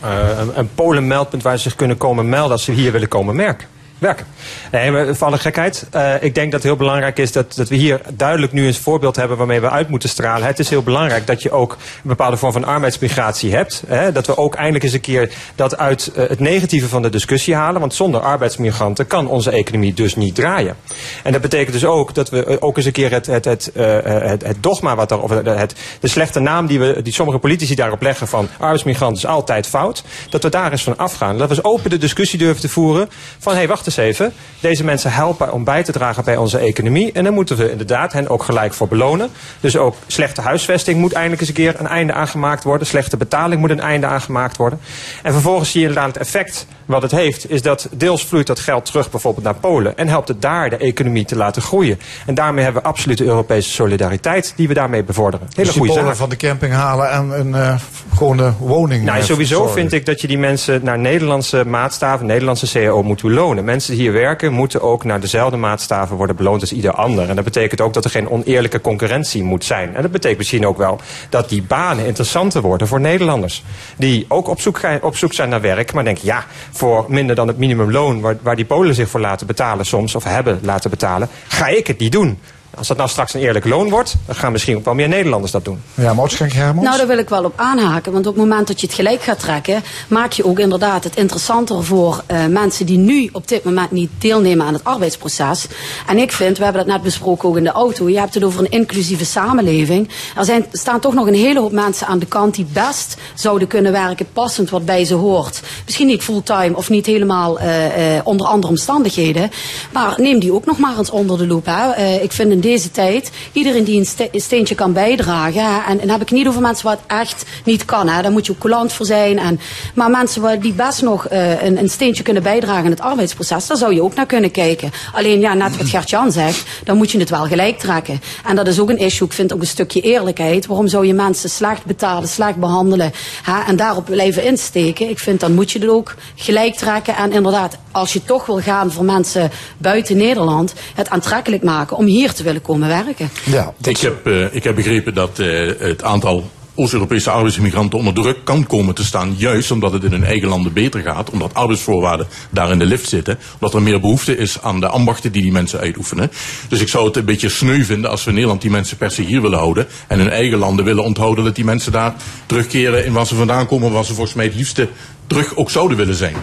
Eh, een, een Polen-meldpunt waar ze zich kunnen komen melden als ze hier willen komen merken. Werken. Nee, voor alle gekheid. eh, ik denk dat het heel belangrijk is dat, dat we hier duidelijk nu een voorbeeld hebben waarmee we uit moeten stralen. Het is heel belangrijk dat je ook een bepaalde vorm van arbeidsmigratie hebt. Hè, dat we ook eindelijk eens een keer dat uit eh, het negatieve van de discussie halen. Want zonder arbeidsmigranten kan onze economie dus niet draaien. En dat betekent dus ook dat we eh, ook eens een keer het, het, het, het, het dogma wat er, of het, de slechte naam die, we, die sommige politici daarop leggen van arbeidsmigrant is altijd fout. Dat we daar eens van afgaan. Dat we eens open de discussie durven te voeren van hé, hey, wacht eens even. Deze mensen helpen om bij te dragen bij onze economie. En dan moeten we inderdaad hen ook gelijk voor belonen. Dus ook slechte huisvesting moet eindelijk eens een keer een einde aangemaakt worden. Slechte betaling moet een einde aangemaakt worden. En vervolgens zie je inderdaad het effect wat het heeft. Is dat deels vloeit dat geld terug bijvoorbeeld naar Polen. En helpt het daar de economie te laten groeien. En daarmee hebben we absolute Europese solidariteit die we daarmee bevorderen. Hele Dus goede Polen van de camping halen en een eh, gewone woning. Nou, sowieso verzorgen. vind ik dat je die mensen naar Nederlandse maatstaven, Nederlandse CAO moet belonen. Mensen die hier werken moeten ook naar dezelfde maatstaven worden beloond als ieder ander. En dat betekent ook dat er geen oneerlijke concurrentie moet zijn. En dat betekent misschien ook wel dat die banen interessanter worden voor Nederlanders. Die ook op zoek, op zoek zijn naar werk, maar denken ja, voor minder dan het minimumloon waar, waar die Polen zich voor laten betalen soms, of hebben laten betalen, ga ik het niet doen. Als dat nou straks een eerlijk loon wordt, dan gaan misschien ook wel meer Nederlanders dat doen. Ja, Moutschenk Hermans? Nou, daar wil ik wel op aanhaken. Want op het moment dat je het gelijk gaat trekken, maak je ook inderdaad het interessanter voor eh, mensen die nu op dit moment niet deelnemen aan het arbeidsproces. En ik vind, we hebben dat net besproken ook in de auto, je hebt het over een inclusieve samenleving. Er zijn, staan toch nog een hele hoop mensen aan de kant die best zouden kunnen werken, passend wat bij ze hoort. Misschien niet fulltime of niet helemaal eh, eh, onder andere omstandigheden. Maar neem die ook nog maar eens onder de loep. Hè. Eh, ik vind in deze tijd, iedereen die een ste- een steentje kan bijdragen. En, dan heb ik niet over mensen wat echt niet kan. Hè. Daar moet je ook coulant voor zijn. En, maar mensen die best nog eh, een, een steentje kunnen bijdragen in het arbeidsproces, daar zou je ook naar kunnen kijken. Alleen ja, net wat Gert-Jan zegt, dan moet je het wel gelijk trekken. En dat is ook een issue. Ik vind ook een stukje eerlijkheid. Waarom zou je mensen slecht betalen, slecht behandelen hè, en daarop blijven insteken? Ik vind dan moet je het ook gelijk trekken. En inderdaad, als je toch wil gaan voor mensen buiten Nederland, het aantrekkelijk maken om hier te willen komen werken. Ja, Ik heb, eh, ik heb begrepen dat eh, het aantal Oost-Europese arbeidsmigranten onder druk kan komen te staan. Juist omdat het in hun eigen landen beter gaat. Omdat arbeidsvoorwaarden daar in de lift zitten. Omdat er meer behoefte is aan de ambachten die die mensen uitoefenen. Dus ik zou het een beetje sneu vinden als we in Nederland die mensen per se hier willen houden. En hun eigen landen willen onthouden dat die mensen daar terugkeren in waar ze vandaan komen. Waar ze volgens mij het liefste terug ook zouden willen zijn.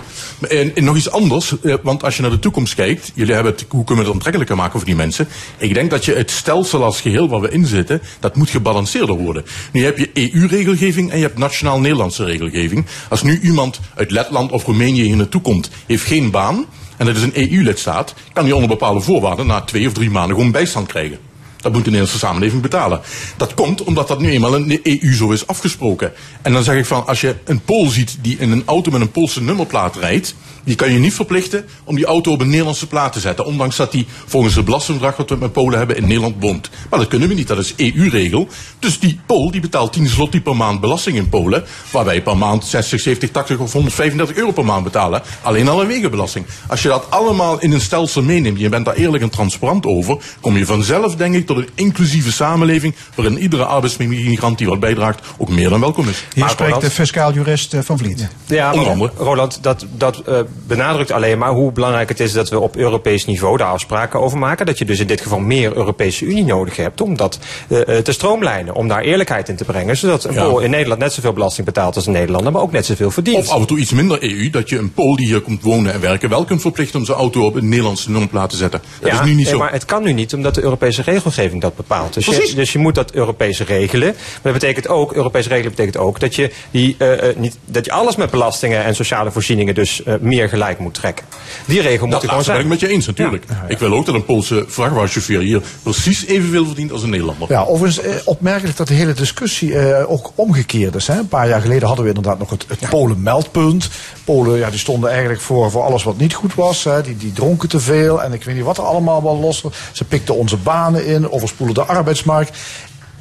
En, en nog iets anders, eh, want als je naar de toekomst kijkt, jullie hebben het, hoe kunnen we het aantrekkelijker maken voor die mensen? Ik denk dat je het stelsel als geheel waar we in zitten, dat moet gebalanceerder worden. Nu heb je EU-regelgeving en je hebt nationaal-Nederlandse regelgeving. Als nu iemand uit Letland of Roemenië hier naartoe komt, heeft geen baan, en dat is een EU-lidstaat, kan hij onder bepaalde voorwaarden na twee of drie maanden gewoon bijstand krijgen. Dat moet de Nederlandse samenleving betalen. Dat komt omdat dat nu eenmaal in de EU zo is afgesproken. En dan zeg ik van, als je een Pool ziet die in een auto met een Poolse nummerplaat rijdt, die kan je niet verplichten om die auto op een Nederlandse plaat te zetten. Ondanks dat die volgens het belastingverdrag wat we met Polen hebben in Nederland woont. Maar dat kunnen we niet, dat is EU-regel. Dus die Pool die betaalt 10 zloty per maand belasting in Polen. Waar wij per maand 60, 70, 80 of 135 euro per maand betalen. Alleen al een wegenbelasting. Als je dat allemaal in een stelsel meeneemt, je bent daar eerlijk en transparant over, kom je vanzelf denk ik tot een inclusieve samenleving waarin iedere arbeidsmigrant die wat bijdraagt ook meer dan welkom is. Hier spreekt de fiscaal jurist eh, van Vliet. Ja, maar. Roland, dat, dat eh, benadrukt alleen maar hoe belangrijk het is dat we op Europees niveau daar afspraken over maken. Dat je dus in dit geval meer Europese Unie nodig hebt om dat eh, te stroomlijnen. Om daar eerlijkheid in te brengen. Zodat een Ja. Pool in Nederland net zoveel belasting betaalt als een Nederlander, maar ook net zoveel verdient. Of af en toe iets minder EU, dat je een Pool die hier komt wonen en werken wel kunt verplichten om zijn auto op een Nederlandse nummerplaat te zetten. Dat Ja, is nu niet nee, zo. Maar het kan nu niet, omdat de Europese regelgeving dat bepaalt. Dus, je, dus je moet dat Europese regelen. Maar dat betekent ook, Europese regelen betekent ook dat je, die, eh, eh, niet, dat je alles met belastingen en sociale voorzieningen dus eh, meer gelijk moet trekken. Die regel moet Dat er gewoon laatste ben zijn. ik met je eens natuurlijk. Ik wil ook dat een Poolse vrachtwagenchauffeur hier precies evenveel verdient als een Nederlander. Ja, overigens eh, opmerkelijk dat de hele discussie eh, ook omgekeerd is. Hè. Een paar jaar geleden hadden we inderdaad nog het, het Polen-meldpunt. Polen ja, die stonden eigenlijk voor, voor alles wat niet goed was. Hè. Die, die dronken te veel en ik weet niet wat er allemaal wel los was. Ze pikten onze banen in, overspoelen de arbeidsmarkt.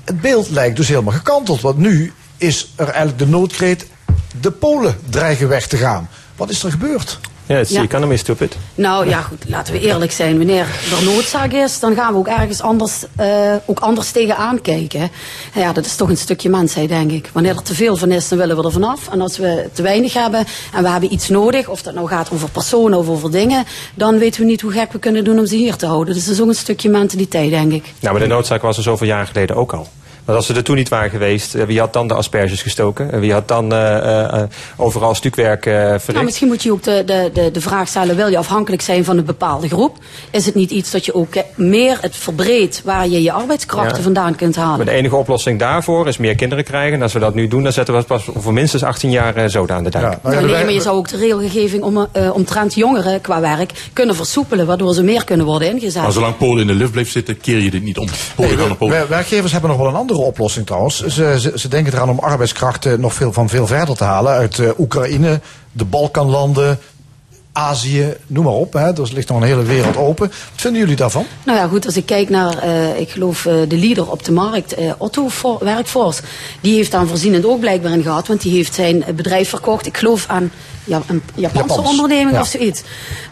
Het beeld lijkt dus helemaal gekanteld. Want nu is er eigenlijk de noodkreet... de Polen dreigen weg te gaan. Wat is er gebeurd? Ja, it's Ja. the economy stupid. Nou ja, goed, laten we eerlijk zijn. Wanneer er noodzaak is, dan gaan we ook ergens anders, eh, ook anders tegenaan kijken. Ja, dat is toch een stukje mensheid, denk ik. Wanneer er te veel van is, dan willen we er vanaf. En als we te weinig hebben en we hebben iets nodig, of dat nou gaat over personen of over dingen, dan weten we niet hoe gek we kunnen doen om ze hier te houden. Dus dat is ook een stukje mentaliteit, denk ik. Nou, maar de noodzaak was er zoveel jaar geleden ook al. Want als ze er toen niet waren geweest, eh, wie had dan de asperges gestoken? En wie had dan eh, eh, eh, overal stukwerk eh verricht? Nou, misschien moet je ook de, de, de, de vraag stellen: wil je afhankelijk zijn van een bepaalde groep? Is het niet iets dat je ook eh, meer het verbreedt waar je je arbeidskrachten Ja. vandaan kunt halen? Maar de enige oplossing daarvoor is meer kinderen krijgen. En als we dat nu doen, dan zetten we het pas voor minstens 18 jaar eh, zoden aan de dijk. Nou, nee, maar je zou ook de regelgeving om, eh, omtrent jongeren qua werk kunnen versoepelen, waardoor ze meer kunnen worden ingezet. Maar zolang Polen in de lift blijft zitten, keer je dit niet om. Polen Werkgevers hebben nog wel een oplossing trouwens. Ze, ze, ze denken eraan om arbeidskrachten nog veel, van veel verder te halen. Uit eh, Oekraïne, de Balkanlanden, Azië, noem maar op. Hè. Er ligt nog een hele wereld open. Wat vinden jullie daarvan? Nou ja, goed, als ik kijk naar, eh, ik geloof, eh, de leader op de markt, eh, Otto Werkforce, die heeft daar voorzienend ook blijkbaar in gehad, want die heeft zijn bedrijf verkocht, ik geloof aan ja, een Japanse Japans, onderneming ja. of zoiets.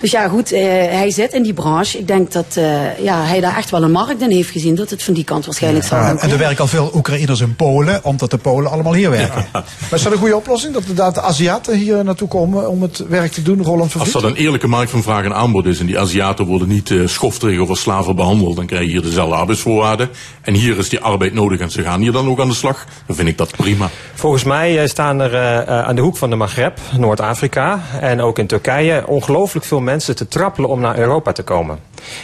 Dus ja, goed, eh, hij zit in die branche. Ik denk dat eh, ja, hij daar echt wel een markt in heeft gezien, dat het van die kant waarschijnlijk zal gaan en er werken al veel Oekraïners in Polen, omdat de Polen allemaal hier werken. Maar is dat een goede oplossing? Dat inderdaad de Aziaten hier naartoe komen om het werk te doen, Roland Als dat een eerlijke markt van vraag en aanbod is en die Aziaten worden niet eh schofterig of als slaven behandeld, dan krijg je hier dezelfde arbeidsvoorwaarden. En hier is die arbeid nodig en ze gaan hier dan ook aan de slag. Dan vind ik dat prima. Volgens mij eh, staan er eh, aan de hoek van de Maghreb, Noord-Afrika en ook in Turkije ongelooflijk veel mensen te trappelen om naar Europa te komen.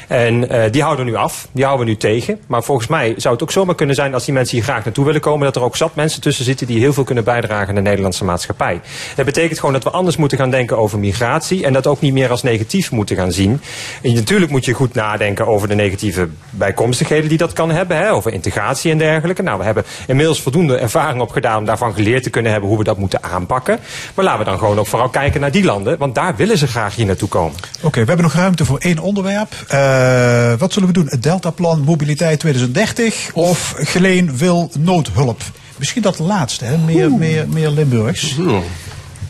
En eh, die houden we nu af, die houden we nu tegen. Maar volgens mij zou het ook zomaar kunnen zijn als die mensen hier graag naartoe willen komen, dat er ook zat mensen tussen zitten die heel veel kunnen bijdragen aan de Nederlandse maatschappij. Dat betekent gewoon dat we anders moeten gaan denken over migratie en dat ook niet meer als negatief moeten gaan zien. En natuurlijk moet je goed nadenken over de negatieve bijkomstigheden die dat kan hebben, hè, over integratie en dergelijke. Nou, we hebben inmiddels voldoende ervaring opgedaan om daarvan geleerd te kunnen hebben hoe we dat moeten aanpakken. Maar laten we dan gewoon ook vooral kijken naar die landen, want daar willen ze graag hier naartoe komen. Oké, we hebben nog ruimte voor één onderwerp. Eh, wat zullen we doen? Het Deltaplan Mobiliteit 2030 of Geleen wil noodhulp? Misschien dat laatste, hè? Meer, meer, meer Limburgs. Ja.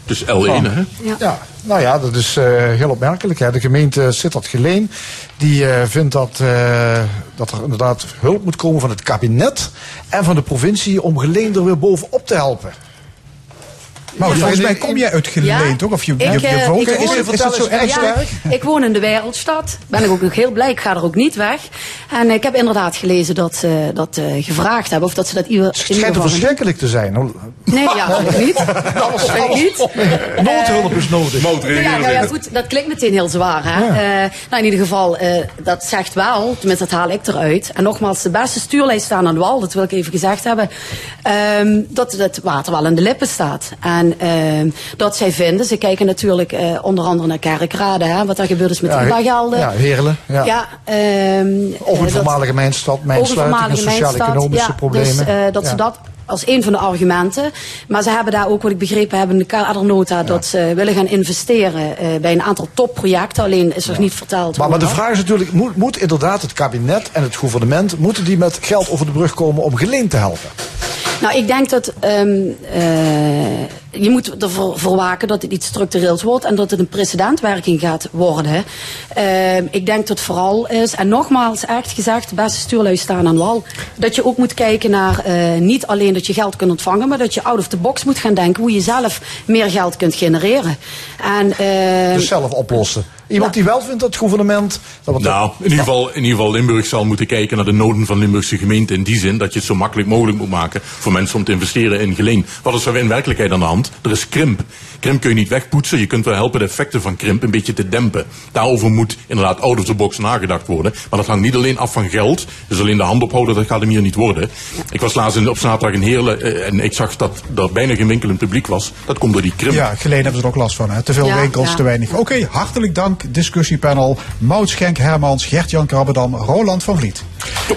Dus L1, hè? Ja. nou ja, dat is eh, heel opmerkelijk. Hè. De gemeente Sittard Geleen die eh, vindt dat, eh, dat er inderdaad hulp moet komen van het kabinet en van de provincie om Geleen er weer bovenop te helpen. Maar volgens mij kom jij uit Geleen, toch? Of je, je, je eh, woont ik. Is, het- is dat zo erg Ja, sterk? ik woon in de Wereldstad. Ben ik ook nog heel blij. Ik ga er ook niet weg. En ik heb inderdaad gelezen dat ze dat eh, gevraagd hebben. Of dat ze dat ieder, Het schijnt er verschrikkelijk te zijn. hoor. Nee, ja, ik niet. <laughs> Ik niet. <laughs> Noodhulp is nodig. Ja, nou ja, goed, dat klinkt meteen heel zwaar. Hè? Eh, nou, in ieder geval, eh, dat zegt wel, tenminste dat haal ik eruit. En nogmaals, de beste stuurlijst staan aan de wal, dat wil ik even gezegd hebben. ehm, dat het water wel in de lippen staat. En ehm, dat zij vinden, ze kijken natuurlijk eh, onder andere naar Kerkrade, hè, wat er gebeurd is met Ja, de IBA-gelden. ja, Heerlen, ja. ehm, Ook een eh, voormalige mijnstad, mijnsluiting, sociaal-economische ja, problemen. Dus eh, dat ze Ja. dat als een van de argumenten. Maar ze hebben daar ook, wat ik begrepen heb in de kadernota, dat ze willen gaan investeren bij een aantal topprojecten. Alleen is er niet verteld. Maar, maar de vraag is natuurlijk, moet, moet inderdaad het kabinet en het gouvernement, moeten die met geld over de brug komen om Geleen te helpen? Nou, ik denk dat ehm, eh, je moet ervoor voor waken dat het iets structureels wordt en dat het een precedentwerking gaat worden. Ehm, ik denk dat vooral is, en nogmaals, echt gezegd, beste stuurlui staan aan wal. Dat je ook moet kijken naar eh, niet alleen dat je geld kunt ontvangen, maar dat je out of the box moet gaan denken hoe je zelf meer geld kunt genereren. En, ehm, Dus zelf oplossen. Iemand die wel vindt dat het gouvernement... Dat wat Nou, in ieder, geval, in ieder geval Limburg zal moeten kijken naar de noden van Limburgse gemeente. In die zin dat je het zo makkelijk mogelijk moet maken voor mensen om te investeren in geleen. Wat is er in werkelijkheid aan de hand? Er is krimp. Krimp kun je niet wegpoetsen. Je kunt wel helpen de effecten van krimp een beetje te dempen. Daarover moet inderdaad out of the box nagedacht worden. Maar dat hangt niet alleen af van geld. Dus alleen de hand ophouden, dat gaat hem hier niet worden. Ik was laatst in, op zaterdag in Heerlen eh, en ik zag dat er bijna geen winkel in het publiek was. Dat komt door die krimp. Ja, Geleen hebben ze er ook last van. Hè? Te veel Ja, winkels, ja. te weinig. Oké, hartelijk dank. Discussiepanel. Maud Schenk Hermans, Gert-Jan Krabbedam, Roland van Vliet.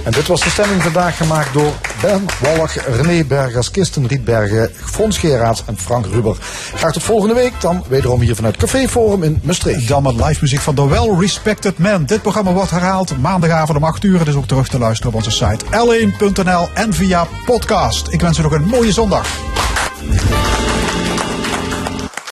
En dit was de stemming vandaag gemaakt door Ben Wallig, René Bergers, Kirsten Rietbergen, Fons Geraerts en Frank Ruber. Graag tot volgende week, dan wederom hier vanuit Café Forum in Maastricht. Dan met live muziek van The Well Respected Man. Dit programma wordt herhaald maandagavond om 8 uur. Het is ook terug te luisteren op onze site l1.nl en via podcast. Ik wens u nog een mooie zondag.